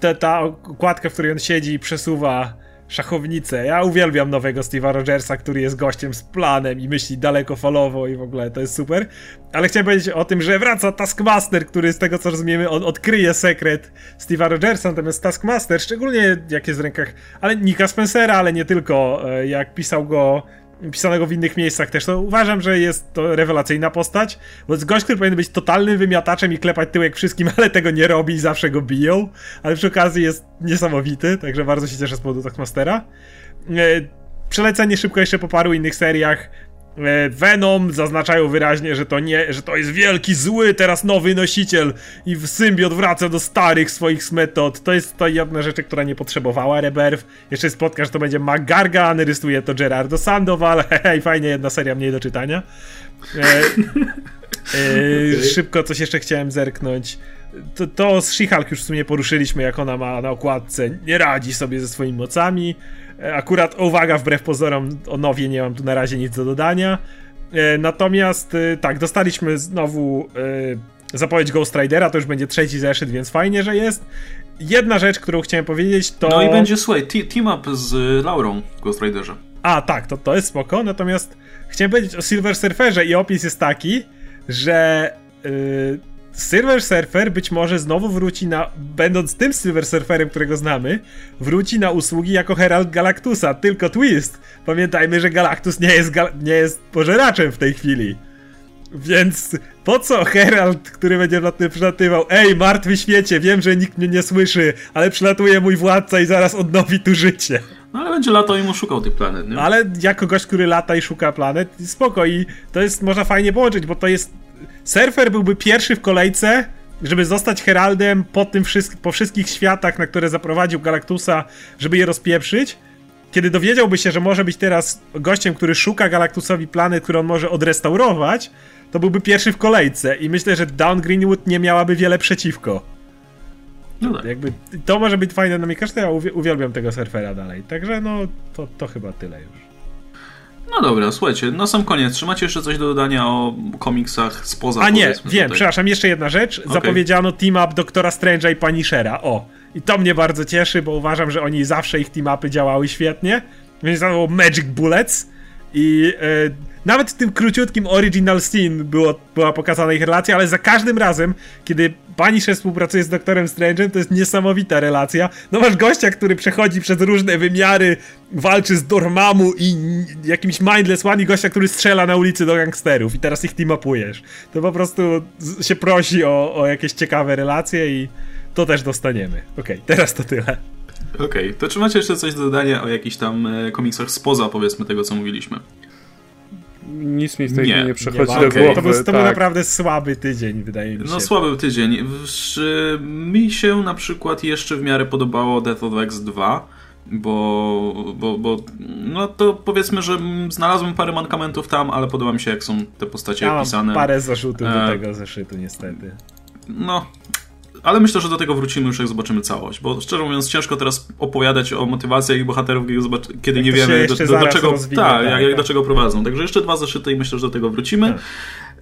te, ta okładka, w której on siedzi i przesuwa szachownicę. Ja uwielbiam nowego Steve'a Rogersa, który jest gościem z planem i myśli dalekofalowo i w ogóle to jest super. Ale chciałem powiedzieć o tym, że wraca Taskmaster, który z tego co rozumiemy od, odkryje sekret Steve'a Rogersa, natomiast Taskmaster, szczególnie jak jest w rękach, ale Nika Spencera, ale nie tylko, e, jak pisał go pisanego w innych miejscach też, to uważam, że jest to rewelacyjna postać, bo jest gość, który powinien być totalnym wymiataczem i klepać tyłek wszystkim, [LAUGHS] ale tego nie robi i zawsze go biją, ale przy okazji jest niesamowity, także bardzo się cieszę z powodu Taskmastera. E, przelecenie szybko jeszcze po paru innych seriach. E, Venom zaznaczają wyraźnie, że to nie, że to jest wielki zły, teraz nowy nosiciel i symbiot wraca do starych swoich metod. To jest to jedna rzecz, która nie potrzebowała Rebirth. Jeszcze że to będzie McGargan, rysuje to Gerardo Sandoval, [LAUGHS] hej, fajnie, jedna seria mniej do czytania. E, e. Szybko coś jeszcze chciałem zerknąć. To, to z She-Hulk już w sumie poruszyliśmy, jak ona ma na okładce, nie radzi sobie ze swoimi mocami. E, akurat, uwaga, wbrew pozorom o Nowie nie mam tu na razie nic do dodania. E, natomiast e, tak, dostaliśmy znowu zapowiedź Ghost Ridera, to już będzie trzeci zeszyt, więc fajnie, że jest. Jedna rzecz, którą chciałem powiedzieć, to... No i będzie, słuchaj, team up z Laurą w Ghost Riderze. A, tak, to, to jest spoko, natomiast chciałem powiedzieć o Silver Surferze i opis jest taki, że... Yy Silver Surfer być może znowu wróci na, będąc tym Silver Surferem, którego znamy, wróci na usługi jako Herald Galactusa, tylko twist. Pamiętajmy, że Galactus nie jest, nie jest pożeraczem w tej chwili. Więc po co Herald, który będzie na tym przylatywał? Ej, martwy świecie, wiem, że nikt mnie nie słyszy, ale przylatuje mój władca i zaraz odnowi tu życie. No ale będzie latał i mu szukał tych planet, nie? Ale jako gość, który lata i szuka planet, spoko i to jest, można fajnie połączyć, bo to jest Surfer byłby pierwszy w kolejce, żeby zostać Heraldem po, tym wszystk po wszystkich światach, na które zaprowadził Galactusa, żeby je rozpieprzyć. Kiedy dowiedziałby się, że może być teraz gościem, który szuka Galactusowi planet, który on może odrestaurować, to byłby pierwszy w kolejce i myślę, że Down Greenwood nie miałaby wiele przeciwko. No tak. Jakby, to może być fajne na Mikasz, ja uwielbiam tego surfera dalej. Także no, to, to chyba tyle już. No dobra, słuchajcie, na sam koniec, czy macie jeszcze coś do dodania o komiksach spoza A nie, wiem, tutaj. przepraszam, jeszcze jedna rzecz. Okay. Zapowiedziano team-up Doktora Strange'a i Punishera. O, i to mnie bardzo cieszy, bo uważam, że oni zawsze ich team-upy działały świetnie. Więc to było Magic Bullets i... Yy, nawet w tym króciutkim original scene było, była pokazana ich relacja, ale za każdym razem, kiedy Punisher współpracuje z Doktorem Strange'em, to jest niesamowita relacja. No masz gościa, który przechodzi przez różne wymiary, walczy z Dormammu i jakimś Mindless One i gościa, który strzela na ulicy do gangsterów i teraz ich teamapujesz. To po prostu się prosi o, o jakieś ciekawe relacje i to też dostaniemy. Okej, okay, teraz to tyle. Okej, okay, to czy macie jeszcze coś do dodania o jakichś tam e, komiksach spoza, powiedzmy, tego, co mówiliśmy? Nic mi w tej chwili nie przechodzi nie do okay. głowy. To był, to tak. był naprawdę słaby tydzień, wydaje mi no, się. No słaby tydzień. Mi się na przykład jeszcze w miarę podobało Death of X 2, bo, bo, bo no to powiedzmy, że znalazłem parę mankamentów tam, ale podoba mi się jak są te postacie ja opisane. Mam parę zarzutów e... do tego zeszytu niestety. No, ale myślę, że do tego wrócimy już jak zobaczymy całość, bo szczerze mówiąc ciężko teraz opowiadać o motywacjach ich bohaterów, kiedy, nie wiemy do, do, do, czego, rozwinie, tak, tak, jak, tak. do czego prowadzą. Także jeszcze dwa zeszyty i myślę, że do tego wrócimy. Tak.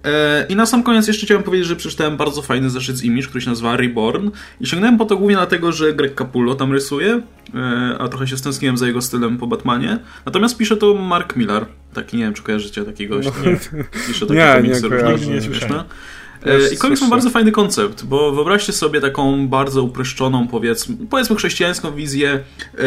E, I na sam koniec jeszcze chciałem powiedzieć, że przeczytałem bardzo fajny zeszyt z Image, który się nazywa Reborn i sięgnąłem po to głównie dlatego, że Greg Capullo tam rysuje, e, a trochę się stęskniłem za jego stylem po Batmanie. Natomiast pisze to Mark Miller, taki, nie wiem czy kojarzycie takiego gościa. No, pisze [LAUGHS] takie nie, komiksy nie różne, nie, nie E, I komiks ma bardzo fajny koncept, bo wyobraźcie sobie taką bardzo uproszczoną, powiedzmy, powiedzmy chrześcijańską wizję e,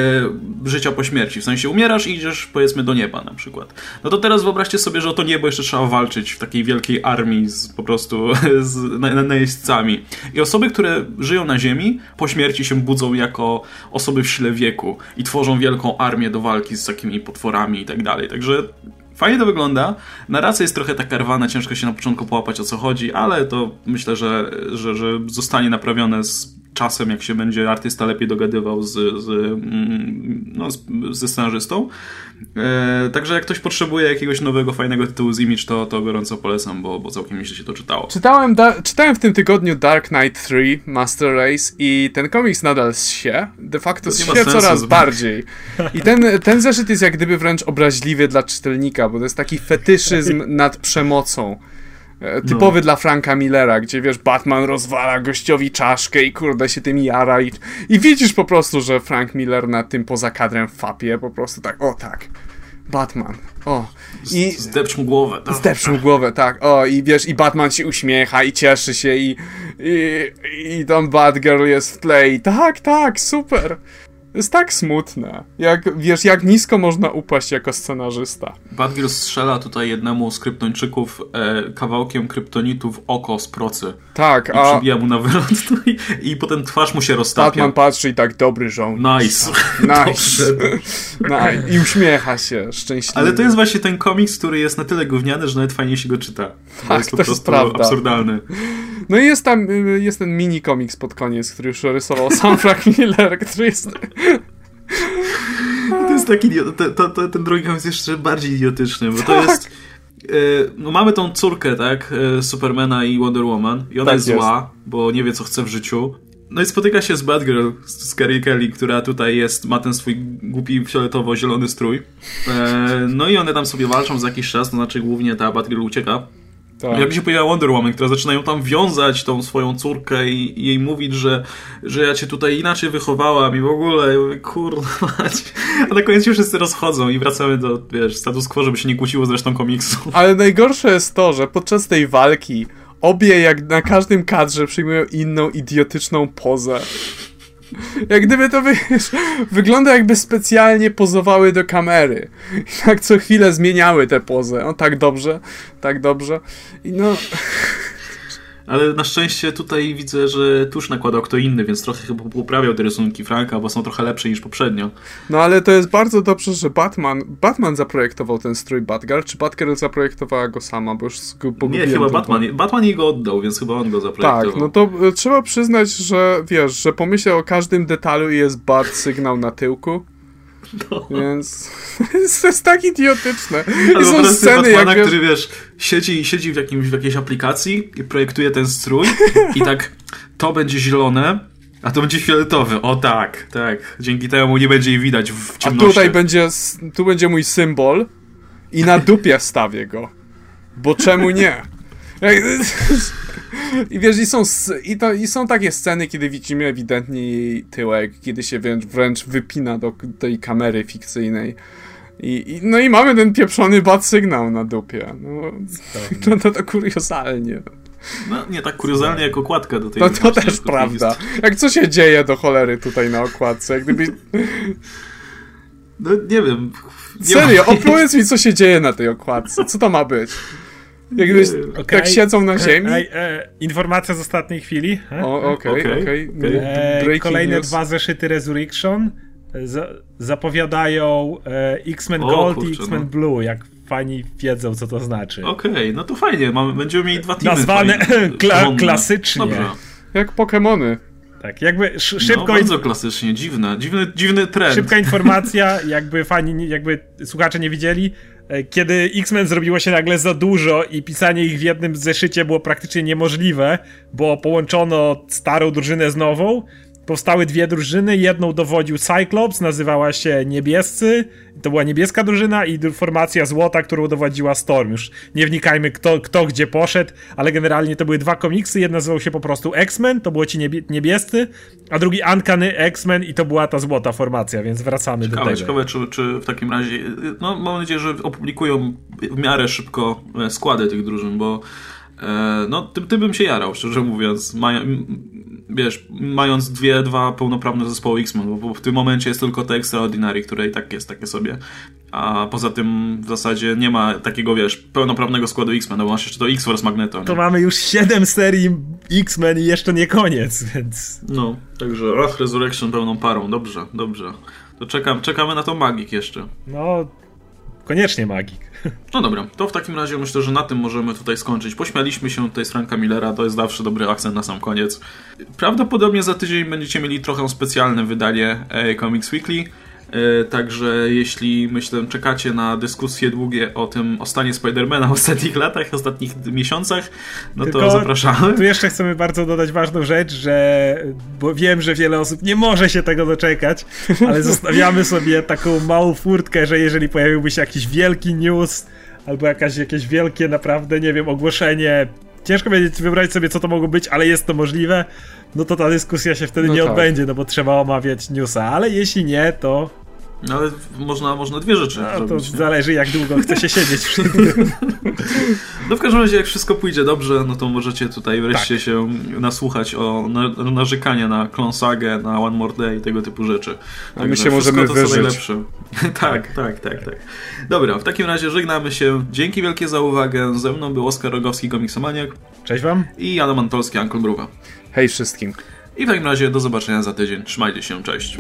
życia po śmierci. W sensie umierasz i idziesz, powiedzmy, do nieba na przykład. No to teraz wyobraźcie sobie, że o to niebo jeszcze trzeba walczyć w takiej wielkiej armii z po prostu [LAUGHS] z najeźdźcami. I osoby, które żyją na ziemi, po śmierci się budzą jako osoby w sile wieku i tworzą wielką armię do walki z takimi potworami i tak dalej. Także Fajnie to wygląda. Narracja jest trochę taka rwana, ciężko się na początku połapać o co chodzi, ale to myślę, że, że, że zostanie naprawione z czasem, jak się będzie artysta lepiej dogadywał z, z, mm, no, z, ze scenarzystą. E, także jak ktoś potrzebuje jakiegoś nowego, fajnego tytułu z Image, to, to gorąco polecam, bo, bo całkiem nieźle się to czytało. Czytałem, da- czytałem w tym tygodniu Dark Knight 3 Master Race i ten komiks nadal się. De facto się coraz bardziej. I ten, ten zeszyt jest jak gdyby wręcz obraźliwy dla czytelnika, bo to jest taki fetyszyzm nad przemocą. E, typowy no. dla Franka Millera, gdzie wiesz, Batman rozwala gościowi czaszkę i kurde się tym jara i, i widzisz po prostu, że Frank Miller na tym poza kadrem fapie po prostu tak, o tak, Batman, o. I zdepcz mu głowę. Tak. Zdepcz mu głowę, tak, o i wiesz, i Batman się uśmiecha i cieszy się i i, i tam Batgirl jest w tle i tak, tak, super. Jest tak smutne. Jak, wiesz, jak nisko można upaść jako scenarzysta. Batgirl strzela tutaj jednemu z kryptończyków e, kawałkiem kryptonitu w oko z procy. Tak, I a przybija mu na wylot [LAUGHS] i, i potem twarz mu się roztapia. Batman patrzy i tak, dobry żołnierz. Nice. [LAUGHS] Nice. [LAUGHS] Nice. I uśmiecha się szczęśliwie. Ale to jest właśnie ten komiks, który jest na tyle gówniany, że nawet fajnie się go czyta. To Tak, jest po to jest prostu prawda. absurdalny. No i jest tam, y, jest ten mini komiks pod koniec, który już rysował sam Frank Miller, który jest... To jest taki to, to, to, ten drugi komiks jest jeszcze bardziej idiotyczny, bo to Tak. jest... e, No mamy tą córkę, tak? e, Supermana i Wonder Woman. I ona Tak jest, jest. zła, bo nie wie, co chce w życiu. No i spotyka się z Batgirl, z z Carrie Kelly, która tutaj jest, ma ten swój głupi fioletowo-zielony strój. E, No i one tam sobie walczą za jakiś czas, to znaczy głównie ta Batgirl ucieka. Tak. Jak się pojawia Wonder Woman, która zaczyna ją tam wiązać, tą swoją córkę i, i jej mówić, że, że ja cię tutaj inaczej wychowałam i w ogóle, ja mówię, kurwa. [LAUGHS] A na koniec się wszyscy rozchodzą i wracamy do, wiesz, status quo, żeby się nie kłóciło z resztą komiksu. [LAUGHS] Ale najgorsze jest to, że podczas tej walki obie jak na każdym kadrze przyjmują inną idiotyczną pozę. [LAUGHS] Jak gdyby to wiesz, wygląda jakby specjalnie pozowały do kamery. I tak co chwilę zmieniały tę pozę. O tak dobrze, tak dobrze. I no, [LAUGHS] Ale na szczęście tutaj widzę, że tuż nakładał kto inny, więc trochę chyba poprawiał te rysunki Franka, bo są trochę lepsze niż poprzednio. no ale to jest bardzo dobrze, że Batman, Batman zaprojektował ten strój Batgirl, czy Batgirl zaprojektowała go sama, bo już zgu- Nie, pogubiłem chyba Batman. Batman jej go oddał, więc chyba on go zaprojektował. Tak, no to e, trzeba przyznać, że wiesz, że pomyślał o każdym detalu i jest bad sygnał na tyłku. No. Więc [LAUGHS] to jest tak idiotyczne. Ale I są sceny, jak wiesz, który wiesz, siedzi, siedzi w, jakimś, w jakiejś aplikacji i projektuje ten strój i tak to będzie zielone, a to będzie fioletowy. O tak, tak. Dzięki temu nie będzie jej widać w a ciemności. tutaj będzie, tu będzie mój symbol i na dupie wstawię go. Bo czemu nie? [LAUGHS] I wiesz, i są, i, to, i są takie sceny, kiedy widzimy ewidentnie jej tyłek, kiedy się wręcz, wręcz wypina do tej kamery fikcyjnej. I, i, no i mamy ten pieprzony bad sygnał na dupie. No, wygląda [LAUGHS] to kuriozalnie. No nie tak kuriozalnie jak okładka do tej No to też jest. prawda. Jak co się dzieje do cholery tutaj na okładce? Jak gdyby... No nie wiem. Nie Serio, opowiedz mi, co się dzieje na tej okładce. Co to ma być? Jak gdyby Okej. tak siedzą na ziemi? E, informacja z ostatniej chwili. e? O, okej, Okej, okej. okej. E, Breaking kolejne news. dwa zeszyty Resurrection e, za, zapowiadają e, X-Men Gold i kurczę, X-Men no. Blue, jak fani wiedzą, co to znaczy. Okej, no to fajnie. Mamy, będziemy mieli dwa teamy. Nazwane [LAUGHS] kla- klasycznie. Dobrze. Jak Pokemony. Tak, jakby No, szybko, bardzo klasycznie, dziwne. Dziwny, dziwny trend. szybka informacja, jakby fani, jakby słuchacze nie widzieli. E, Kiedy X-Men zrobiło się nagle za dużo i pisanie ich w jednym zeszycie było praktycznie niemożliwe, bo połączono starą drużynę z nową, powstały dwie drużyny. Jedną dowodził Cyclops, nazywała się Niebiescy. To była niebieska drużyna i formacja złota, którą dowodziła Storm. Już nie wnikajmy, kto, kto gdzie poszedł, ale generalnie to były dwa komiksy. Jeden nazywał się po prostu X-Men, to było ci niebie niebiescy, a drugi Uncanny X-Men i to była ta złota formacja, więc wracamy do Ciekawe, tego. ciekawe czy, czy w takim razie. No, mam nadzieję, że opublikują w miarę szybko e, składy tych drużyn, bo e, no, tym, tym bym się jarał, szczerze mówiąc. Wiesz, mając dwie, dwa pełnoprawne zespoły X-Men, bo, w tym momencie jest tylko te Extraordinary, które i tak jest takie sobie. A poza tym w zasadzie nie ma takiego, wiesz, pełnoprawnego składu X-Men, no bo masz jeszcze to X-Force Magneto. To Nie? mamy już 7 serii X-Men i jeszcze nie koniec, więc. No, także Wrath Resurrection pełną parą, dobrze, dobrze. To czekam, czekamy na to Magik jeszcze. No. Koniecznie magik. No dobra, to w takim razie myślę, że na tym możemy tutaj skończyć. Pośmialiśmy się tutaj z Franka Millera, to jest zawsze dobry akcent na sam koniec. Prawdopodobnie za tydzień będziecie mieli trochę specjalne wydanie e, Comics Weekly. E, Także jeśli myślę, czekacie na dyskusje długie o tym, o stanie Spidermana w ostatnich latach, ostatnich miesiącach, no to Tylko zapraszamy. Tu jeszcze chcemy bardzo dodać ważną rzecz, że bo wiem, że wiele osób nie może się tego doczekać, ale zostawiamy sobie taką małą furtkę, że jeżeli pojawiłby się jakiś wielki news albo jakaś, jakieś wielkie naprawdę, nie wiem, ogłoszenie, ciężko będzie wybrać sobie co to mogło być, ale jest to możliwe, no to ta dyskusja się wtedy No nie tak. odbędzie, no bo trzeba omawiać newsa, ale jeśli nie, to No, ale można, można dwie rzeczy No, to zrobić. nie? zależy jak długo chce się siedzieć przy tym. No w każdym razie, jak wszystko pójdzie dobrze, no to możecie tutaj wreszcie Tak. się nasłuchać o na, narzekania na Klonsagę, na One More Day i tego typu rzeczy. A my się wszystko możemy to, co wyżyć. najlepsze. [LAUGHS] tak, tak, tak, tak. Dobra, w takim razie żegnamy się. Dzięki wielkie za uwagę. Ze mną był Oskar Rogowski, komiksomaniak Cześć wam. i Adam Antolski, Uncle Mruwa. Hej wszystkim. I w takim razie do zobaczenia za tydzień. Trzymajcie się, cześć.